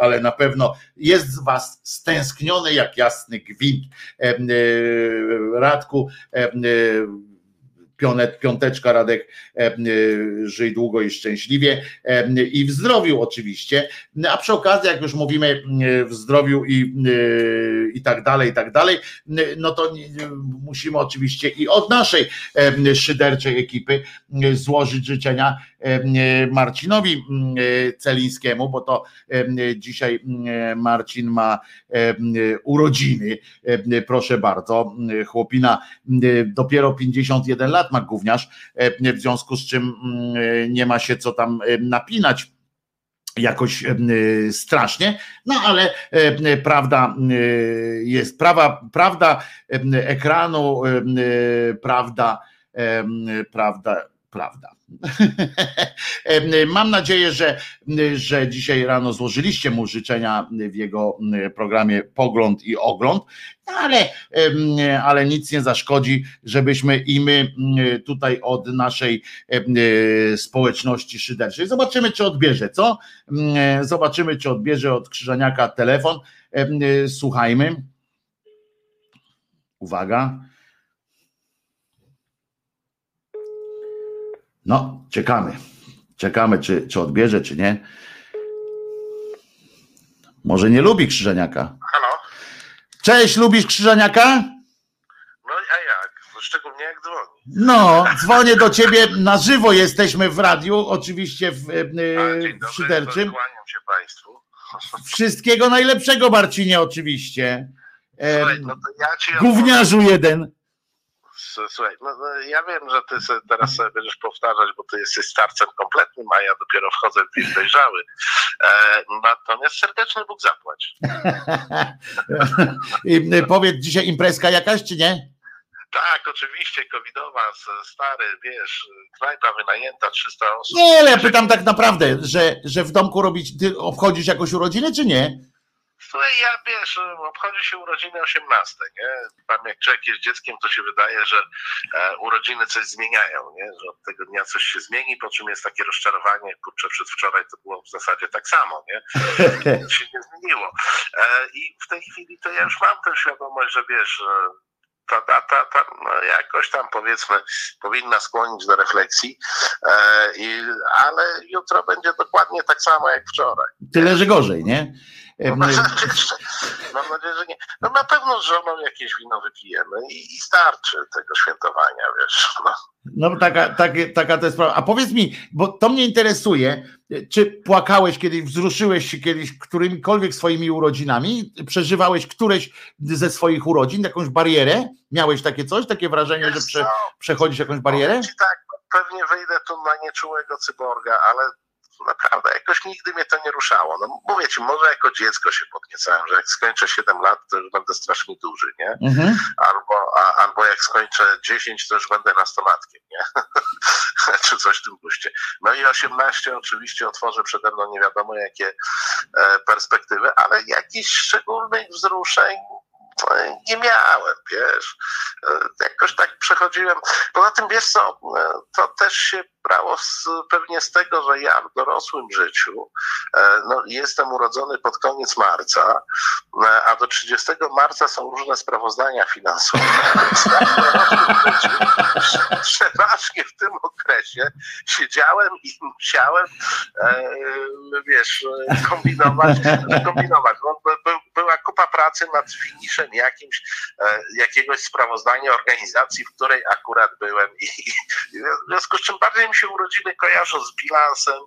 ale na pewno jest z was stęskniony jak jasny gwint. Radku, Piąteczka Radek, e, e, żyj długo i szczęśliwie e, i w zdrowiu oczywiście, a przy okazji jak już mówimy w zdrowiu i, i tak dalej, i tak dalej, no to musimy oczywiście i od naszej szyderczej ekipy złożyć życzenia Marcinowi Celińskiemu, bo to dzisiaj Marcin ma urodziny, proszę bardzo, chłopina dopiero 51 lat ma gówniarz, w związku z czym nie ma się co tam napinać jakoś strasznie, no ale prawda jest, prawa, prawda ekranu, prawda, prawda, prawda. Mam nadzieję, że, że dzisiaj rano złożyliście mu życzenia w jego programie Pogląd i Ogląd, ale, ale nic nie zaszkodzi, żebyśmy i my tutaj od naszej społeczności szyderczej zobaczymy, czy odbierze, co? Zobaczymy, czy odbierze od Krzyżaniaka telefon. Słuchajmy. Uwaga. No, czekamy. Czekamy, czy, czy odbierze, czy nie. Może nie lubi Krzyżaniaka. Halo? Cześć, lubisz Krzyżaniaka? No a jak? No, szczególnie jak dzwoni. No, dzwonię do ciebie, na żywo jesteśmy w radiu, oczywiście w, e, w Szyderczym. Kłaniam się Państwu. Wszystkiego najlepszego, Marcinie, oczywiście. Słuchaj, no ja Gówniarzu jeden. Słuchaj, no, no, ja wiem, że ty teraz sobie będziesz powtarzać, bo ty jesteś starcem kompletnym, a ja dopiero wchodzę w wiek dojrzały. E, natomiast serdeczny Bóg zapłać. I, y, powiedz, dzisiaj imprezka jakaś, czy nie? Tak, oczywiście, covidowa, stary, wiesz, knajpa wynajęta, 300 osób. Nie, ale ja pytam tak naprawdę, że, że w domku robić, ty obchodzisz jakoś urodziny, czy nie? Słuchaj, ja wiesz, obchodzi się urodziny 18, nie? Tam jak człowiek jest dzieckiem, to się wydaje, że e, urodziny coś zmieniają, nie? Że od tego dnia coś się zmieni, po czym jest takie rozczarowanie, kurczę, przedwczoraj to było w zasadzie tak samo, nie? Nic się nie zmieniło. E, I w tej chwili to ja już mam tę świadomość, że wiesz, że ta data ta, no, jakoś tam powiedzmy powinna skłonić do refleksji, e, i, ale jutro będzie dokładnie tak samo jak wczoraj. Tyle, że gorzej, nie? No, mam, nadzieję, że, nie. No na pewno z żoną jakieś wino wypijemy i, i starczy tego świętowania, wiesz. No. No taka, takie, taka to jest sprawa. A powiedz mi, bo to mnie interesuje, czy płakałeś kiedyś, wzruszyłeś się kiedyś którymkolwiek swoimi urodzinami? Przeżywałeś któreś ze swoich urodzin, jakąś barierę? Miałeś takie coś, takie wrażenie, że prze, przechodzisz jakąś barierę? Tak, pewnie wyjdę tu na nieczułego cyborga, ale naprawdę jakoś nigdy mnie to nie ruszało. No mówię ci, może jako dziecko się podniecałem, że jak skończę 7 lat, to już będę strasznie duży, nie? Mhm. Albo, a, albo jak skończę 10, to już będę nastolatkiem, nie? Czy coś w tym guście. No i 18 oczywiście otworzy przede mną nie wiadomo jakie e, perspektywy, ale jakichś szczególnych wzruszeń nie miałem, wiesz. E, Jakoś tak przechodziłem. Poza tym, wiesz co, e, to też się brało z, pewnie z tego, że ja w dorosłym życiu e, no, jestem urodzony pod koniec marca, a do 30 marca są różne sprawozdania finansowe. Przeważnie w tym okresie siedziałem i musiałem, wiesz, kombinować, kombinować. No, by, by, była kupa pracy nad finiszem jakimś, e, jakiegoś sprawozdania organizacji, w której akurat byłem i, i w związku z czym bardziej mi się urodziny kojarzą z bilansem,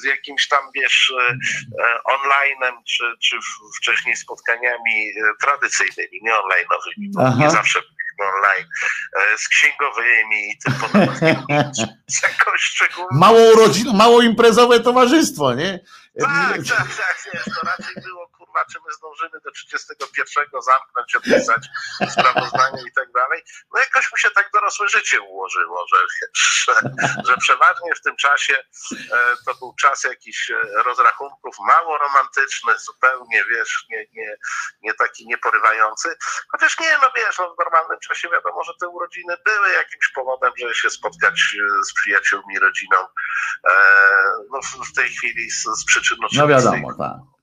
z jakimś tam, wiesz, e, e, online'em, czy, czy wcześniej spotkaniami tradycyjnymi, nie online'owymi, bo Aha. nie zawsze online, z księgowymi i tym podobnymi. Z jakoś szczególną... Mało urodzin, mało imprezowe towarzystwo, nie? Tak, tak, tak, wiesz, to raczej było kurwa czy my zdążymy do 31 zamknąć, odpisać sprawozdanie i tak dalej. No jakoś mi się tak dorosłe życie ułożyło, że, że, że przeważnie w tym czasie e, to był czas jakichś e, rozrachunków mało romantyczny, zupełnie, wiesz, nie, nie, nie taki nieporywający. Chociaż nie, no wiesz, no w normalnym czasie wiadomo, że te urodziny były jakimś powodem, żeby się spotkać e, z przyjaciółmi, rodziną. No w, tej chwili z, z przyczyn No wiadomo, tak.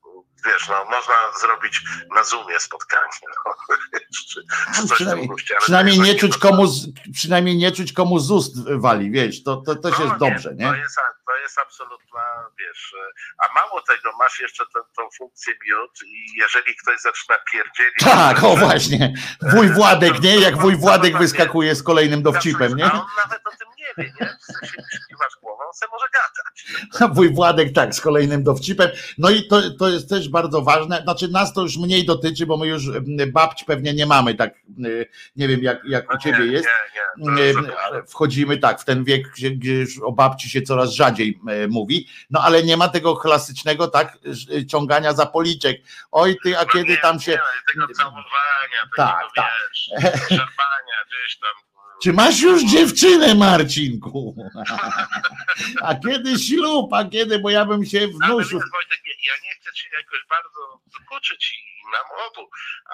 Wiesz, no, można zrobić na Zoomie spotkanie, no, wiesz, czy, czy Przynajmniej, guście, to przynajmniej, nie czuć to- komu, z- przynajmniej nie czuć komu z ust wali, wiesz, to, to też No jest dobrze, To nie? jest, to jest absolutna, wiesz, a mało tego, masz jeszcze tę tą funkcję miód i jeżeli ktoś zaczyna pierdzielić... Tak, o właśnie. Wuj Władek, nie? Jak wuj Władek wyskakuje z kolejnym dowcipem, nie? A on nawet o tym nie wie, nie? W sensie kiwasz głową, on se może gadać. Wuj Władek, tak, z kolejnym dowcipem. No i to, to jest też bardzo ważne. Znaczy, nas to już mniej dotyczy, bo my już babci pewnie nie mamy, tak, nie wiem, jak, jak u No ciebie nie, jest. Nie, nie, Wchodzimy tak w ten wiek, gdzie, gdzie już o babci się coraz rzadziej mówi, no ale nie ma tego klasycznego tak ciągania za policzek. Oj ty, a No kiedy tam się. Nie, tego całowania, Tak, takiego, tak. wiesz, szarpania gdzieś tam. Czy masz już dziewczynę, Marcinku? A kiedy ślub? A kiedy? Bo ja bym się wnuszył. ja nie chcę cię jakoś bardzo dokuczyć i nam obu,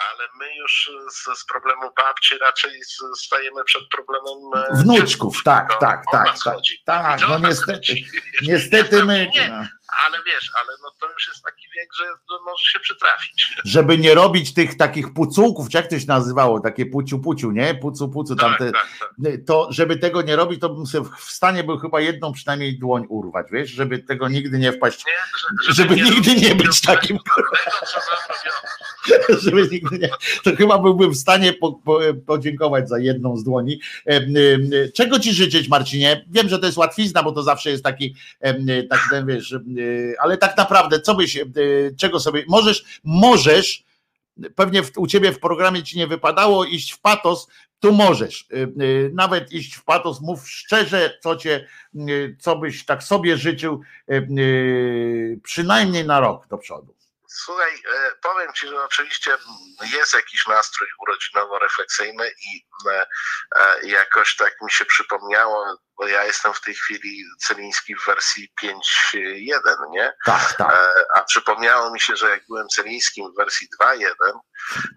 ale my już z, z problemu babci raczej stajemy przed problemem e, Wnuczków, tak, tak, tak, tak. Tak, to no niestety. chodzi. Niestety my. Nie, no. ale wiesz, ale no to już jest taki wiek, że, że może się przytrafić. Żeby nie robić tych takich pucułków, czy jak to się nazywało, takie puciu puciu, nie? Pucu pucu, tam Tak, tak, tak. to żeby tego nie robić, to bym sobie w stanie był chyba jedną przynajmniej dłoń urwać, wiesz, żeby tego nigdy nie wpaść, Nie, że, żeby nigdy nie robić być takim, tego, co. żeby nigdy nie, to chyba byłbym w stanie po, po, podziękować za jedną z dłoni. Czego ci życzyć, Marcinie? Wiem, że to jest łatwizna, bo to zawsze jest taki, em, taki ten, wiesz, ale tak naprawdę, co byś, e, czego sobie, możesz, możesz, pewnie u ciebie w programie ci nie wypadało iść w patos, tu możesz y, nawet iść w patos, mów szczerze, co cię, y, co byś tak sobie życzył, y, przynajmniej na rok do przodu. Słuchaj, e, powiem Ci, że oczywiście jest jakiś nastrój urodzinowo-refleksyjny i e, e, jakoś tak mi się przypomniało, bo ja jestem w tej chwili Celiński w wersji 5.1, nie? Tak, tak. A przypomniało mi się, że jak byłem Celińskim w wersji 2.1,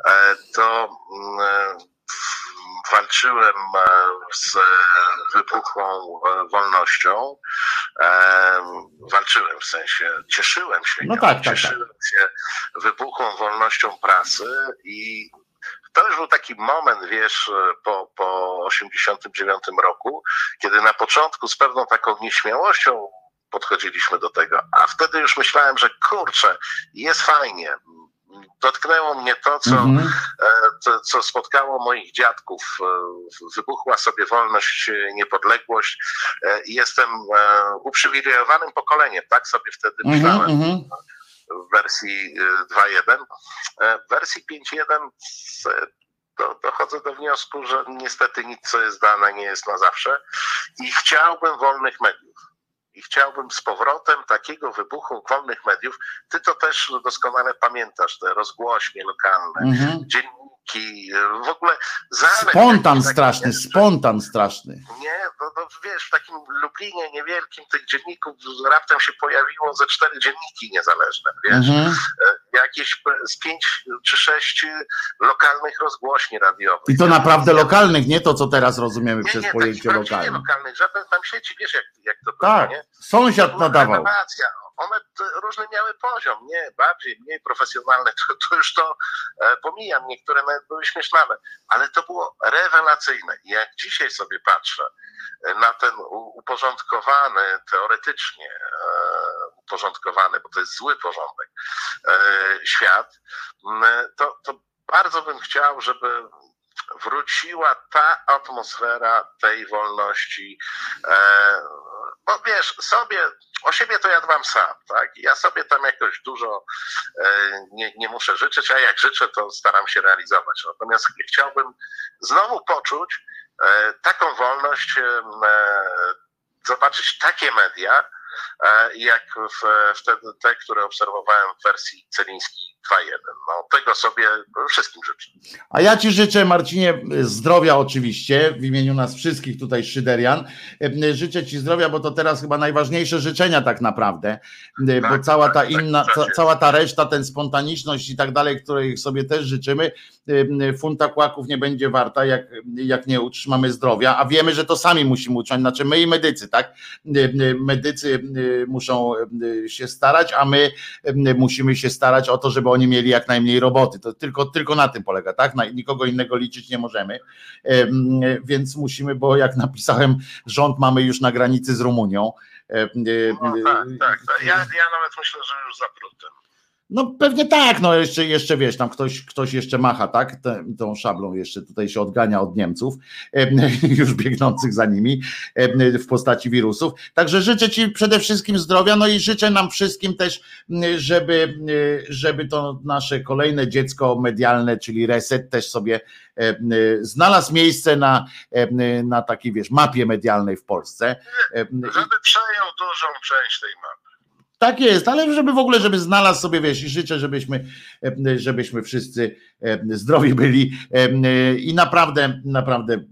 e, to mm, walczyłem e, z wybuchłą e, wolnością. E, Walczyłem w sensie, cieszyłem się. No nią, tak, tak, tak. cieszyłem się wybuchłą wolnością prasy i to już był taki moment, wiesz, po, po 89 roku, kiedy na początku z pewną taką nieśmiałością podchodziliśmy do tego, a wtedy już myślałem, że kurczę, jest fajnie. Dotknęło mnie to, co, Mhm. e, co, spotkało moich dziadków. E, Wybuchła sobie wolność, e, niepodległość i jestem uprzywilejowanym pokoleniem, tak sobie wtedy Mhm, myślałem mhm. w wersji y, 2.1. E, W wersji 5.1 s- do, dochodzę do wniosku, że niestety nic, co jest dane, nie jest na zawsze i chciałbym wolnych mediów. I chciałbym z powrotem takiego wybuchu wolnych mediów. Ty to też doskonale pamiętasz, te rozgłośnie lokalne, Mhm. dzienniki, w ogóle zalet Spontan straszny, spontan straszny. nie, no, no wiesz, w takim Lublinie niewielkim tych dzienników raptem się pojawiło ze cztery dzienniki niezależne, wiesz, Mhm. Jakieś z pięć czy sześć lokalnych rozgłośni radiowych. I to naprawdę lokalnych, nie to, co teraz rozumiemy nie, przez nie, pojęcie lokalne. lokalnych, żaden tam sieci, wiesz jak, jak to było, Tak, nie? sąsiad nadawał. rewelacja. One różny miały poziom, nie, bardziej, mniej profesjonalne, to, to już to e, pomijam, niektóre nawet były śmieszne, ale to było rewelacyjne. I jak dzisiaj sobie patrzę e, na ten uporządkowany, teoretycznie e, uporządkowany, bo to jest zły porządek, e, świat, m, to, to bardzo bym chciał, żeby wróciła ta atmosfera tej wolności. E, bo wiesz, sobie, o siebie to ja dbam sam, tak? Ja sobie tam jakoś dużo e, nie, nie muszę życzyć, a jak życzę, to staram się realizować. Natomiast chciałbym znowu poczuć e, taką wolność, e, zobaczyć takie media, e, jak w, wtedy te, które obserwowałem w wersji Celińskiej 2.1. No, tego sobie wszystkim życzę. A ja Ci życzę, Marcinie, zdrowia oczywiście, w imieniu nas wszystkich tutaj Szyderian. Życzę Ci zdrowia, bo to teraz chyba najważniejsze życzenia tak naprawdę, tak, bo cała ta tak, inna, tak, ca, cała ta reszta, ten spontaniczność i tak dalej, której sobie też życzymy, funta kłaków nie będzie warta, jak, jak nie utrzymamy zdrowia, a wiemy, że to sami musimy utrzymać, znaczy my i medycy, tak? Medycy muszą się starać, a my musimy się starać o to, żeby oni mieli jak najmniej roboty. To tylko, tylko na tym polega, tak? Na, nikogo innego liczyć nie możemy. Więc musimy, bo jak napisałem, rząd mamy już na granicy z Rumunią. No, tak, tak. Ja, ja nawet myślę, że już za prutem. No pewnie tak, no jeszcze, jeszcze wiesz, tam ktoś, ktoś jeszcze macha, tak, tą szablą jeszcze tutaj się odgania od Niemców, już biegnących za nimi w postaci wirusów. Także życzę Ci przede wszystkim zdrowia, no i życzę nam wszystkim też, żeby, żeby to nasze kolejne dziecko medialne, czyli Reset też sobie znalazł miejsce na, na takiej, wiesz, mapie medialnej w Polsce. Żeby przejął dużą część tej mapy. Tak jest, ale żeby w ogóle, żeby znalazł sobie, wiesz, i życzę, żebyśmy, żebyśmy wszyscy zdrowi byli i naprawdę, naprawdę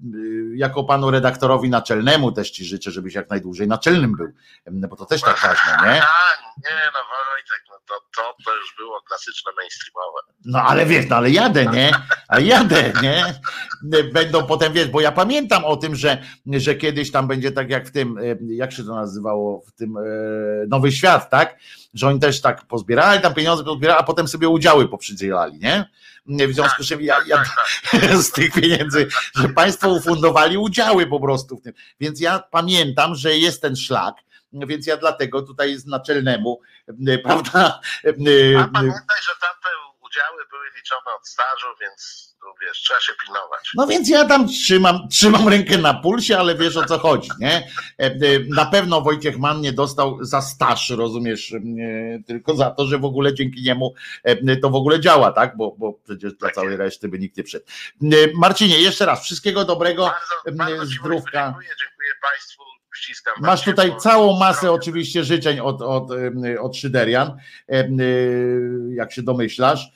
jako panu redaktorowi naczelnemu też ci życzę, żebyś jak najdłużej naczelnym był, bo to też tak ważne, nie? Nie, no to, to, to już było klasyczne mainstreamowe. No ale wiesz, no ale jadę, nie? A jadę, nie? Będą potem, wiesz, bo ja pamiętam o tym, że, że kiedyś tam będzie tak jak w tym, jak się to nazywało, w tym Nowy Świat, tak? Że oni też tak pozbierali tam pieniądze, pozbierali, a potem sobie udziały poprzydzielali, nie? W związku z czym ja, ja z tych pieniędzy, że państwo ufundowali udziały po prostu w tym. Więc ja pamiętam, że jest ten szlak, więc ja dlatego tutaj z naczelnemu, prawda? A pamiętaj, że tamte udziały były liczone od stażu, więc tu wiesz, trzeba się pilnować. No więc ja tam trzymam, trzymam rękę na pulsie, ale wiesz o co chodzi, nie? Na pewno Wojciech Mann nie dostał za staż, rozumiesz, tylko za to, że w ogóle dzięki niemu to w ogóle działa, tak? Bo, bo przecież dla całej reszty by nikt nie wszedł. Marcinie, jeszcze raz, wszystkiego dobrego, bardzo, bardzo zdrówka. Dziękuję, dziękuję Państwu ściskam. Masz tutaj całą masę oczywiście życzeń od, od, od Szyderian, jak się domyślasz.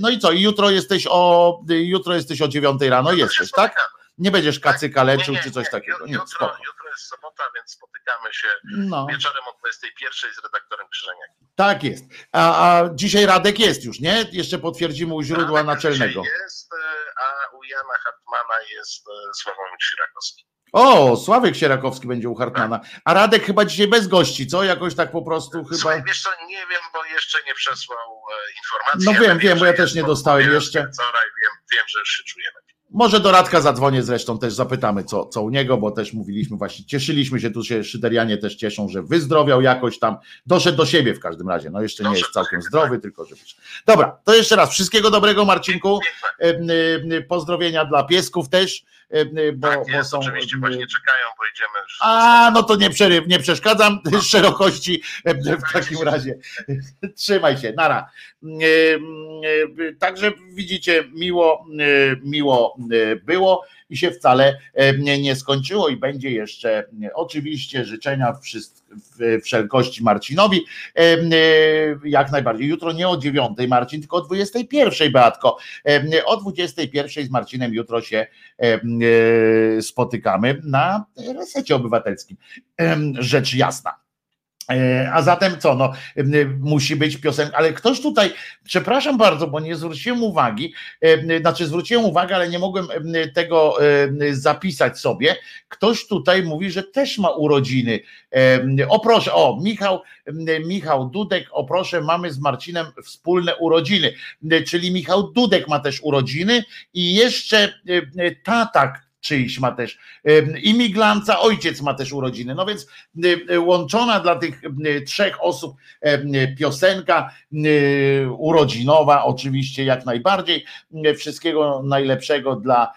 No i co, jutro jesteś o jutro jesteś o 9 rano, jesteś, tak? Nie będziesz kacyka leczył czy coś takiego. Nie, jutro, jutro jest sobota, więc spotykamy się no. wieczorem o 21 z redaktorem Krzyżeniakiem. Tak jest. A, a dzisiaj Radek jest już, nie? Jeszcze potwierdzimy u źródła Radek naczelnego. jest, a u Jana Hartmana jest Sławomir Sirakowski. O, Sławek Sierakowski będzie u Hartmana. A Radek chyba dzisiaj bez gości, co? Jakoś tak po prostu chyba. Słuchaj, wiesz co, nie wiem, bo jeszcze nie przesłał e, informacji. No wiem, wiem, bo ja też nie dostałem jeszcze. Wczoraj wiem, wiem, że już się czujemy. Może do Radka zadzwonię zresztą, też zapytamy, co, co u niego, bo też mówiliśmy właśnie, cieszyliśmy się, tu się Szyderianie też cieszą, że wyzdrowiał jakoś tam, doszedł do siebie w każdym razie, no jeszcze nie jest całkiem zdrowy, tak. tylko żeby... Dobra, to jeszcze raz, wszystkiego dobrego Marcinku, pozdrowienia dla piesków też, bo, tak jest, bo są... oczywiście właśnie czekają, bo idziemy... A, no to nie, przeryw, nie przeszkadzam, szerokości w takim razie. Trzymaj się, nara. Także widzicie, miło, miło było i się wcale nie skończyło i będzie jeszcze oczywiście życzenia wszelkości Marcinowi jak najbardziej. Jutro nie o dziewiątej Marcin, tylko o 21 Beatko. O 21 z Marcinem jutro się spotykamy na resecie obywatelskim. Rzecz jasna. E, a zatem co, no, musi być piosenka, ale ktoś tutaj, przepraszam bardzo, bo nie zwróciłem uwagi, znaczy zwróciłem uwagę, ale nie mogłem tego zapisać sobie. Ktoś tutaj mówi, że też ma urodziny. O proszę, o, Michał, Michał Dudek, o proszę, mamy z Marcinem wspólne urodziny, czyli Michał Dudek ma też urodziny i jeszcze tatak czyjś ma też imiglanca, ojciec ma też urodziny. No więc łączona dla tych trzech osób piosenka urodzinowa, oczywiście jak najbardziej. Wszystkiego najlepszego dla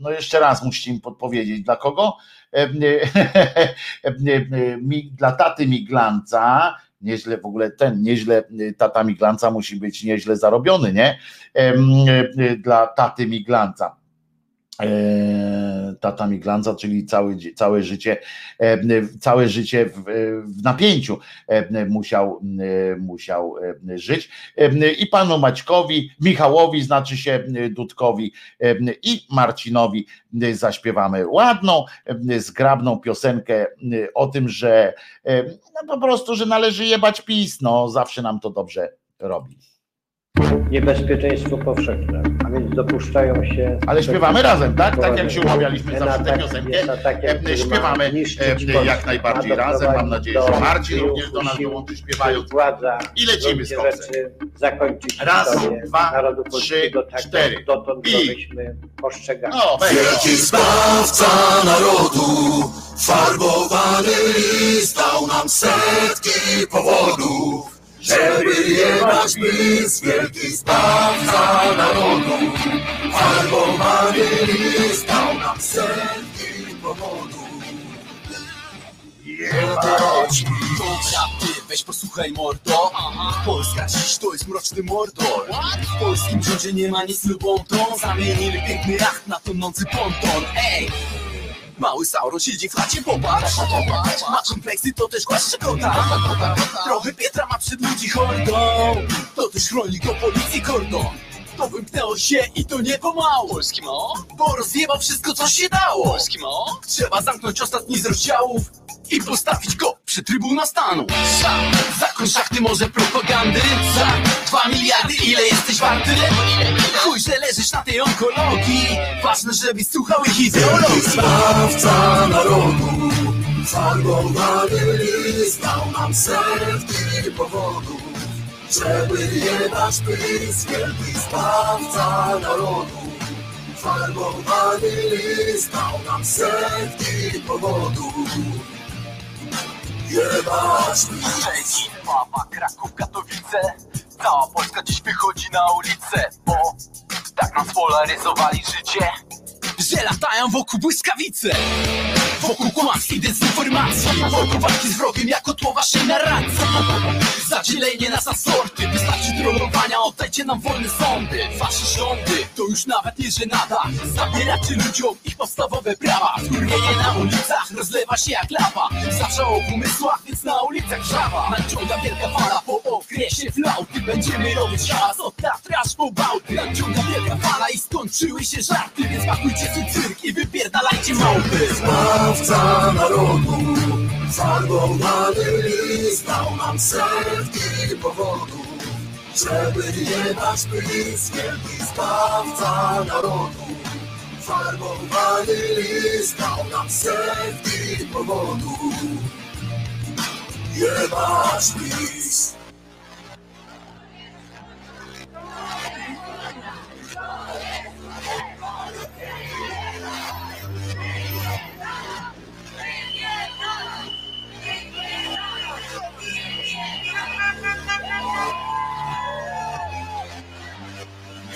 no jeszcze raz musicie im podpowiedzieć, dla kogo? Dla taty Miglanca, nieźle w ogóle ten, nieźle y, tata Miglanca musi być nieźle zarobiony, nie? Y, dla taty Miglanca. E, tata Miglanza, czyli całe, całe życie, e, całe życie w, w napięciu e, musiał, musiał żyć. I panu Maćkowi, Michałowi, znaczy się Dudkowi i Marcinowi zaśpiewamy ładną, zgrabną piosenkę o tym, że no po prostu, że należy jebać PiS, no zawsze nam to dobrze robi niebezpieczeństwo powszechne, a więc dopuszczają się. Ale śpiewamy razem, tak? Tak jak się umawialiśmy zawsze tę piosenkę. Śpiewamy jak najbardziej razem. Mam nadzieję, że Marcin również do nas dołączy śpiewając. I lecimy z. Zakończyć Raz, dwa, trzy, tak, cztery. Dotąd I... No, Wielki zbawca narodu, farbowany list dał nam setki powodów żeby jebać bis, wielki zbawca narodu. Farbowany list dał nam setki powodów. Jebać Dobra, ty weź posłuchaj mordo Polska dziś to jest mroczny mordor W polskim rządzie nie ma nic lubą tą Zamienili piękny jacht na tonący ponton Ej! Mały Sauron siedzi w chacie, popatrz. Ma kompleksy, to też głaszcze kota Trochę Pietra ma przed ludzi hordą. To też chroni go policji kordon to wymknęło się i to nie pomału. Polski mo? Bo rozjebał wszystko co się dało. Polski mo? Trzeba zamknąć ostatni z rozdziałów i postawić go przy trybuna stanu. Za, zakoń szachty może propagandy. Za dwa miliardy ile jesteś warty? Chuj, że leżysz na tej onkologii. Ważne, żebyś słuchał ich ideologii. Zbawca narodu Farbowany list dał nam setki powodów Żeby jebać pys Wielki zbawca narodu Farbowany list dał nam setki powodów Jebać! Szczecin, Wawa, Kraków, Katowice. Cała Polska dziś wychodzi na ulicę Bo tak nam spolaryzowali życie Że latają wokół błyskawice Wokół kłamstw i dezinformacji. Wokół walki z wrogiem jako tło waszej narracji. Zadzielenie nas na sorty Wystarczy trollowania, oddajcie nam wolne sądy. Wasze rządy to już nawet nie żenada. Zabieracie ludziom ich podstawowe prawa. Skurwienie na ulicach rozlewa się jak lawa. Zawsze o pomysłach, więc na ulicach żawa. Nadciąga wielka fala po okresie flauty. Będziemy robić hałas od Tatry aż po Bałty. Nadciąga wielka fala i skończyły się żarty Więc pakujcie swój cyrk i wypierdalajcie małpy Zbawca narodu. Farbowany list dał nam setki powodów Żeby jebać pys Wielki zbawca narodu. Farbowany list dał nam setki powodów Jebać pis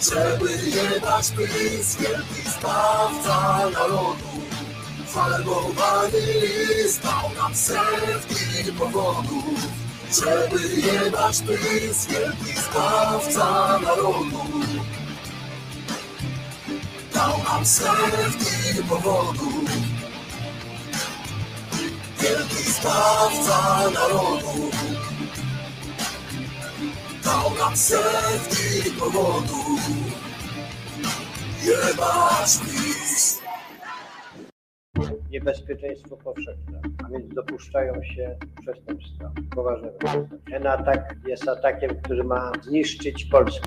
Żeby jebać pys, wielki zbawca narodu. Farbowany list dał nam setki powodów. Żeby jebać pys, wielki zbawca narodu. Dał nam setki powodów. Wielki zbawca narodu dał nam setki powodów Jebać PiS Niebezpieczeństwo powszechne, a więc dopuszczają się przestępstwa, poważne. Ten atak jest atakiem, który ma zniszczyć Polskę.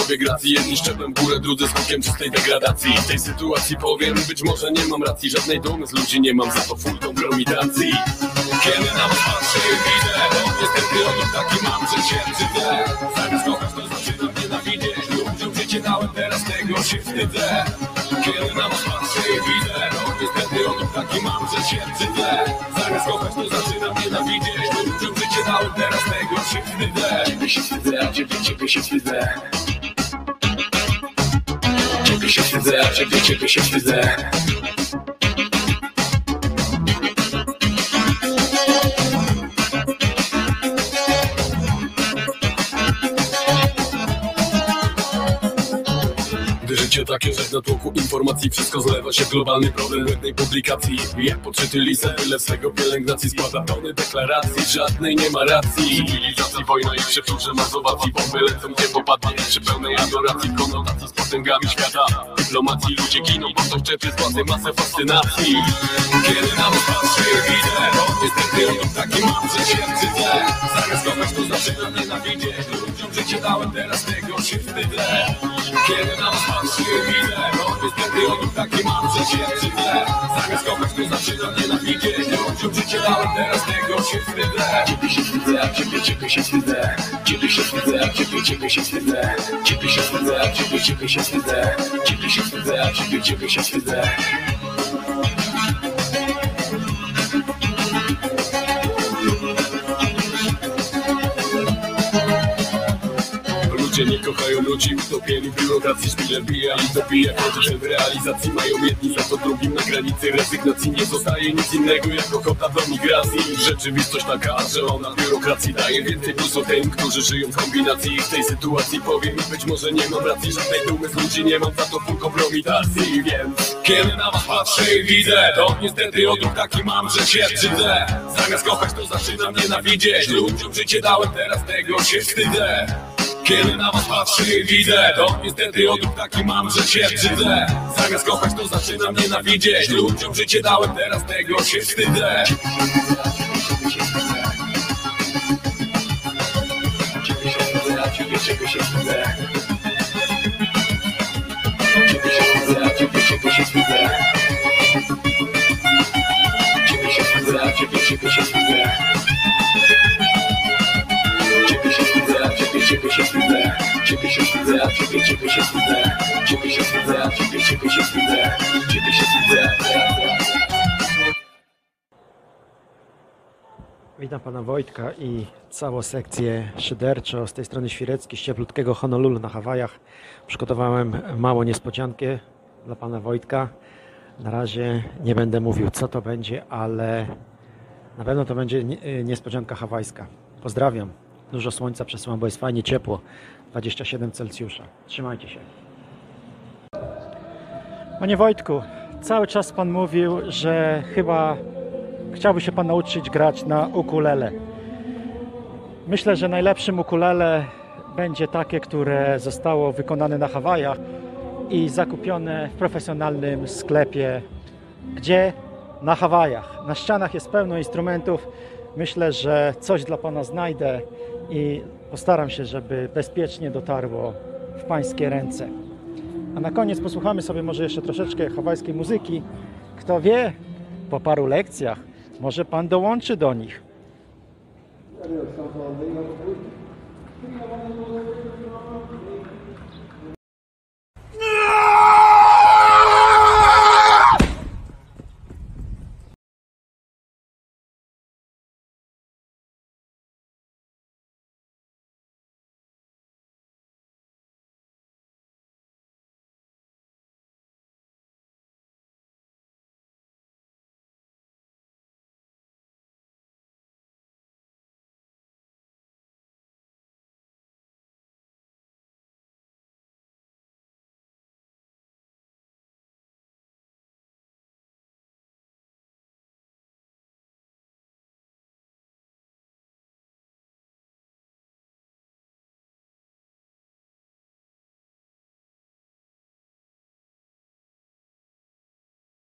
sobie gracji Jedni szczeplem w górę, drudzy skutkiem czystej degradacji. W tej sytuacji powiem, być może nie mam racji. Żadnej dumy z ludzi nie mam, za to full kompromitacji Kiedy na was patrzę widzę niestety odruch taki mam, że się brzydzę Zamiast kochać to zaczynam nienawidzieć. Ludziom życie dałem, teraz tego się wstydzę. Kiedy na was patrzę widzę niestety odruch taki mam, że się brzydzę Zamiast kochać to zaczynam nienawidzieć. Ludziom życie dałem, teraz tego się wstydzę. Ciebie się wstydzę, a ciebie, ciebie się wstydzę Ciebie się wstydzę, a ciebie, ciebie życie takie, że w natłoku informacji Wszystko zlewa się w globalny problem jednej publikacji. Jak podczyty lisę, tyle swego pielęgnacji Składa? Tony deklaracji, żadnej nie ma racji. Cywilizacji, wojna i przepróże mazowacji Bomby lecą, gdzie popadnie przy pełnej adoracji. Konotacji z potęgami świata. Dyplomacji ludzie giną, bo ktoś czepie z władzy masę fascynacji. Kiedy na was patrzę widzę niestety on taki mam, że się wstydzę Zamiast kochać to zaczynam nienawidzieć Ludziom życie dałem, teraz tego się wstydzę. Kiedy na was i widzę Bo niestety odruch taki mam, że się wstydzę Zamiast kochać to zaczynam nienawidzieć Ludziom życie dałem, teraz tego się wstydzę Ciebie się wstydzę, ciebie, ciebie się wstydzę Ciebie się wstydzę, ciebie, ciebie się wstydzę Ciebie się wstydzę, ciebie, ciebie się wstydzę Ciebie się wstydzę, ciebie, ciebie się wstydzę ludzi, w biurokracji Szpile bija i koty, że w realizacji mają jedni Za to drugim na granicy rezygnacji Nie zostaje nic innego jak ochota do migracji. Rzeczywistość taka, że ona biurokracji daje. Więcej plusu tym, którzy żyją w kombinacji. W tej sytuacji powiem i być może nie mam racji Żadnej dumy z ludzi nie mam, za to full kompromitacji Więc kiedy na was patrzę i widzę To niestety odruch taki mam, że się brzydzę Zamiast kochać to zaczynam nienawidzieć. Ludziom życie dałem, teraz tego się wstydzę kiedy na was patrzę i widzę To niestety odruch taki mam, że się brzydzę Zamiast kochać to zaczynam nienawidzieć. Ludziom życie dałem, teraz tego się wstydzę Ciebie się wstydzę, ciebie się wstydzę ciebie, się wstydzę Ciebie się wstydzę, a ciebie, ciebie się wstydzę Ciebie się wstydzę, a ciebie, ciebie się wstydzę Ciebie się wstydzę Witam pana Wojtka i całą sekcję szyderczo z tej strony Świrecki, z Honolulu na Hawajach. Przygotowałem małą niespodziankę dla pana Wojtka. Na razie nie będę mówił co to będzie, ale na pewno to będzie nie- niespodzianka hawajska. Pozdrawiam. Dużo słońca przesyłam, bo jest fajnie ciepło. 27 Celsjusza. Trzymajcie się. Panie Wojtku, cały czas Pan mówił, że chyba chciałby się Pan nauczyć grać na ukulele. Myślę, że najlepszym ukulele będzie takie, które zostało wykonane na Hawajach i zakupione w profesjonalnym sklepie. Gdzie? Na Hawajach. Na ścianach jest pełno instrumentów. Myślę, że coś dla Pana znajdę i postaram się, żeby bezpiecznie dotarło w Pańskie ręce. A na koniec posłuchamy sobie może jeszcze troszeczkę hawajskiej muzyki. Kto wie, po paru lekcjach może Pan dołączy do nich. No!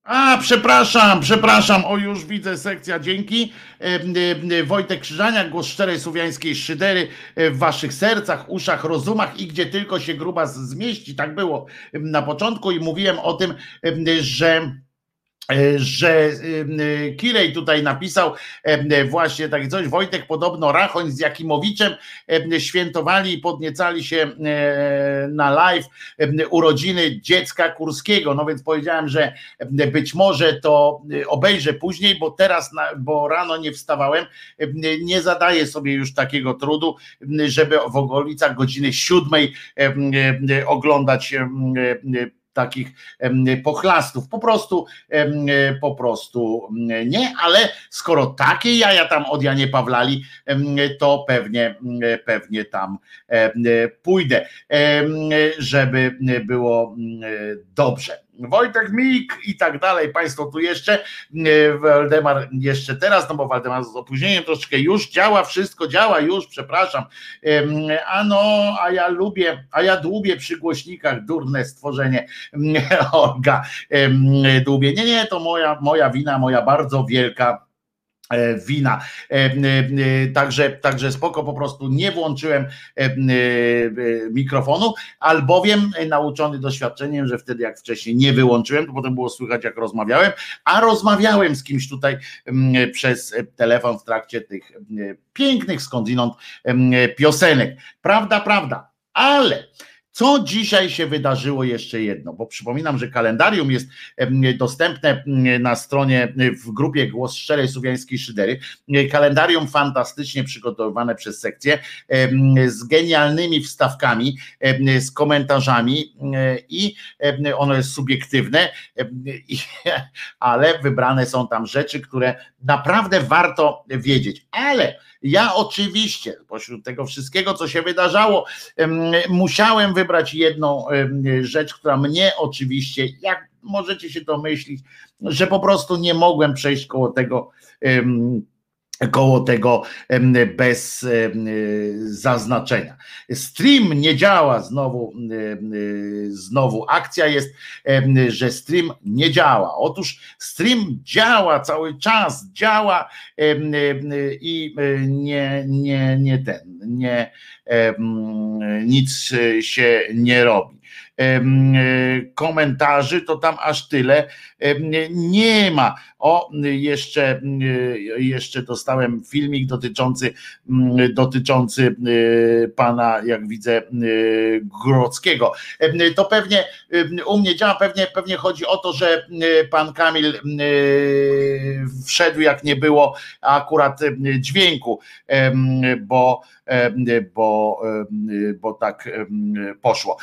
A, przepraszam, przepraszam, o już widzę sekcja, dzięki. E, e, Wojtek Krzyżaniak, głos szczerej słowiańskiej szydery e, w waszych sercach, uszach, rozumach i gdzie tylko się gruba zmieści. Tak było na początku i mówiłem o tym, że E, że e, Kirej tutaj napisał e, właśnie takie coś, Wojtek podobno Rachoń z Jakimowiczem świętowali i podniecali się na live urodziny dziecka Kurskiego, no więc powiedziałem, że być może to obejrzę później, bo teraz, bo rano nie wstawałem, nie zadaję sobie już takiego trudu, żeby w okolicach godziny siódmej oglądać takich pochlastów. Po prostu, po prostu nie, ale skoro takie jaja tam od Janie Pawlali, to pewnie, pewnie tam pójdę, żeby było dobrze. Wojtek Mik i tak dalej. Państwo tu jeszcze, e, Waldemar jeszcze teraz, no bo Waldemar z opóźnieniem troszeczkę już działa, wszystko działa już, przepraszam. A no, a ja lubię, a ja dłubię przy głośnikach, durne stworzenie Olga dłubię. Nie, nie, to moja, moja wina, moja bardzo wielka wina. E, e, także, także spoko, po prostu nie włączyłem mikrofonu, albowiem nauczony doświadczeniem, że wtedy jak wcześniej nie wyłączyłem, to potem było słychać jak rozmawiałem, a rozmawiałem z kimś tutaj przez telefon w trakcie tych pięknych skądinąd piosenek. Prawda, prawda, ale co dzisiaj się wydarzyło jeszcze jedno, bo przypominam, że kalendarium jest dostępne na stronie w grupie Głos Szczerej Słowiańskiej Szydery. Kalendarium fantastycznie przygotowane przez sekcję z genialnymi wstawkami, z komentarzami i ono jest subiektywne, ale wybrane są tam rzeczy, które naprawdę warto wiedzieć. Ale ja oczywiście, pośród tego wszystkiego, co się wydarzało, musiałem wybrać jedną rzecz, która mnie oczywiście, jak możecie się domyślić, że po prostu nie mogłem przejść koło tego koło tego bez zaznaczenia. Stream nie działa znowu, znowu akcja jest, że stream nie działa. Otóż stream działa cały czas, działa i nie, nie, nie ten, nie, nic się nie robi. E, komentarzy, to tam aż tyle nie ma. O, jeszcze, jeszcze dostałem filmik dotyczący, dotyczący pana, jak widzę, Grodzkiego. To pewnie u mnie działa, pewnie, pewnie chodzi o to, że pan Kamil wszedł, jak nie było akurat dźwięku, bo bo, bo tak poszło.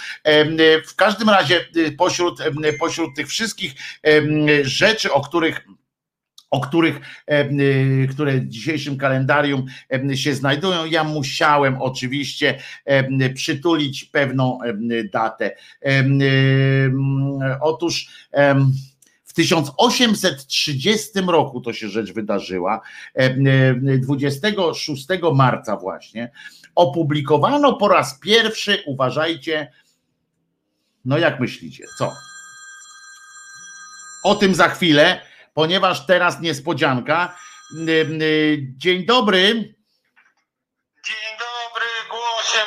W każdym razie pośród, pośród tych wszystkich rzeczy, o których o których, które w dzisiejszym kalendarium się znajdują. Ja musiałem oczywiście przytulić pewną datę. Otóż 1830 roku to się rzecz wydarzyła, 26 marca właśnie, opublikowano po raz pierwszy, uważajcie, no jak myślicie, co? O tym za chwilę, ponieważ teraz niespodzianka. Dzień dobry. Dzień dobry, głosie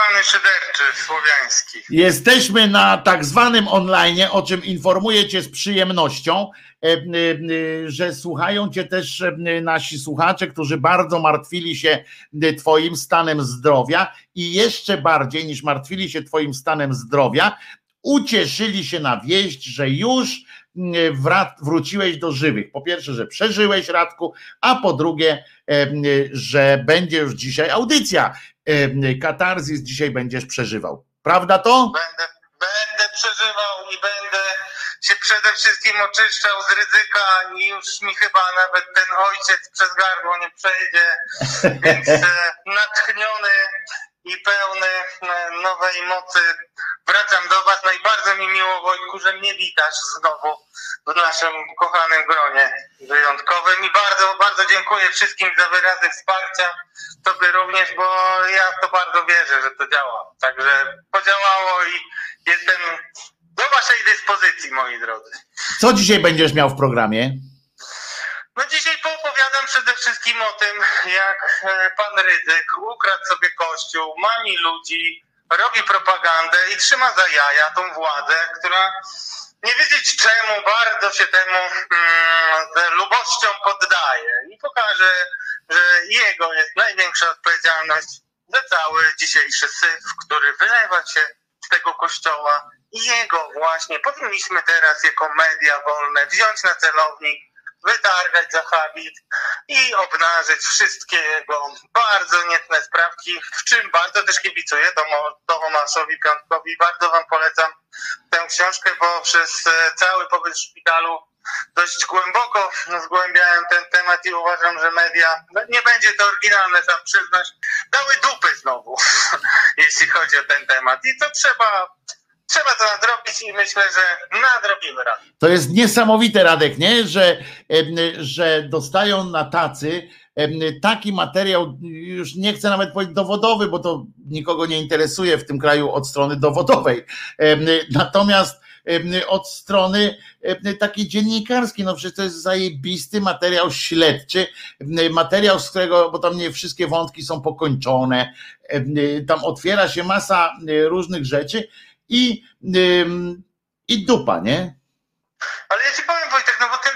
kochany szyderczy słowiański. Jesteśmy na tak zwanym online, o czym informuję Cię z przyjemnością, że słuchają Cię też nasi słuchacze, którzy bardzo martwili się Twoim stanem zdrowia i jeszcze bardziej niż martwili się Twoim stanem zdrowia, ucieszyli się na wieść, że już wróciłeś do żywych. Po pierwsze, że przeżyłeś Radku, a po drugie, że będzie już dzisiaj audycja. Katarzis dzisiaj będziesz przeżywał. Prawda to? Będę, będę przeżywał i będę się przede wszystkim oczyszczał z ryzyka i już mi chyba nawet ten ojciec przez gardło nie przejdzie. Więc e, natchniony i pełny e, nowej mocy wracam do Was. No i bardzo mi miło, Wojtku, że mnie witasz znowu w naszym kochanym gronie wyjątkowym. I bardzo, bardzo dziękuję wszystkim za wyrazy wsparcia. Tobie również, bo ja w to bardzo wierzę, że to działa. Także podziałało i jestem do waszej dyspozycji, moi drodzy. Co dzisiaj będziesz miał w programie? No dzisiaj poopowiadam przede wszystkim o tym, jak e, pan Rydzyk ukradł sobie kościół, mami ludzi, robi propagandę i trzyma za jaja tą władzę, która nie wiedzieć czemu bardzo się temu mm, lubością poddaje. I pokaże, że jego jest największa odpowiedzialność za cały dzisiejszy syf, który wylewa się z tego kościoła. I jego właśnie powinniśmy teraz jako media wolne wziąć na celownik, wytargać za habit i obnażyć wszystkie jego bardzo niecne sprawki, w czym bardzo też kibicuję Tomaszowi Piątkowi. Bardzo wam polecam tę książkę, bo przez e, cały pobyt w szpitalu dość głęboko zgłębiałem ten temat i uważam, że media, no nie będzie to oryginalne, sam przyznać, dały dupy znowu, jeśli chodzi o ten temat. I to trzeba, trzeba to nadrobić i myślę, że nadrobimy raz. To jest niesamowite, Radek, nie? Że, że dostają na tacy taki materiał, już nie chcę nawet powiedzieć dowodowy, bo to nikogo nie interesuje w tym kraju od strony dowodowej. Natomiast od strony takiej dziennikarskiej, no przecież to jest zajebisty materiał śledczy, materiał, z którego, bo tam nie wszystkie wątki są pokończone, tam otwiera się masa różnych rzeczy i, i dupa, nie? Ale ja ci powiem Wojtek, no bo ty,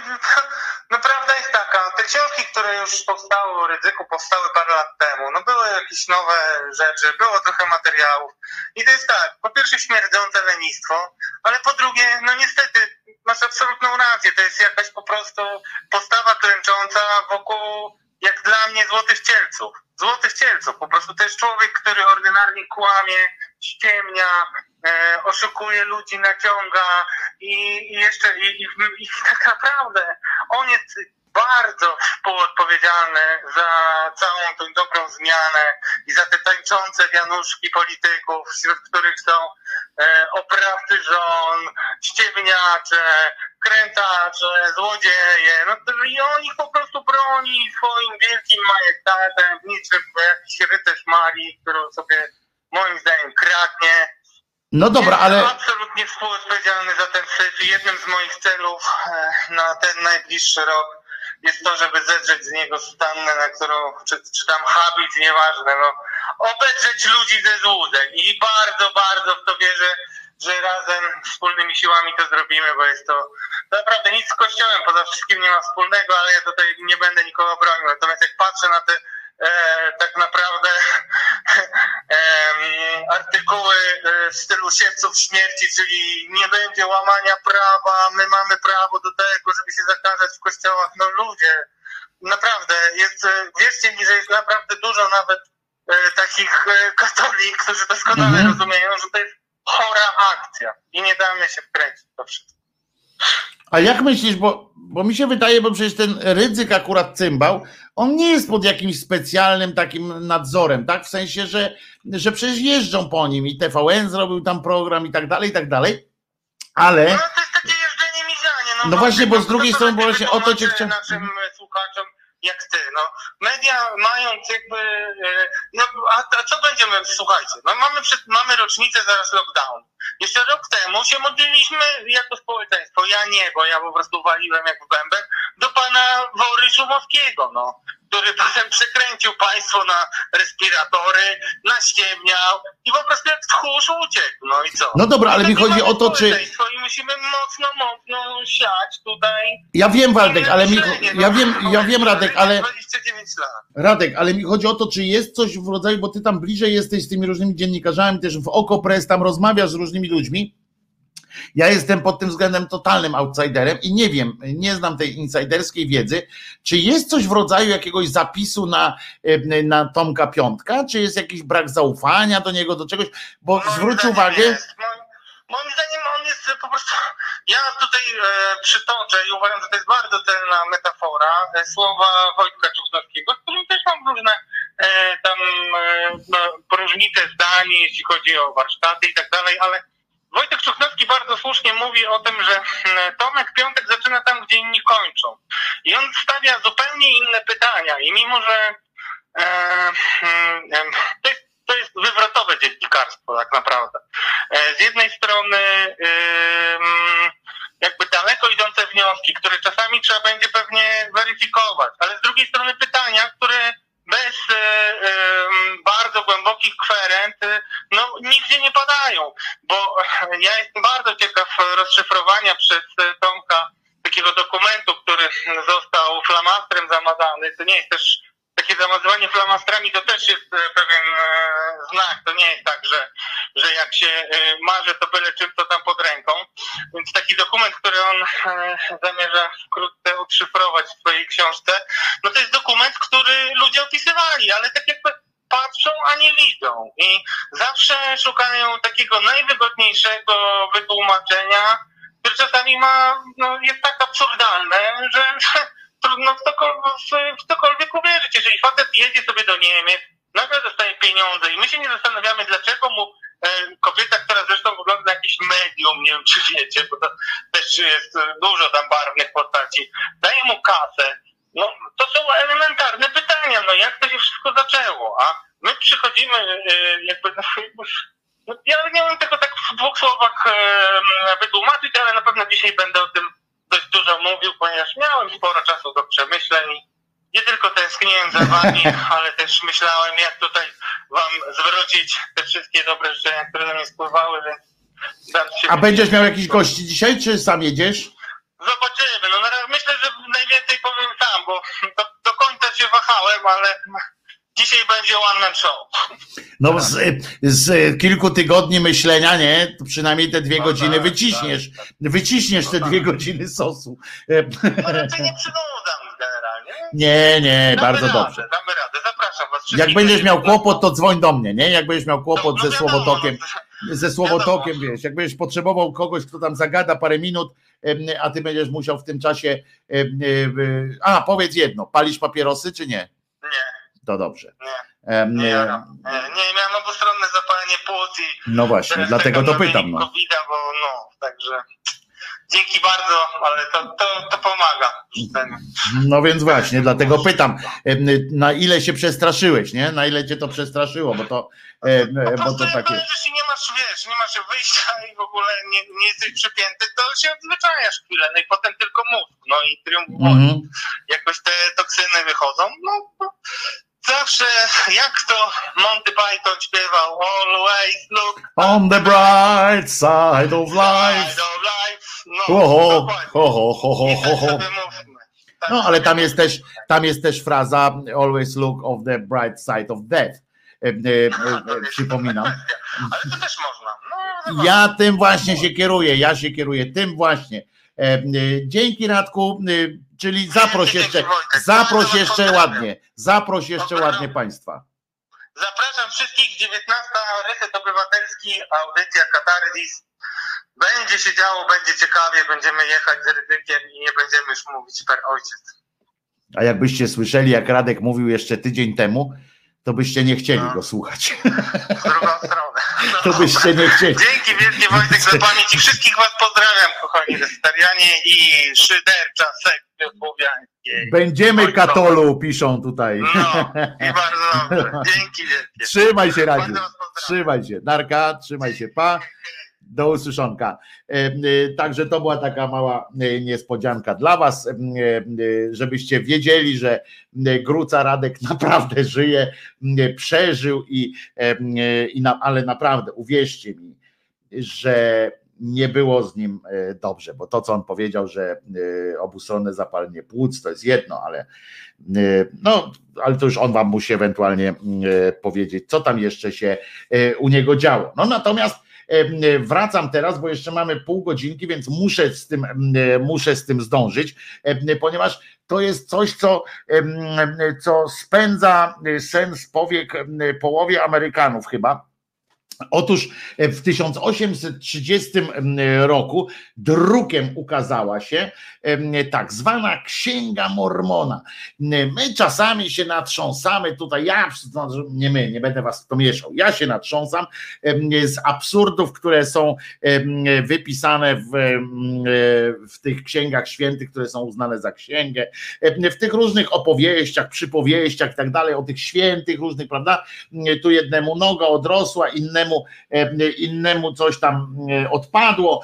no prawda jest taka, te książki, które już powstały o ryzyku, powstały parę lat temu, no były jakieś nowe rzeczy, było trochę materiałów i to jest tak, po pierwsze śmierdzące lenistwo, ale po drugie, no niestety, masz absolutną rację, to jest jakaś po prostu postawa klęcząca wokół, jak dla mnie, złotych cielców. Złotych cielców, po prostu to jest człowiek, który ordynarnie kłamie, ściemnia, e, oszukuje ludzi, naciąga i, i jeszcze i, i, i tak naprawdę on jest bardzo współodpowiedzialny za całą tą dobrą zmianę i za te tańczące wianuszki polityków, wśród których są e, oprawcy żon, ściemniacze, krętacze, złodzieje. No, I on ich po prostu broni swoim wielkim majestatem, niczym jakiś rycerz Marii, którą sobie moim zdaniem kradnie. No dobra, ale Jestem absolutnie współodpowiedzialny za ten syf i jednym z moich celów e, na ten najbliższy rok jest to, żeby zedrzeć z niego sutannę, na którą, czy, czy tam habit, nieważne, no, obedrzeć ludzi ze złudzeń i bardzo, bardzo w to wierzę, że razem wspólnymi siłami to zrobimy, bo jest to naprawdę nic z Kościołem poza wszystkim nie ma wspólnego, ale ja tutaj nie będę nikogo bronił. Natomiast jak patrzę na te tak naprawdę artykuły e, w stylu siewców śmierci, czyli nie będzie łamania prawa, my mamy prawo do tego, żeby się zakazać w kościołach. No ludzie, naprawdę, jest, e, wierzcie mi, że jest naprawdę dużo nawet e, takich e, katolik, którzy doskonale Mhm. rozumieją, że to jest chora akcja i nie damy się wkręcić to wszystko. A jak myślisz, bo, bo mi się wydaje, bo przecież ten ryzyk akurat cymbał, on nie jest pod jakimś specjalnym takim nadzorem, tak? W sensie, że, że przecież jeżdżą po nim i TVN zrobił tam program i tak dalej, i tak dalej, ale... No to jest takie jeżdżenie mizanie. No, No właśnie, bo z drugiej strony lepiej właśnie o to cię chciałem... naszym słuchaczom jak ty, no. Media mając jakby, e, no a, a co będziemy, słuchajcie, no mamy, przed, mamy rocznicę zaraz lockdown. Jeszcze rok temu się modliliśmy jako społeczeństwo, ja nie, bo ja po prostu waliłem jak w bębek, do pana Wory Szumowskiego, no. Który potem przekręcił państwo na respiratory, naściemniał i po prostu jak tchórz uciekł, no i co? No dobra, ale mi chodzi o to, czy- I musimy mocno, mocno siać tutaj. Ja wiem, Waldek, ale mi, no. ja wiem, ja wiem, Radek, ale 29 lat. Radek, ale mi chodzi o to, czy jest coś w rodzaju, bo ty tam bliżej jesteś z tymi różnymi dziennikarzami, też w Okopres tam rozmawiasz z różnymi ludźmi. Ja jestem pod tym względem totalnym outsiderem i nie wiem, nie znam tej insiderskiej wiedzy, czy jest coś w rodzaju jakiegoś zapisu na, e, na Tomka Piątka, czy jest jakiś brak zaufania do niego, do czegoś, bo zwróć uwagę, Moim zdaniem on jest po prostu. Ja tutaj e, przytoczę i uważam, że to jest bardzo celna metafora e, słowa Wojtka Czuchnowskiego, z którym też mam różne e, tam e, no, różnice zdań, jeśli chodzi o warsztaty i tak dalej, ale Wojtek Czuchnowski bardzo słusznie mówi o tym, że mm, Tomek Piątek zaczyna tam, gdzie inni kończą. I on stawia zupełnie inne pytania. I mimo, że e, mm, em, to, jest, to jest wywrotowe dziennikarstwo tak naprawdę. E, Z jednej strony e, wnioski, które czasami trzeba będzie pewnie weryfikować, ale z drugiej strony pytania, które bez e, e, bardzo głębokich kwerent e, no, nigdzie nie padają, bo ja jestem bardzo ciekaw rozszyfrowania przez Tomka takiego dokumentu, który został flamastrem zamazany. To nie jest też takie zamazywanie flamastrami, to też jest e, pewien e, znak. To nie jest tak, że, że jak się e, marzy, to byle czym to tam pod ręką. Więc taki dokument, który on zamierza wkrótce odszyfrować w swojej książce, no to jest dokument, który ludzie opisywali, ale tak jakby patrzą, a nie widzą. I zawsze szukają takiego najwygodniejszego wytłumaczenia, które czasami ma, no, jest tak absurdalne, że trudno w cokolwiek, w cokolwiek uwierzyć. Jeżeli facet jedzie sobie do Niemiec, nagle dostaje pieniądze i my się nie zastanawiamy, dlaczego mu e, kobieta, która zresztą wygląda na jakieś medium, nie wiem czy wiecie, bo to też jest e, dużo tam barwnych postaci, daje mu kasę. No, to są elementarne pytania, no jak to się wszystko zaczęło, a my przychodzimy e, jakby, no, no, ja nie wiem tego tak w dwóch słowach wytłumaczyć, ale na pewno dzisiaj będę o tym dość dużo mówił, ponieważ miałem sporo czasu do przemyśleń. Nie tylko tęskniłem za wami, ale też myślałem, jak tutaj wam zwrócić te wszystkie dobre życzenia, które do mnie spływały, A będziesz miał jakiś gości dzisiaj, czy sam jedziesz? Zobaczymy. No na razie myślę, że najwięcej powiem sam, bo do, do końca się wahałem, ale dzisiaj będzie one man show. No z, z kilku tygodni myślenia, nie? To przynajmniej te No dwie godziny tak, wyciśniesz. Wyciśniesz te dwie godziny sosu. No raczej nie przynudzam generalnie. Nie, nie, Damy bardzo radę, dobrze. Damy radę. Zapraszam was Jak będziesz miał kłopot, to dzwoń do mnie, nie? Jak będziesz miał No, kłopot ze słowotokiem, ze słowotokiem, wiesz, jak będziesz potrzebował kogoś, kto tam zagada parę minut, a ty będziesz musiał w tym czasie. A, powiedz jedno, palisz papierosy, czy nie? To dobrze. Nie. Nie, em, jaram. nie, nie, miałem obustronne zapalenie płód i No właśnie, dlatego tego to no, pytam. No. COVID-a, bo no, także dzięki bardzo, ale to, to, to pomaga. no więc właśnie, dlatego pytam, na ile się przestraszyłeś, nie? Na ile cię to przestraszyło, bo to, em, bo to tak jest. Jeśli nie masz, wiesz, nie masz wyjścia i w ogóle nie, nie jesteś przypięty, to się odzwyczajasz chwilę, no i potem tylko mózg, no i triumf Mhm. jakoś te toksyny wychodzą, no zawsze, jak to Monty Python śpiewał, always look On the bright side of life. no, Ho, ho, ho, ho, ho, ho, ho, ho. Tak No, ale tam jest też, tam jest też fraza always look of the bright side of death. E, e, e, e, przypominam. ale to też można, no, Ja tym właśnie się kieruję, ja się kieruję tym właśnie. E, e, Dzięki Radku, e, czyli zaproś jeszcze, zaproś jeszcze ładnie, zaproś jeszcze ładnie Państwa. Zapraszam wszystkich, 19 Reset Obywatelski, audycja Katarzys. Będzie się działo, będzie ciekawie, będziemy jechać z ryzykiem i nie będziemy już mówić per ojciec. A jakbyście słyszeli, jak Radek mówił jeszcze tydzień temu, to byście nie chcieli go słuchać. W drugą stronę. To byście nie chcieli. Dzięki wielkie Wojtek za pamięć i wszystkich Was pozdrawiam, kochani wegetarianie i szydercza sekcja słowiańskiej. Będziemy katolu, piszą tutaj. No, i bardzo dobrze. Dzięki wielkie. Trzymaj się, Radziu. Trzymaj się. Narka, trzymaj się. Pa. Do usłyszonka. E, e, Także to była taka mała e, niespodzianka dla Was, żebyście wiedzieli, że Gruca Radek naprawdę żyje, przeżył i, i na, ale naprawdę uwierzcie mi, że nie było z nim dobrze, bo to, co on powiedział, że obustronne zapalenie płuc to jest jedno, ale no, ale to już on wam musi ewentualnie powiedzieć, co tam jeszcze się u niego działo. No natomiast wracam teraz, bo jeszcze mamy pół godzinki, więc muszę z tym, e, muszę z tym zdążyć, e, ponieważ to jest coś, co, co spędza sens powiek połowie Amerykanów chyba. Otóż w 1830 roku drukiem ukazała się tak zwana Księga Mormona. My czasami się natrząsamy tutaj, ja, no, nie my, nie będę was to mieszał, ja się natrząsam z absurdów, które są wypisane w, em, w tych księgach świętych, które są uznane za księgę, w tych różnych opowieściach, przypowieściach i tak dalej, o tych świętych różnych, prawda? Tu jednemu noga odrosła, innemu innemu, innemu coś tam odpadło,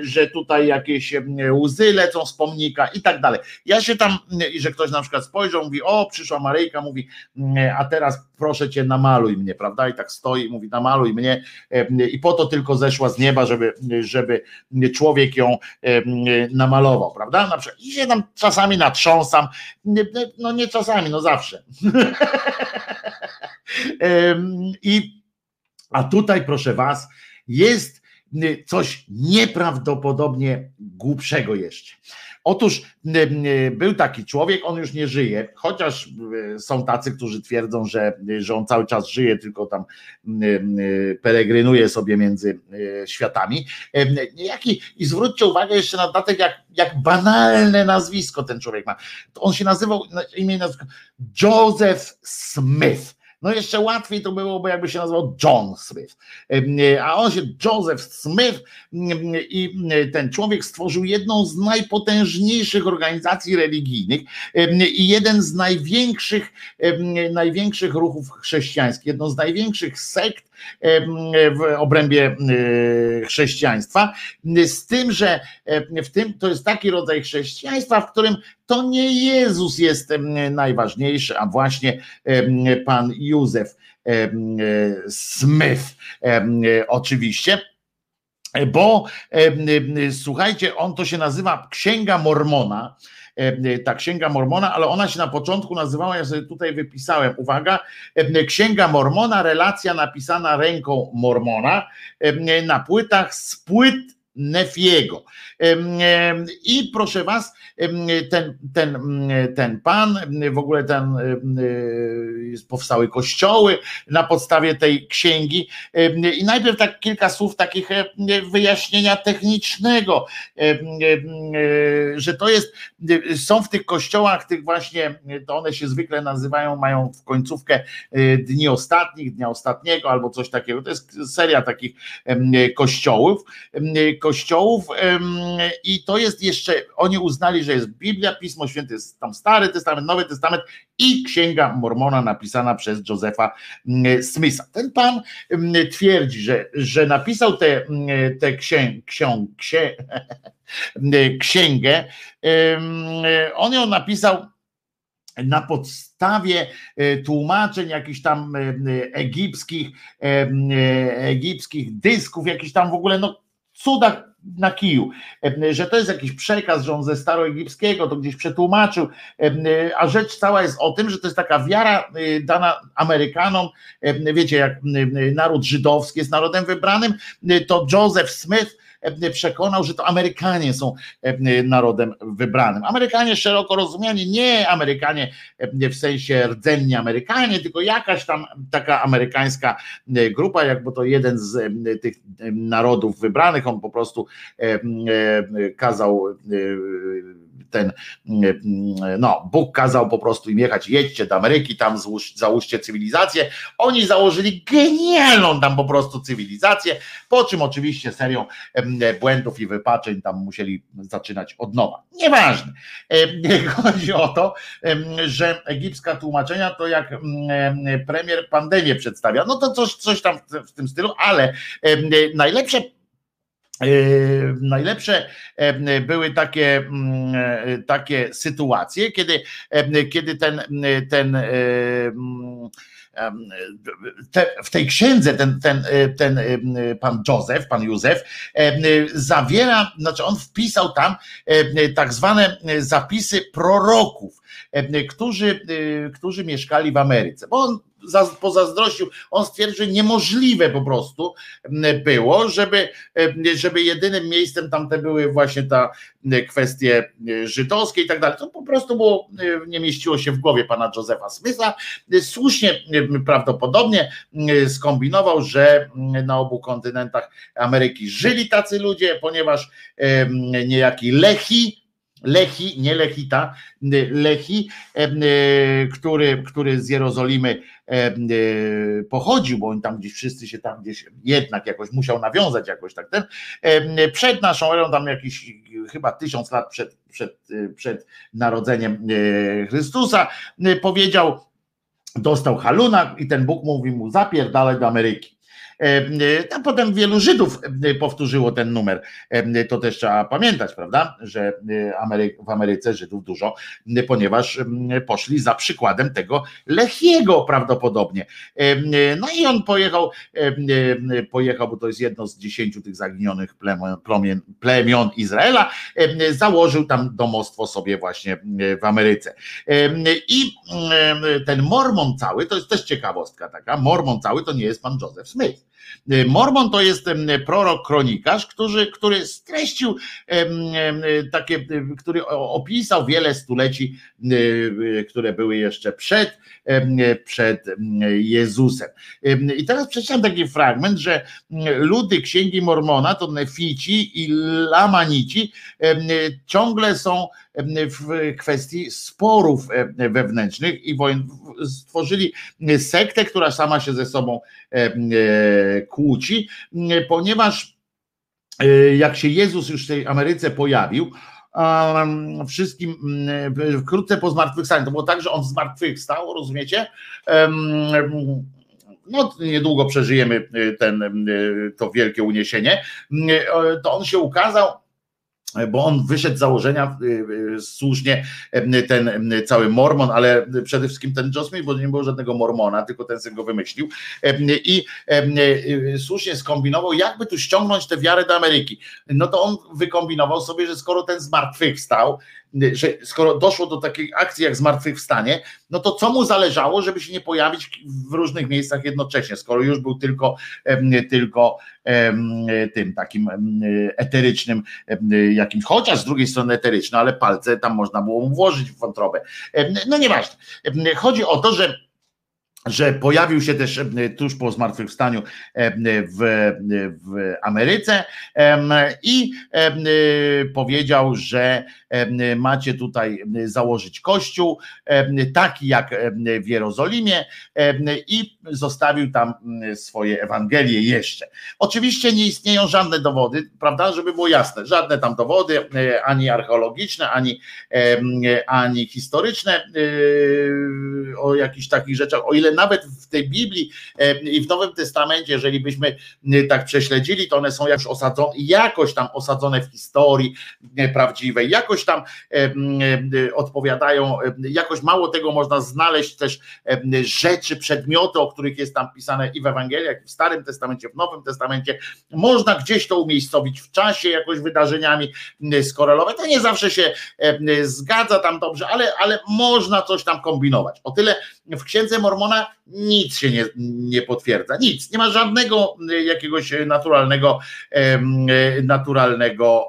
że tutaj jakieś łzy lecą z pomnika i tak dalej. Ja się tam, i że ktoś na przykład spojrzał, mówi, o, przyszła Maryjka, mówi, a teraz proszę cię, namaluj mnie, prawda? I tak stoi, mówi, namaluj mnie i po to tylko zeszła z nieba, żeby, żeby człowiek ją namalował, prawda? Na przykład, I się tam czasami natrząsam, no nie czasami, no zawsze. I, a tutaj, proszę was, jest coś nieprawdopodobnie głupszego jeszcze. Otóż był taki człowiek, on już nie żyje, chociaż są tacy, którzy twierdzą, że, że on cały czas żyje, tylko tam peregrynuje sobie między światami. Jaki, I zwróćcie uwagę jeszcze na dodatek, jak, jak banalne nazwisko ten człowiek ma. On się nazywał, imię nazwisko Joseph Smith. No jeszcze łatwiej to byłoby, jakby się nazywał John Smith. A on się Joseph Smith i ten człowiek stworzył jedną z najpotężniejszych organizacji religijnych i jeden z największych, największych ruchów chrześcijańskich, jedną z największych sekt w obrębie chrześcijaństwa, z tym, że w tym to jest taki rodzaj chrześcijaństwa, w którym to nie Jezus jest najważniejszy, a właśnie pan Józef Smith oczywiście. Bo słuchajcie, on to się nazywa Księga Mormona ta księga Mormona, ale ona się na początku nazywała, ja sobie tutaj wypisałem, uwaga, Księga Mormona, relacja napisana ręką Mormona na płytach z płyt Nefiego. I proszę was, ten, ten, ten pan, w ogóle ten powstały kościoły na podstawie tej księgi. I najpierw tak kilka słów takich wyjaśnienia technicznego, że to jest, są w tych kościołach, tych właśnie, to one się zwykle nazywają, mają w końcówkę dni ostatnich, dnia ostatniego albo coś takiego. To jest seria takich kościołów kościołów i to jest jeszcze, oni uznali, że jest Biblia, Pismo Święte, jest tam Stary Testament, Nowy Testament i Księga Mormona napisana przez Josefa mm, Smitha. Ten pan mm, twierdzi, że, że napisał tę te księg, ksiąg, księ, księgę, on ją napisał na podstawie e, tłumaczeń jakichś tam e, egipskich, e, egipskich dysków, jakichś tam w ogóle no cudach na kiju, że to jest jakiś przekaz, że on ze staroegipskiego to gdzieś przetłumaczył, a rzecz cała jest o tym, że to jest taka wiara y, dana Amerykanom, wiecie, jak naród żydowski jest narodem wybranym, to Joseph Smith E, przekonał, że to Amerykanie są e, narodem wybranym. Amerykanie szeroko rozumiani, nie Amerykanie e, w sensie rdzenni Amerykanie, tylko jakaś tam taka amerykańska grupa, jakby to jeden z tych narodów wybranych, on po prostu kazał ten, no, Bóg kazał po prostu im jechać, jedźcie do Ameryki, tam złóż, załóżcie cywilizację. Oni założyli genialną tam po prostu cywilizację, po czym oczywiście serią błędów i wypaczeń tam musieli zaczynać od nowa. Nieważne. Chodzi o to, że egipska tłumaczenia to jak premier pandemię przedstawia, no to coś, coś tam w tym stylu, ale najlepsze najlepsze e, były takie, mm, e, takie sytuacje, kiedy, kiedy ten, ten mm, te, w tej księdze ten, ten, ten pan Józef, pan Józef zawiera, znaczy on wpisał tam tak zwane zapisy proroków, którzy, którzy mieszkali w Ameryce, bo on pozazdrościł. On stwierdził, że niemożliwe po prostu było, żeby, żeby jedynym miejscem tamte były właśnie ta kwestie żydowskie i tak dalej. To po prostu było, nie mieściło się w głowie pana Josefa Smitha. Słusznie prawdopodobnie skombinował, że na obu kontynentach Ameryki żyli tacy ludzie, ponieważ niejaki Lechi, Lechi, nie Lechita, Lechi, który, który z Jerozolimy pochodził, bo oni tam gdzieś wszyscy się tam gdzieś jednak jakoś musiał nawiązać jakoś tak ten, przed naszą erą, tam jakiś chyba tysiąc lat przed, przed, przed narodzeniem Chrystusa, powiedział, dostał haluna i ten Bóg mówi mu zapierdalaj do Ameryki. A potem wielu Żydów powtórzyło ten numer. To też trzeba pamiętać, prawda, że w Ameryce Żydów dużo, ponieważ poszli za przykładem tego Lechiego prawdopodobnie. No i on pojechał, pojechał, bo to jest jedno z dziesięciu tych zaginionych plemion, plemion Izraela, założył tam domostwo sobie właśnie w Ameryce. I ten mormon cały, to jest też ciekawostka taka, mormon cały to nie jest pan Joseph Smith. Mormon to jest prorok kronikarz, który, który streścił takie, który opisał wiele stuleci, które były jeszcze przed, przed Jezusem. I teraz przeczytam taki fragment, że ludy Księgi Mormona to Nefici i Lamanici ciągle są w kwestii sporów wewnętrznych i wojen. Stworzyli sektę, która sama się ze sobą kłóci, ponieważ jak się Jezus już w tej Ameryce pojawił, wszystkim wkrótce po zmartwychwstaniu. To było tak, że on zmartwychwstał, rozumiecie? No, niedługo przeżyjemy ten, to wielkie uniesienie. To on się ukazał bo on wyszedł z założenia y, y, słusznie ten cały mormon, ale przede wszystkim ten John Smith, bo nie było żadnego mormona, tylko ten sobie go wymyślił i słusznie skombinował, jakby tu ściągnąć tę wiarę do Ameryki. No to on wykombinował sobie, że skoro ten zmartwychwstał, że skoro doszło do takiej akcji jak zmartwychwstanie, no to co mu zależało, żeby się nie pojawić w różnych miejscach jednocześnie, skoro już był tylko, tylko tym takim eterycznym jakimś, chociaż z drugiej strony eteryczny, ale palce tam można było mu włożyć w wątrobę. No nieważne. Chodzi o to, że że pojawił się też tuż po zmartwychwstaniu w, w Ameryce i powiedział, że macie tutaj założyć kościół, taki jak w Jerozolimie i zostawił tam swoje Ewangelie jeszcze. Oczywiście nie istnieją żadne dowody, prawda, żeby było jasne, żadne tam dowody, ani archeologiczne, ani, ani historyczne o jakichś takich rzeczach, o ile nawet w tej Biblii i w Nowym Testamencie, jeżeli byśmy tak prześledzili, to one są jakoś osadzone, jakoś tam osadzone w historii prawdziwej, jakoś tam odpowiadają, jakoś mało tego można znaleźć też rzeczy, przedmioty, o których jest tam pisane i w Ewangeliach, w Starym Testamencie, w Nowym Testamencie. Można gdzieś to umiejscowić w czasie, jakoś wydarzeniami skorelować. To nie zawsze się zgadza tam dobrze, ale, ale można coś tam kombinować. O tyle w Księdze Mormona nic się nie, nie potwierdza, nic. Nie ma żadnego jakiegoś naturalnego, naturalnego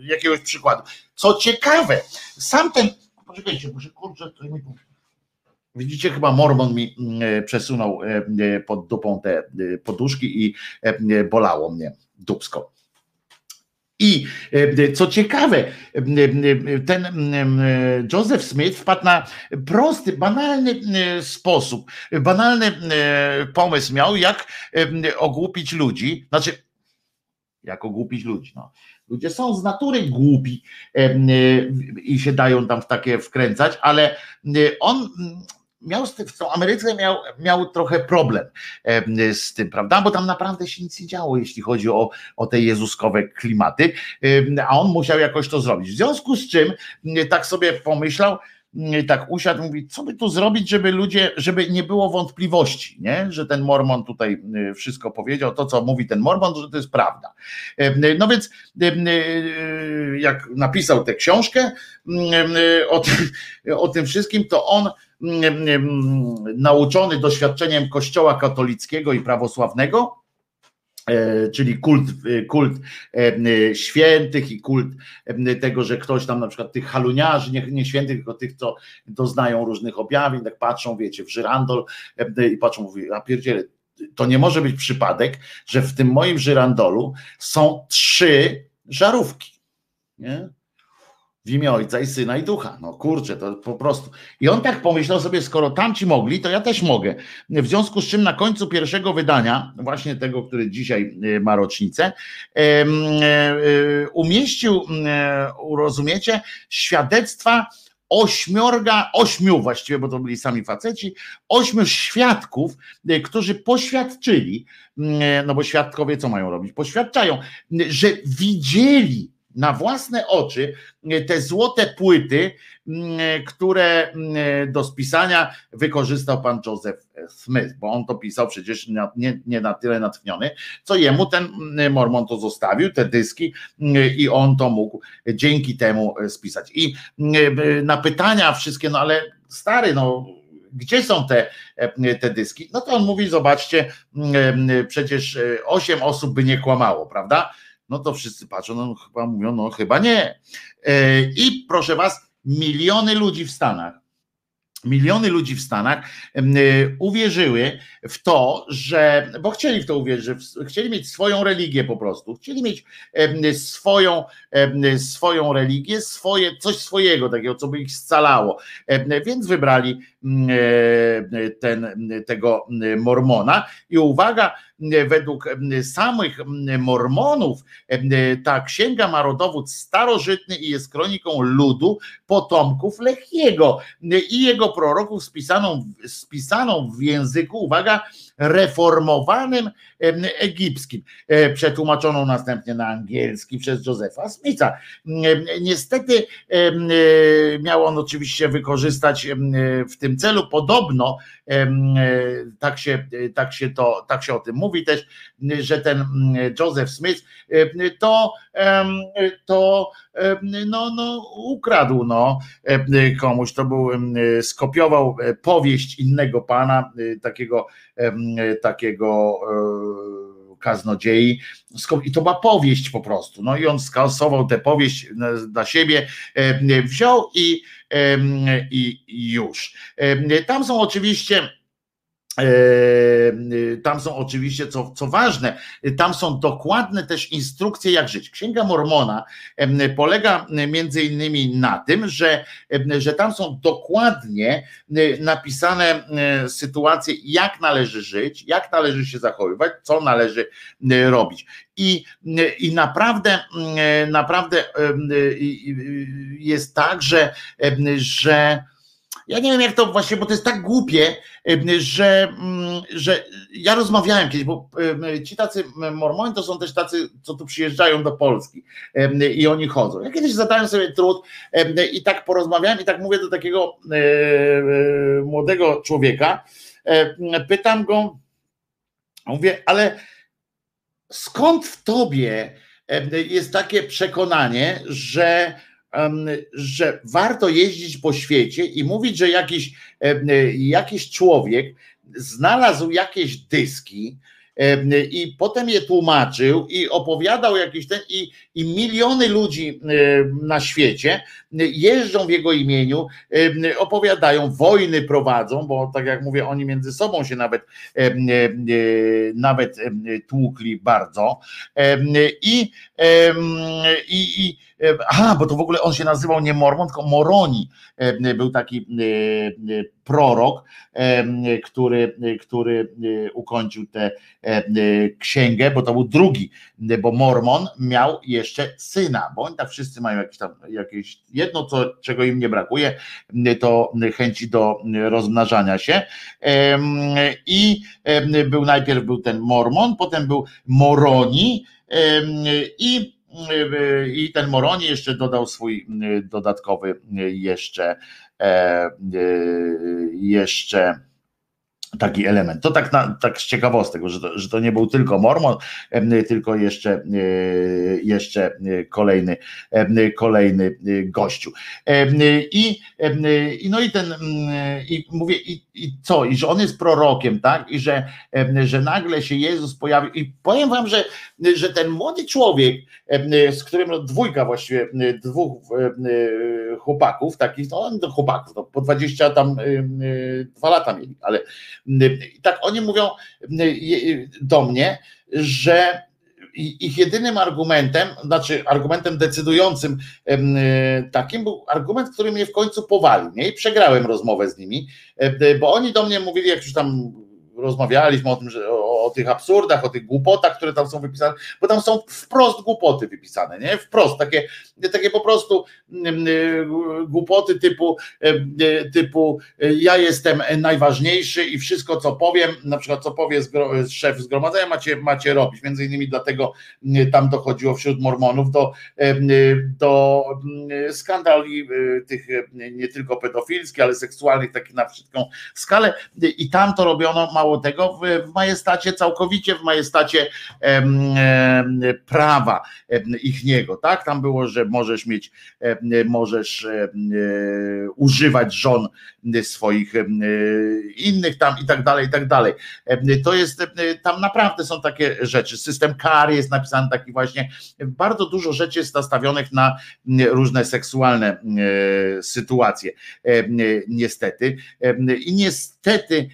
jakiegoś przykładu. Co ciekawe, sam ten, poczekajcie, muszę kurczę, to mi Widzicie, chyba Mormon mi przesunął pod dupą te poduszki i bolało mnie dupsko. I co ciekawe, ten Joseph Smith wpadł na prosty, banalny sposób, banalny pomysł miał, jak ogłupić ludzi, znaczy jak ogłupić ludzi. No. Ludzie są z natury głupi i się dają tam w takie wkręcać, ale on miał w tą Ameryce miał, miał trochę problem z tym, prawda? Bo tam naprawdę się nic nie działo, jeśli chodzi o, o te jezuskowe klimaty, a on musiał jakoś to zrobić. W związku z czym tak sobie pomyślał, tak usiadł, mówi, co by tu zrobić, żeby ludzie, żeby nie było wątpliwości, nie? że ten Mormon tutaj wszystko powiedział, to co mówi ten Mormon, że to jest prawda. No więc jak napisał tę książkę o tym, o tym wszystkim, to on nauczony doświadczeniem Kościoła katolickiego i prawosławnego, czyli kult, kult e, świętych i kult tego, że ktoś tam na przykład tych haluniarzy, nie, nie świętych, tylko tych, co doznają różnych objawień, tak patrzą, wiecie, w żyrandol i patrzą, mówi, a pierdziele, to nie może być przypadek, że w tym moim żyrandolu są trzy żarówki. Nie? W imię Ojca i Syna i Ducha. No kurczę, to po prostu. I on tak pomyślał sobie, skoro tamci mogli, to ja też mogę. W związku z czym na końcu pierwszego wydania, właśnie tego, który dzisiaj e, ma rocznicę, e, e, umieścił, rozumiecie, świadectwa ośmiorga, ośmiu właściwie, bo to byli sami faceci, ośmiu świadków, którzy poświadczyli, no bo świadkowie co mają robić? Poświadczają, że widzieli na własne oczy e, te złote płyty, mm, które mm, do spisania wykorzystał pan Joseph Smith, bo on to pisał przecież nie, nie na tyle natchniony, co jemu ten Mormon to zostawił, te dyski i on to mógł dzięki temu e, spisać. I na pytania wszystkie, no ale stary, no gdzie są te, e, te dyski? No to on mówi, zobaczcie, przecież osiem osób by nie kłamało, prawda? No to wszyscy patrzą, no chyba mówią, no chyba nie. E, I proszę was, miliony ludzi w Stanach miliony ludzi w Stanach y, uwierzyły w to, że, bo chcieli w to uwierzyć, chcieli mieć swoją religię po prostu, chcieli mieć swoją, swoją religię, swoje, coś swojego takiego, co by ich scalało, więc wybrali mm, e, ten, tego Mormona i uwaga, według samych Mormonów ta księga ma rodowód starożytny i jest kroniką ludu potomków Lechiego i jego proroków spisaną, spisaną w języku, uwaga, reformowanym egipskim, e, przetłumaczoną następnie na angielski przez Józefa Smitha. Niestety e, miał on oczywiście wykorzystać w tym celu, podobno tak się, tak się, to, tak się o tym mówi też, że ten Joseph Smith to, to no, no, ukradł no, komuś, to był, skopiował powieść innego pana, takiego takiego e, kaznodziei i to była powieść po prostu. No i on skasował tę powieść dla siebie, e, wziął i, i już. Tam są oczywiście tam są oczywiście, co, co ważne, tam są dokładne też instrukcje, jak żyć. Księga Mormona polega między innymi na tym, że, że tam są dokładnie yy, napisane yy, sytuacje, jak należy żyć, jak należy się zachowywać, co należy robić. I, i naprawdę, naprawdę jest tak, że, że ja nie wiem jak to właśnie, bo to jest tak głupie, że, mm, że ja rozmawiałem kiedyś, bo ci tacy mormoni to są też tacy, co tu przyjeżdżają do Polski i oni chodzą. Ja kiedyś zadałem sobie trud i tak porozmawiałem i tak mówię do takiego e, e, młodego człowieka, pytam go, mówię, ale skąd w tobie jest takie przekonanie, że że warto jeździć po świecie i mówić, że jakiś, jakiś człowiek znalazł jakieś dyski, i potem je tłumaczył i opowiadał jakiś ten i, i miliony ludzi na świecie jeżdżą w jego imieniu, opowiadają, wojny prowadzą, bo tak jak mówię, oni między sobą się nawet nawet tłukli bardzo. I, i, i aha, bo to w ogóle on się nazywał nie Mormon, tylko Moroni, był taki prorok, który, który ukończył tę księgę, bo to był drugi, bo Mormon miał jeszcze syna, bo oni tak wszyscy mają jakieś tam jakieś jedno, co, czego im nie brakuje, to chęci do rozmnażania się. I był najpierw był ten Mormon, potem był Moroni i i ten Moroni jeszcze dodał swój dodatkowy jeszcze jeszcze taki element. To tak, na, tak z ciekawostek, że to, że to nie był tylko Mormon, tylko jeszcze, jeszcze kolejny, kolejny gościu. I, i no i ten, i mówię, i, i co, i że on jest prorokiem, tak? I że, że nagle się Jezus pojawił. I powiem wam, że, że ten młody człowiek, z którym no, dwójka właściwie, dwóch chłopaków, takich, no chłopaków, no, po 20 tam dwa lata mieli, ale i tak oni mówią do mnie, że ich jedynym argumentem, znaczy argumentem decydującym takim był argument, który mnie w końcu powalił. Nie? I przegrałem rozmowę z nimi, bo oni do mnie mówili, jak już tam rozmawialiśmy o tym, że o, o tych absurdach, o tych głupotach, które tam są wypisane, bo tam są wprost głupoty wypisane, nie? Wprost, takie, takie po prostu mm, y, głupoty typu, y, typu ja jestem najważniejszy i wszystko co powiem, na przykład co powie szef zgromadzenia macie, macie robić, między innymi dlatego tam dochodziło wśród mormonów do, do skandali tych nie tylko pedofilskich, ale seksualnych, takich na wszystką skalę i tam to robiono mało tego w majestacie, całkowicie w majestacie prawa ich niego, tak? Tam było, że możesz mieć, możesz e, używać żon swoich innych tam i tak dalej, i tak dalej. To jest, tam naprawdę są takie rzeczy. System kar jest napisany taki właśnie, bardzo dużo rzeczy jest nastawionych na różne seksualne sytuacje, niestety. I niestety,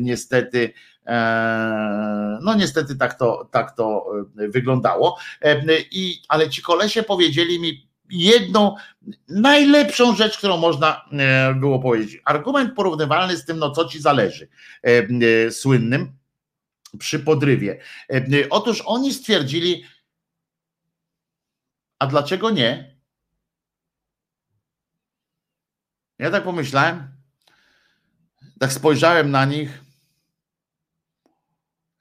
niestety, no niestety tak to, tak to wyglądało. I, ale ci kolesie powiedzieli mi jedną najlepszą rzecz, którą można e, było powiedzieć. Argument porównywalny z tym, no co ci zależy, e, e, słynnym przy podrywie. Otóż oni stwierdzili, a dlaczego nie? Ja tak pomyślałem, tak spojrzałem na nich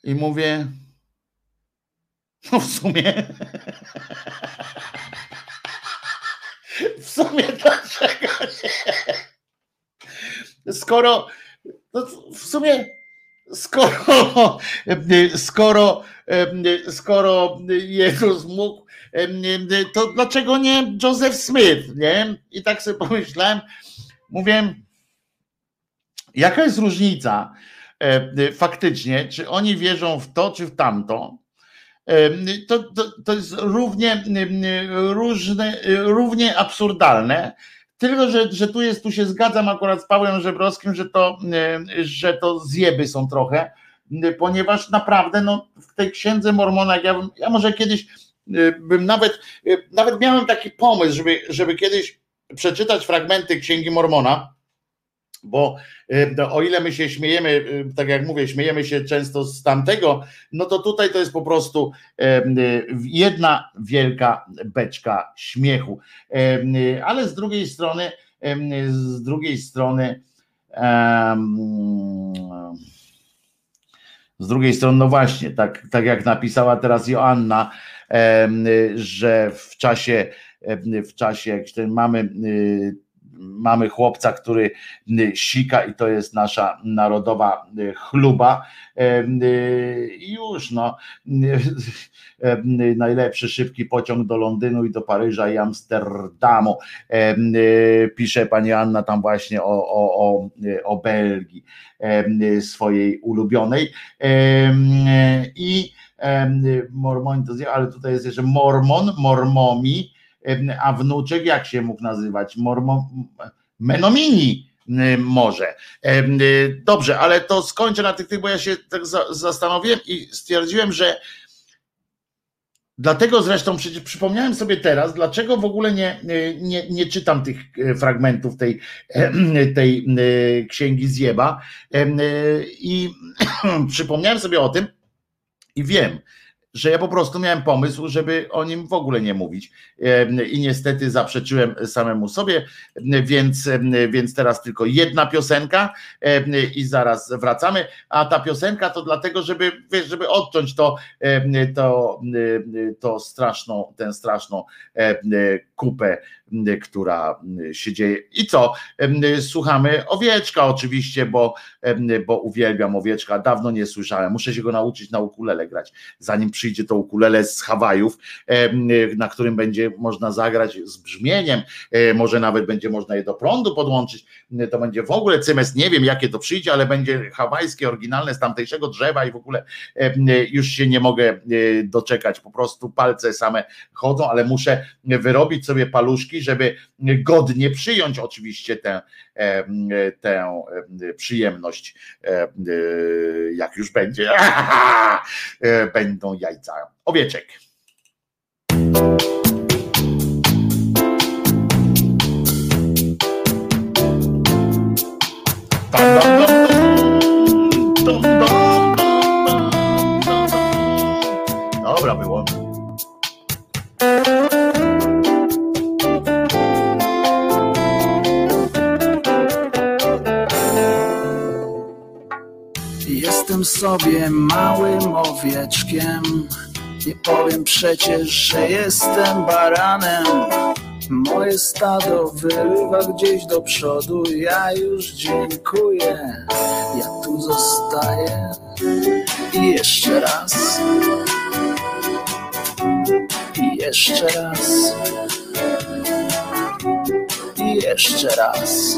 i mówię, no w sumie W sumie dlaczego nie? Skoro no w sumie skoro skoro skoro Jezus mógł, to dlaczego nie Joseph Smith, nie? I tak sobie pomyślałem, mówię, jaka jest różnica faktycznie, czy oni wierzą w to, czy w tamto, to, to, to jest równie, różne, równie absurdalne. Tylko, że, że tu jest, tu się zgadzam akurat z Pawłem Żebrowskim, że to, że to zjeby są trochę, ponieważ naprawdę no, w tej księdze Mormona, ja, ja może kiedyś bym nawet, nawet miałem taki pomysł, żeby, żeby kiedyś przeczytać fragmenty księgi Mormona bo e, o ile my się śmiejemy, e, tak jak mówię, śmiejemy się często z tamtego, no to tutaj to jest po prostu e, jedna wielka beczka śmiechu. Ale z drugiej strony, z drugiej strony, z drugiej strony, no właśnie, tak, tak jak napisała teraz Joanna, że w czasie, w czasie, jak mamy mamy chłopca, który y, sika i to jest nasza narodowa y, chluba. Y, I już no, najlepszy szybki pociąg do Londynu i do Paryża i Amsterdamu. Pisze pani Anna tam właśnie o, o, o, o Belgii swojej ulubionej. I Mormoni to ale tutaj jest jeszcze Mormon, Mormomi, a wnuczek jak się mógł nazywać? Mormo, Menomini może. Dobrze, ale to skończę na tych, bo ja się tak zastanowiłem i stwierdziłem, że Dlatego zresztą przecież przypomniałem sobie teraz, dlaczego w ogóle nie, nie, nie czytam tych e, fragmentów tej, tej księgi Zjeba. I przypomniałem sobie o tym i wiem, że ja po prostu miałem pomysł, żeby o nim w ogóle nie mówić. I niestety zaprzeczyłem samemu sobie, więc, więc teraz tylko jedna piosenka i zaraz wracamy. A ta piosenka to dlatego, żeby, wiesz, żeby odciąć to, to, to straszną, tę straszną kupę która się dzieje. I co? Słuchamy owieczka oczywiście, bo, bo uwielbiam owieczka. Dawno nie słyszałem. Muszę się go nauczyć na ukulele grać, zanim przyjdzie to ukulele z Hawajów, na którym będzie można zagrać z brzmieniem, może nawet będzie można je do prądu podłączyć. To będzie w ogóle cymes, nie wiem jakie to przyjdzie, ale będzie hawajskie, oryginalne z tamtejszego drzewa i w ogóle już się nie mogę doczekać. Po prostu palce same chodzą, ale muszę wyrobić sobie paluszki, żeby godnie przyjąć oczywiście tę, e, tę e, przyjemność, e, jak już będzie, będą jajca. Owieczek. Dobra było. Jestem sobie małym owieczkiem. Nie powiem przecież, że jestem baranem. Moje stado wyrywa gdzieś do przodu. Ja już dziękuję, ja tu zostaję. I jeszcze raz. I jeszcze raz. I jeszcze raz.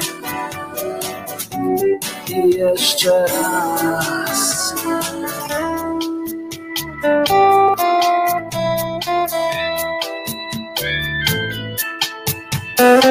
jeszcze raz. thank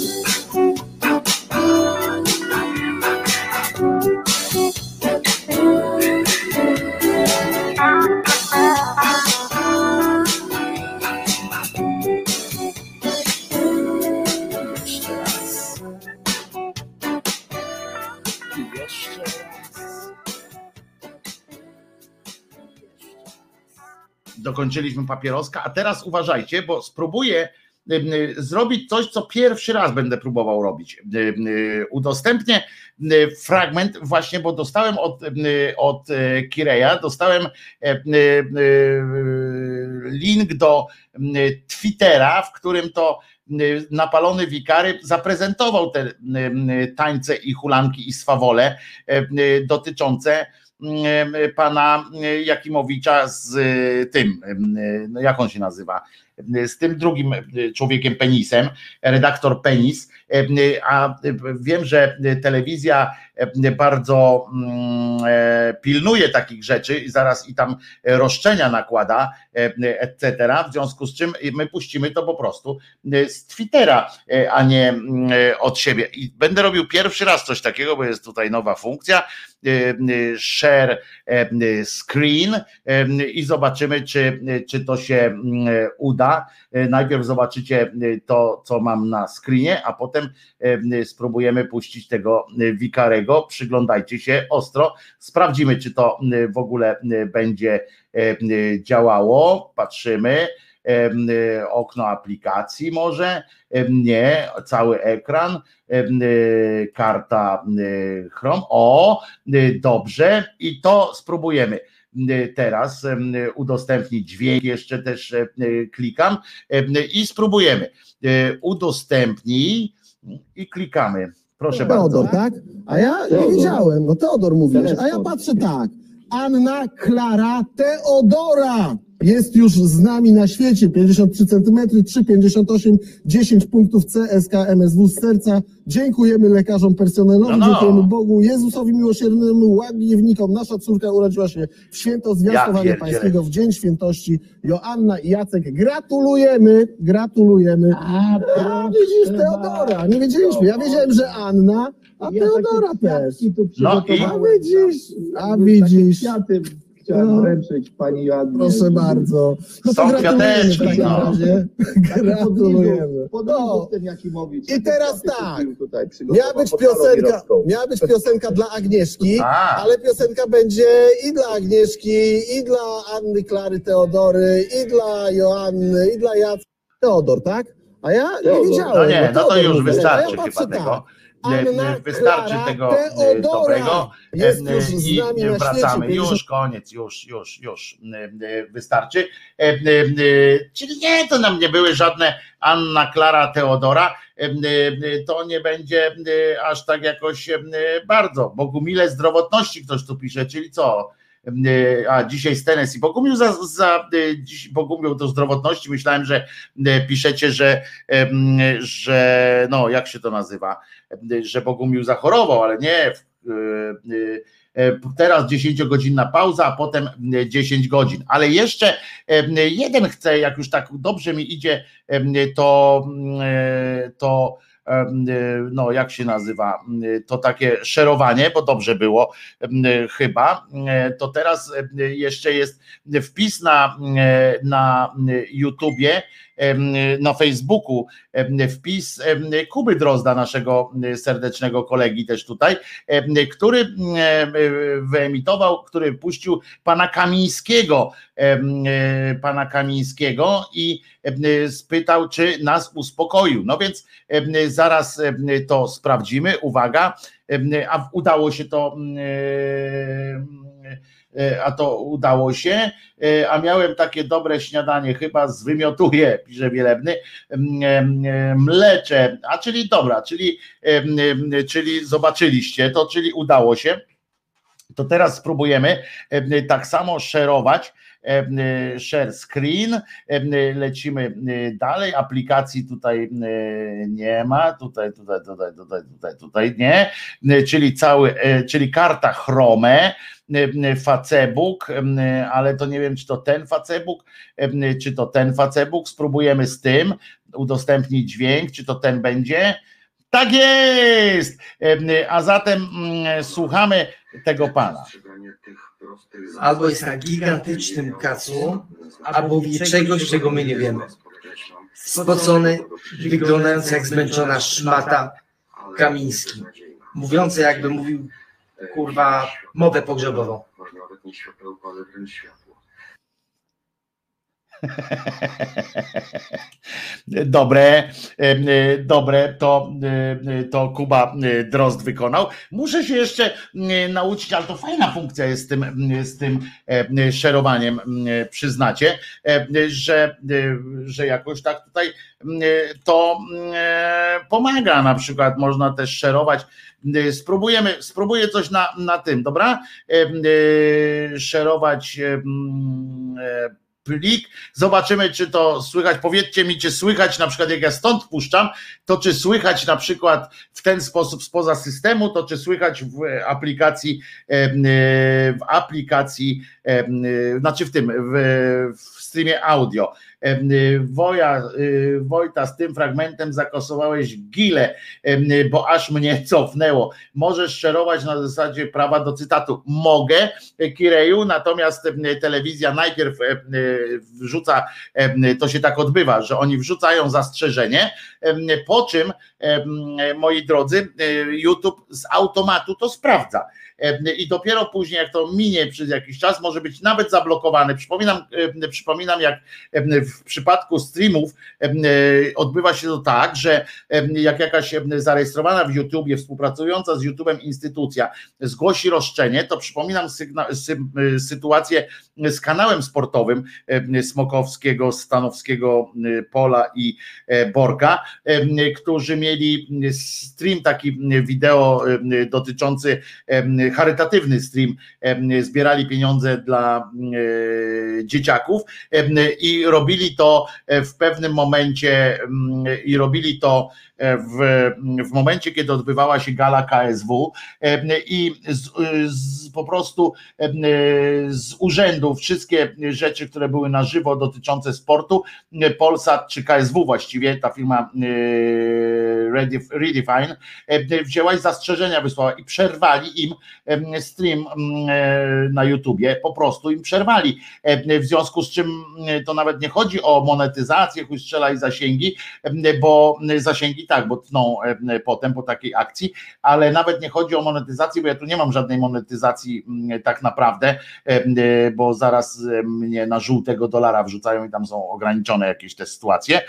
Dokończyliśmy papieroska, a teraz uważajcie, bo spróbuję ym, y, zrobić coś, co pierwszy raz będę próbował robić. Y, Udostępnię y, fragment właśnie, bo dostałem od, y, od y, Kireja, dostałem e, y, y, link do y, Twittera, w którym to y, napalony wikary zaprezentował te y, tańce i hulanki i swawole y, y, dotyczące y, pana Jakimowicza z y, tym, no jak on się nazywa, z tym drugim y, człowiekiem penisem, redaktor penis, a y, wiem, że y, telewizja y, bardzo mm, e, pilnuje takich rzeczy i zaraz i tam roszczenia nakłada, etc. W związku z czym my puścimy to po prostu y, z Twittera, a nie mm, e, od siebie. I będę robił pierwszy raz coś takiego, bo jest tutaj nowa funkcja. y, y, Share y, screen i zobaczymy, czy, czy to się mm, uda. Najpierw zobaczycie y, to, co mam na screenie, a potem e, y, spróbujemy puścić tego y, wikarego. Przyglądajcie się ostro. Sprawdzimy, czy to y, w ogóle będzie e, y, działało. Patrzymy. Okno aplikacji może, nie, cały ekran, karta Chrome. O, dobrze, i to spróbujemy teraz udostępnić dźwięk, jeszcze też e, klikam i spróbujemy. Udostępnij i klikamy. Proszę Teodor, bardzo. tak? A ja nie wiedziałem, no Teodor mówisz, a ja patrzę tak. Anna Klara Teodora jest już z nami na świecie. 53 cm, 3,58, 10 punktów CSK MSW z serca. Dziękujemy lekarzom, personelowi, No, no. dziękujemy Bogu, Jezusowi miłosiernemu, łagiewnikom. Nasza córka urodziła się w święto Zwiastowania pierdzielę. Pańskiego, w Dzień Świętości. Joanna i Jacek, gratulujemy, gratulujemy. A, widzisz Teodora, nie wiedzieliśmy. Ja wiedziałem, że Anna, A Teodora też. No i A widzisz, a widzisz. Chciałem No. wręczyć pani Joannie. Proszę bardzo. No Są gratulujemy kwiateczki, no. Gratulujemy. Podobno No. ten Jakimowicz. I teraz kwiaty tak. Miała być piosenka, miała być piosenka dla Agnieszki, A. ale piosenka będzie i dla Agnieszki, i dla Anny Klary Teodory, i dla Joanny, i dla Jacka. Teodor, tak? A ja nie Teodor. wiedziałem. No nie, no to już wystarczy ja chyba tego. Anna Wystarczy Klara tego Teodora dobrego. jest E, już z I nami na wracamy. świecie. Już koniec, już, już, już wystarczy. Czyli nie, to nam nie były żadne Anna Klara Teodora. To nie będzie aż tak jakoś bardzo. Bogumile zdrowotności ktoś tu pisze, czyli co? E, A dzisiaj z Tennessee. Bogumił za, za e, dziś Bogumił do zdrowotności. Myślałem, że e, piszecie, że, że no jak się to nazywa, że Bogumił zachorował, ale nie. Teraz 10-godzinna pauza, a potem e, 10 godzin. Ale jeszcze jeden chcę, jak już tak dobrze mi idzie, to, to no jak się nazywa, e, to takie szerowanie, bo dobrze było chyba, E, to teraz jeszcze jest wpis na, e, na YouTubie, na Facebooku wpis Kuby Drozda, naszego serdecznego kolegi też tutaj, który em, wyemitował, który puścił pana Kamińskiego, pana Kamińskiego i spytał, czy nas uspokoił. No więc zaraz to sprawdzimy. Uwaga, a udało się to. E, A to udało się, e, a miałem takie dobre śniadanie, chyba zwymiotuję, pisze Wielebny, mlecze, a czyli dobra, czyli, czyli zobaczyliście to, czyli udało się. To teraz spróbujemy em, tak samo szerować, share screen, em, lecimy em, dalej, aplikacji tutaj nie ma, tutaj, tutaj, tutaj, tutaj, tutaj, tutaj nie, czyli cały, czyli karta Chrome, Facebook, ale to nie wiem, czy to ten Facebook, czy to ten Facebook, spróbujemy z tym, udostępnić dźwięk, czy to ten będzie. Tak jest! A zatem mm, słuchamy tego pana. Albo jest na gigantycznym kacu, albo wie czegoś, czego my nie wiemy. Spocony, wyglądający jak zmęczona szmata Kamiński. Mówiący jakby mówił, kurwa, mowę pogrzebową. Dobre, em, e, dobre, to, e, to Kuba e, Drozd wykonał. Muszę się jeszcze e, nauczyć, ale to fajna funkcja jest z tym, z tym e, szerowaniem, przyznacie, e, że, e, że jakoś tak tutaj to e, pomaga. Na przykład można też szerować. E, Spróbujemy, spróbuję coś na, na tym, dobra? E, e, Szerować e, plik. Zobaczymy, czy to słychać. Powiedzcie mi, czy słychać na przykład, jak ja stąd puszczam, to czy słychać na przykład w ten sposób spoza systemu, to czy słychać w aplikacji, em, e, w aplikacji, e, znaczy w tym, w, w streamie audio. E, Woja, e, Wojta, z tym fragmentem zakosowałeś gilę, em, bo aż mnie cofnęło. Możesz szerować na zasadzie prawa do cytatu. Mogę, e, Kireju, natomiast telewizja najpierw wrzuca, to się tak odbywa, że oni wrzucają zastrzeżenie, po czym, moi drodzy, YouTube z automatu to sprawdza. I dopiero później, jak to minie przez jakiś czas, może być nawet zablokowany. Przypominam, przypominam jak w przypadku streamów e, odbywa się to tak, że jak jakaś zarejestrowana w YouTubie, współpracująca z YouTube'em instytucja zgłosi roszczenie, to przypominam sygna- sy- y, sytuację z kanałem sportowym Smokowskiego, Stanowskiego y, Pola i e, Borka, którzy mieli stream taki wideo dotyczący charytatywny stream, zbierali pieniądze dla e, dzieciaków i robili to e, w pewnym momencie i robili to e, w, w momencie, kiedy odbywała się gala KSW i z, z, po prostu em, z urzędu wszystkie rzeczy, które były na żywo dotyczące sportu, Polsat czy KSW właściwie, ta firma Redefine, wzięła i zastrzeżenia wysłała i przerwali im stream na YouTubie, po prostu im przerwali. W związku z czym to nawet nie chodzi o monetyzację, chuj strzela i zasięgi, bo zasięgi tak, bo tną potem po takiej akcji, ale nawet nie chodzi o monetyzację, bo ja tu nie mam żadnej monetyzacji tak naprawdę, bo zaraz mnie na żółtego dolara wrzucają i tam są ograniczone jakieś te sytuacje.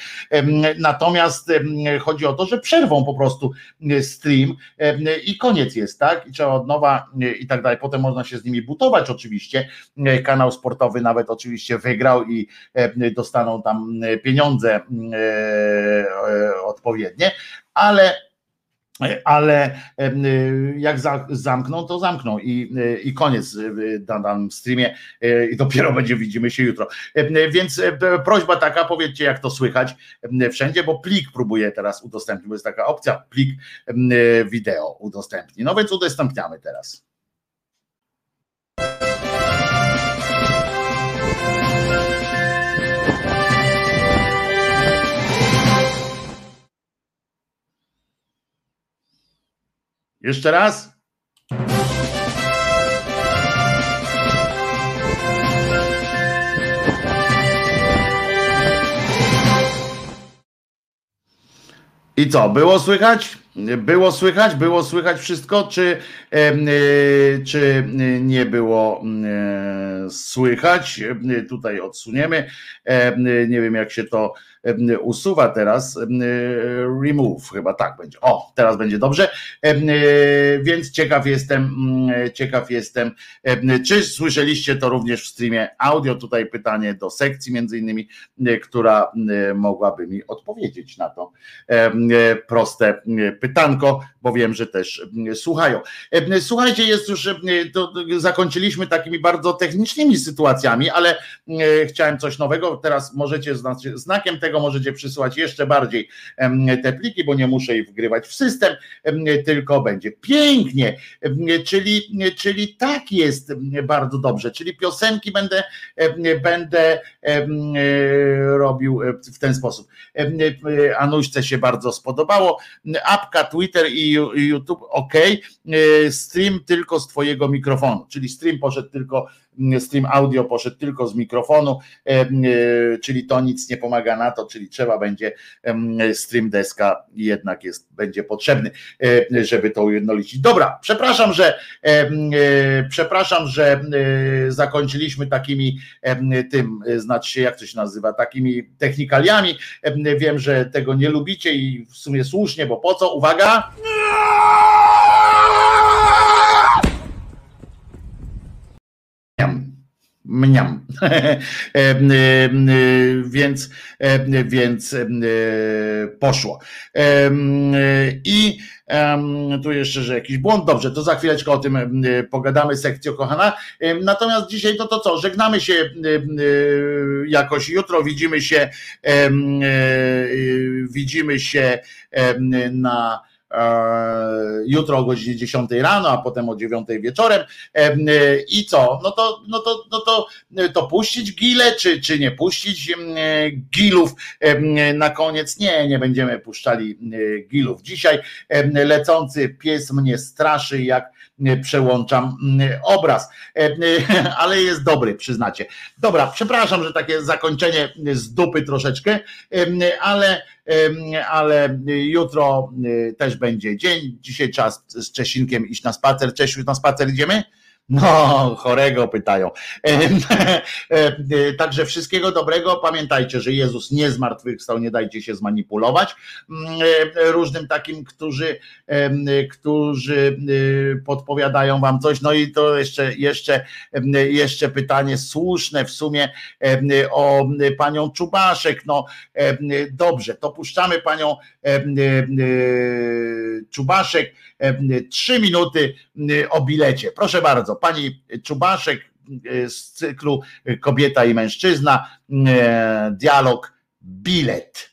Natomiast chodzi o to, że przerwą po prostu stream i koniec jest, tak? I trzeba od nowa i tak dalej. Potem można się z nimi butować oczywiście. Kanał sportowy nawet oczywiście wygrał i dostaną tam pieniądze odpowiednie, ale ale jak zamkną, to zamkną i, i koniec na danym streamie i dopiero będzie widzimy się jutro. Więc prośba taka, powiedzcie jak to słychać wszędzie, bo plik próbuję teraz udostępnić, bo jest taka opcja, plik wideo udostępni. No więc udostępniamy teraz. Jeszcze raz. I co, było słychać? Było słychać? Było słychać wszystko? Czy, czy nie było słychać? Tutaj odsuniemy. Nie wiem, jak się to usuwa teraz. Remove, chyba tak będzie. O, teraz będzie dobrze. Więc ciekaw jestem, ciekaw jestem, czy słyszeliście to również w streamie audio? Tutaj pytanie do sekcji, między innymi, która mogłaby mi odpowiedzieć na to proste pytanko, bo wiem, że też słuchają. Słuchajcie, jest już, to zakończyliśmy takimi bardzo technicznymi sytuacjami, ale chciałem coś nowego. Teraz możecie znakiem tego możecie przysłać jeszcze bardziej te pliki, bo nie muszę ich wgrywać w system, tylko będzie pięknie. Czyli, czyli tak jest bardzo dobrze. Czyli piosenki będę, będę robił w ten sposób. Anuśce się bardzo spodobało. Apka, Twitter i YouTube, ok. Stream tylko z Twojego mikrofonu, czyli stream poszedł tylko stream audio poszedł tylko z mikrofonu, e, czyli to nic nie pomaga na to, czyli trzeba będzie stream deska jednak jest, będzie potrzebny, e, żeby to ujednolicić. Dobra, przepraszam, że e, przepraszam, że zakończyliśmy takimi tym, znaczy się jak to się nazywa, takimi technikaliami. Wiem, że tego nie lubicie i w sumie słusznie, bo po co? Uwaga! Mniam. więc, więc poszło. I tu jeszcze, że jakiś błąd. Dobrze, to za chwileczkę o tym pogadamy, sekcjo kochana. Natomiast dzisiaj to to co? Żegnamy się jakoś jutro, widzimy się widzimy się na E, jutro o godzinie 10 rano, a potem o 9 wieczorem. E, I co? No to, no to, no to, to puścić gile, czy, czy nie puścić e, gilów na koniec? Nie, nie będziemy puszczali gilów. Dzisiaj lecący pies mnie straszy, jak przełączam obraz, ale jest dobry, przyznacie. Dobra, przepraszam, że takie zakończenie z dupy troszeczkę, ale ale jutro też będzie dzień. Dzisiaj czas z Czesinkiem iść na spacer. Cześć, na spacer idziemy? No, chorego pytają. Także wszystkiego dobrego. Pamiętajcie, że Jezus nie zmartwychwstał, nie dajcie się zmanipulować różnym takim, którzy, którzy podpowiadają wam coś. No i to jeszcze, jeszcze, jeszcze pytanie słuszne w sumie o panią Czubaszek. No dobrze, to puszczamy panią Czubaszek. Trzy minuty o bilecie. Proszę bardzo pani Czubaszek e, z cyklu Kobieta i Mężczyzna, e, dialog, bilet.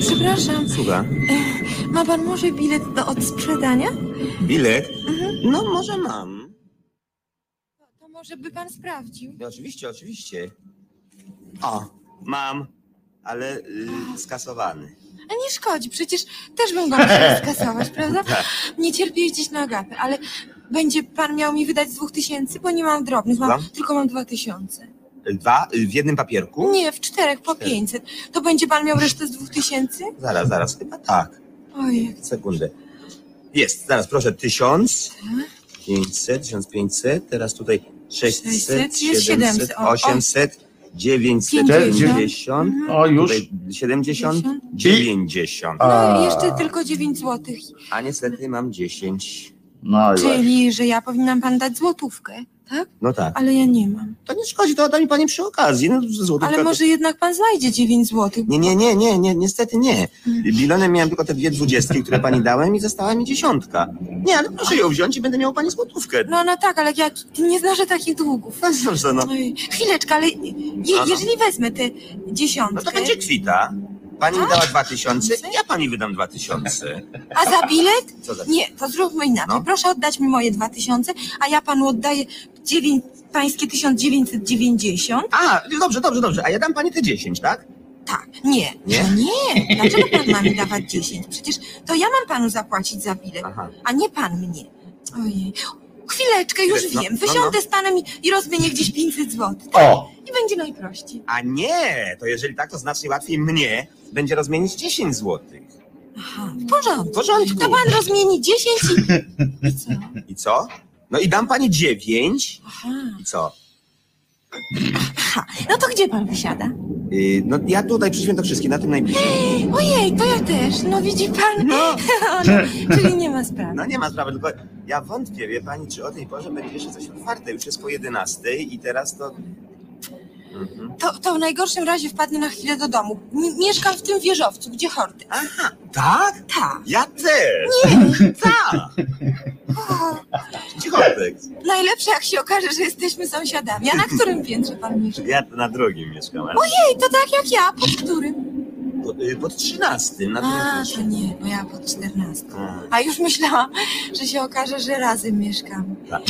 Przepraszam, Słucham. ma pan może bilet do odsprzedania? Bilet? No może mam. To może by pan sprawdził. No, oczywiście, oczywiście. O, mam, ale y, skasowany. A nie szkodzi, przecież też bym go musiała skasować, prawda? Tak. Nie cierpię jeździć na agapy, ale będzie pan miał mi wydać z dwóch tysięcy, bo nie mam drobnych, mam, tylko mam dwa tysiące. Dwa y, w jednym papierku? Nie, w czterech po pięćset. To będzie pan miał resztę z dwóch tysięcy? Zaraz, zaraz, chyba tak. Ojej. Sekundę. Jest, zaraz proszę, tysiąc. 500, 1500, teraz tutaj 600, 600, jest 700, 700, o, o. 800, 950, 50. O, już. tutaj 70, 90. No i jeszcze tylko dziewięć złotych. A niestety mam 10. No Czyli, że ja powinnam pan dać złotówkę, tak? No tak. Ale ja nie mam. To nie szkodzi, to da mi pani przy okazji. No, złotówka Ale to- może jednak pan znajdzie dziewięć złotych. Nie, nie, nie, nie, nie, niestety nie. Bilonem miałem tylko te dwie dwudziestki, które pani dałem i została mi dziesiątka. Nie, ale proszę ją wziąć i będę miał pani złotówkę. No, no tak, ale ja nie znoszę takich długów. No dobrze, no. Oj, Chwileczkę, ale je, No, no. jeżeli wezmę te dziesiątkę, No to będzie kwita. Pani mi dała dwa tysiące, ja pani wydam dwa tysiące. a za bilet? Co za- Nie, to zróbmy inaczej. No. Proszę oddać mi moje dwa tysiące, a ja panu oddaję dziewięć, pańskie 1990. A, dobrze, dobrze, dobrze. A ja dam pani te dziesięć, tak? Tak, nie. Nie? No nie, dlaczego pan ma mi dawać 10? Przecież to ja mam panu zapłacić za bilet, Aha. a nie pan mnie. Ojej. Chwileczkę, już No, wiem. no, no. Wysiądę z panem i, i rozmienię gdzieś 500 zł. O! I będzie najprościej. A nie, to jeżeli tak, to znacznie łatwiej mnie będzie rozmienić 10 złotych. Aha, w porządku. W porządku. To pan rozmieni 10 i... I co? I co? No i dam pani 9. Aha. I co? Aha. No to gdzie pan wysiada? Yy, no ja tutaj przy Świętokrzyskim, na tym najbliższym. Ojej, to ja też. No widzi pan. No. no, czyli nie ma sprawy. No nie ma sprawy, tylko ja wątpię, wie pani, czy o tej porze będzie jeszcze coś otwarte. Już jest po 11 i teraz to... Mhm. To, to w najgorszym razie wpadnę na chwilę do domu. M- mieszkam w tym wieżowcu, gdzie hordy. Aha, tak? Tak. Ja też! Nie. Tak! Cichotek. najlepsze jak się okaże, że jesteśmy sąsiadami. A na którym piętrze pan mieszka? Ja na drugim mieszkam, ale Ojej, to tak jak ja. Pod którym? Pod, y, pod 13, na A, drugim. to nie, bo ja pod 14. A, A już myślałam, że się okaże, że razem mieszkamy. tak,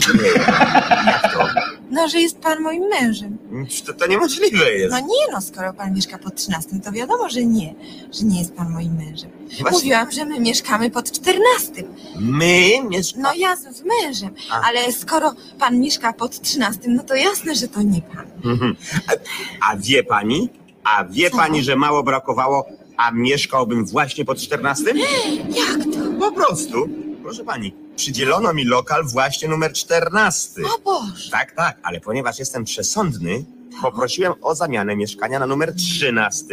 jak to? No, że jest pan moim mężem. To, to niemożliwe jest. No nie no, skoro pan mieszka pod 13, to wiadomo, że nie, że nie jest pan moim mężem. Właśnie. Mówiłam, że my mieszkamy pod 14. My mieszkamy... No ja z z mężem, A. ale skoro pan mieszka pod 13, no to jasne, że to nie pan. Mhm. A wie pani? A wie pani, że mało brakowało, a mieszkałbym właśnie pod 14? Jak to? Po prostu. Proszę pani, przydzielono mi lokal właśnie numer 14. O Boże. Tak, tak, ale ponieważ jestem przesądny, poprosiłem o zamianę mieszkania na numer 13.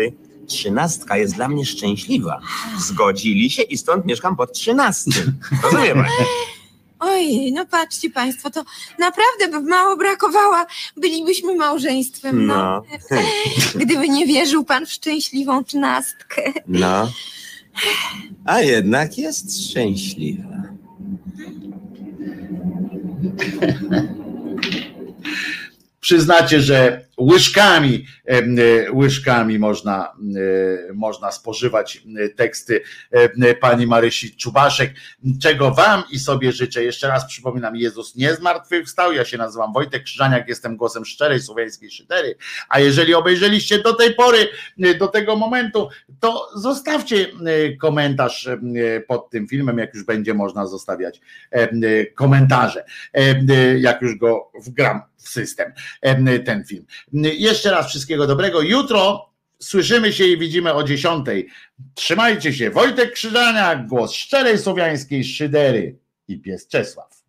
Trzynastka jest dla mnie szczęśliwa. Zgodzili się i stąd mieszkam pod 13. Rozumie pani? Ojej, no patrzcie państwo, to naprawdę by mało brakowało, bylibyśmy małżeństwem, no. No. Gdyby nie wierzył pan w szczęśliwą trzynastkę. No. A jednak jest szczęśliwa. Przyznacie, że łyżkami, e, łyżkami można, e, można spożywać e, teksty pani Marysi Czubaszek, czego wam i sobie życzę. Jeszcze raz przypominam, Jezus nie zmartwychwstał, ja się nazywam Wojtek Krzyżaniak, jestem głosem szczerej słowiańskiej szydery, a jeżeli obejrzeliście do tej pory, do tego momentu, to zostawcie komentarz pod tym filmem, jak już będzie można zostawiać komentarze, jak już go wgram w system em, ten film. Jeszcze raz wszystkiego dobrego. Jutro słyszymy się i widzimy o 10. Trzymajcie się. Wojtek Krzyżania, głos szczerej słowiańskiej szydery i pies Czesław.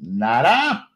Nara!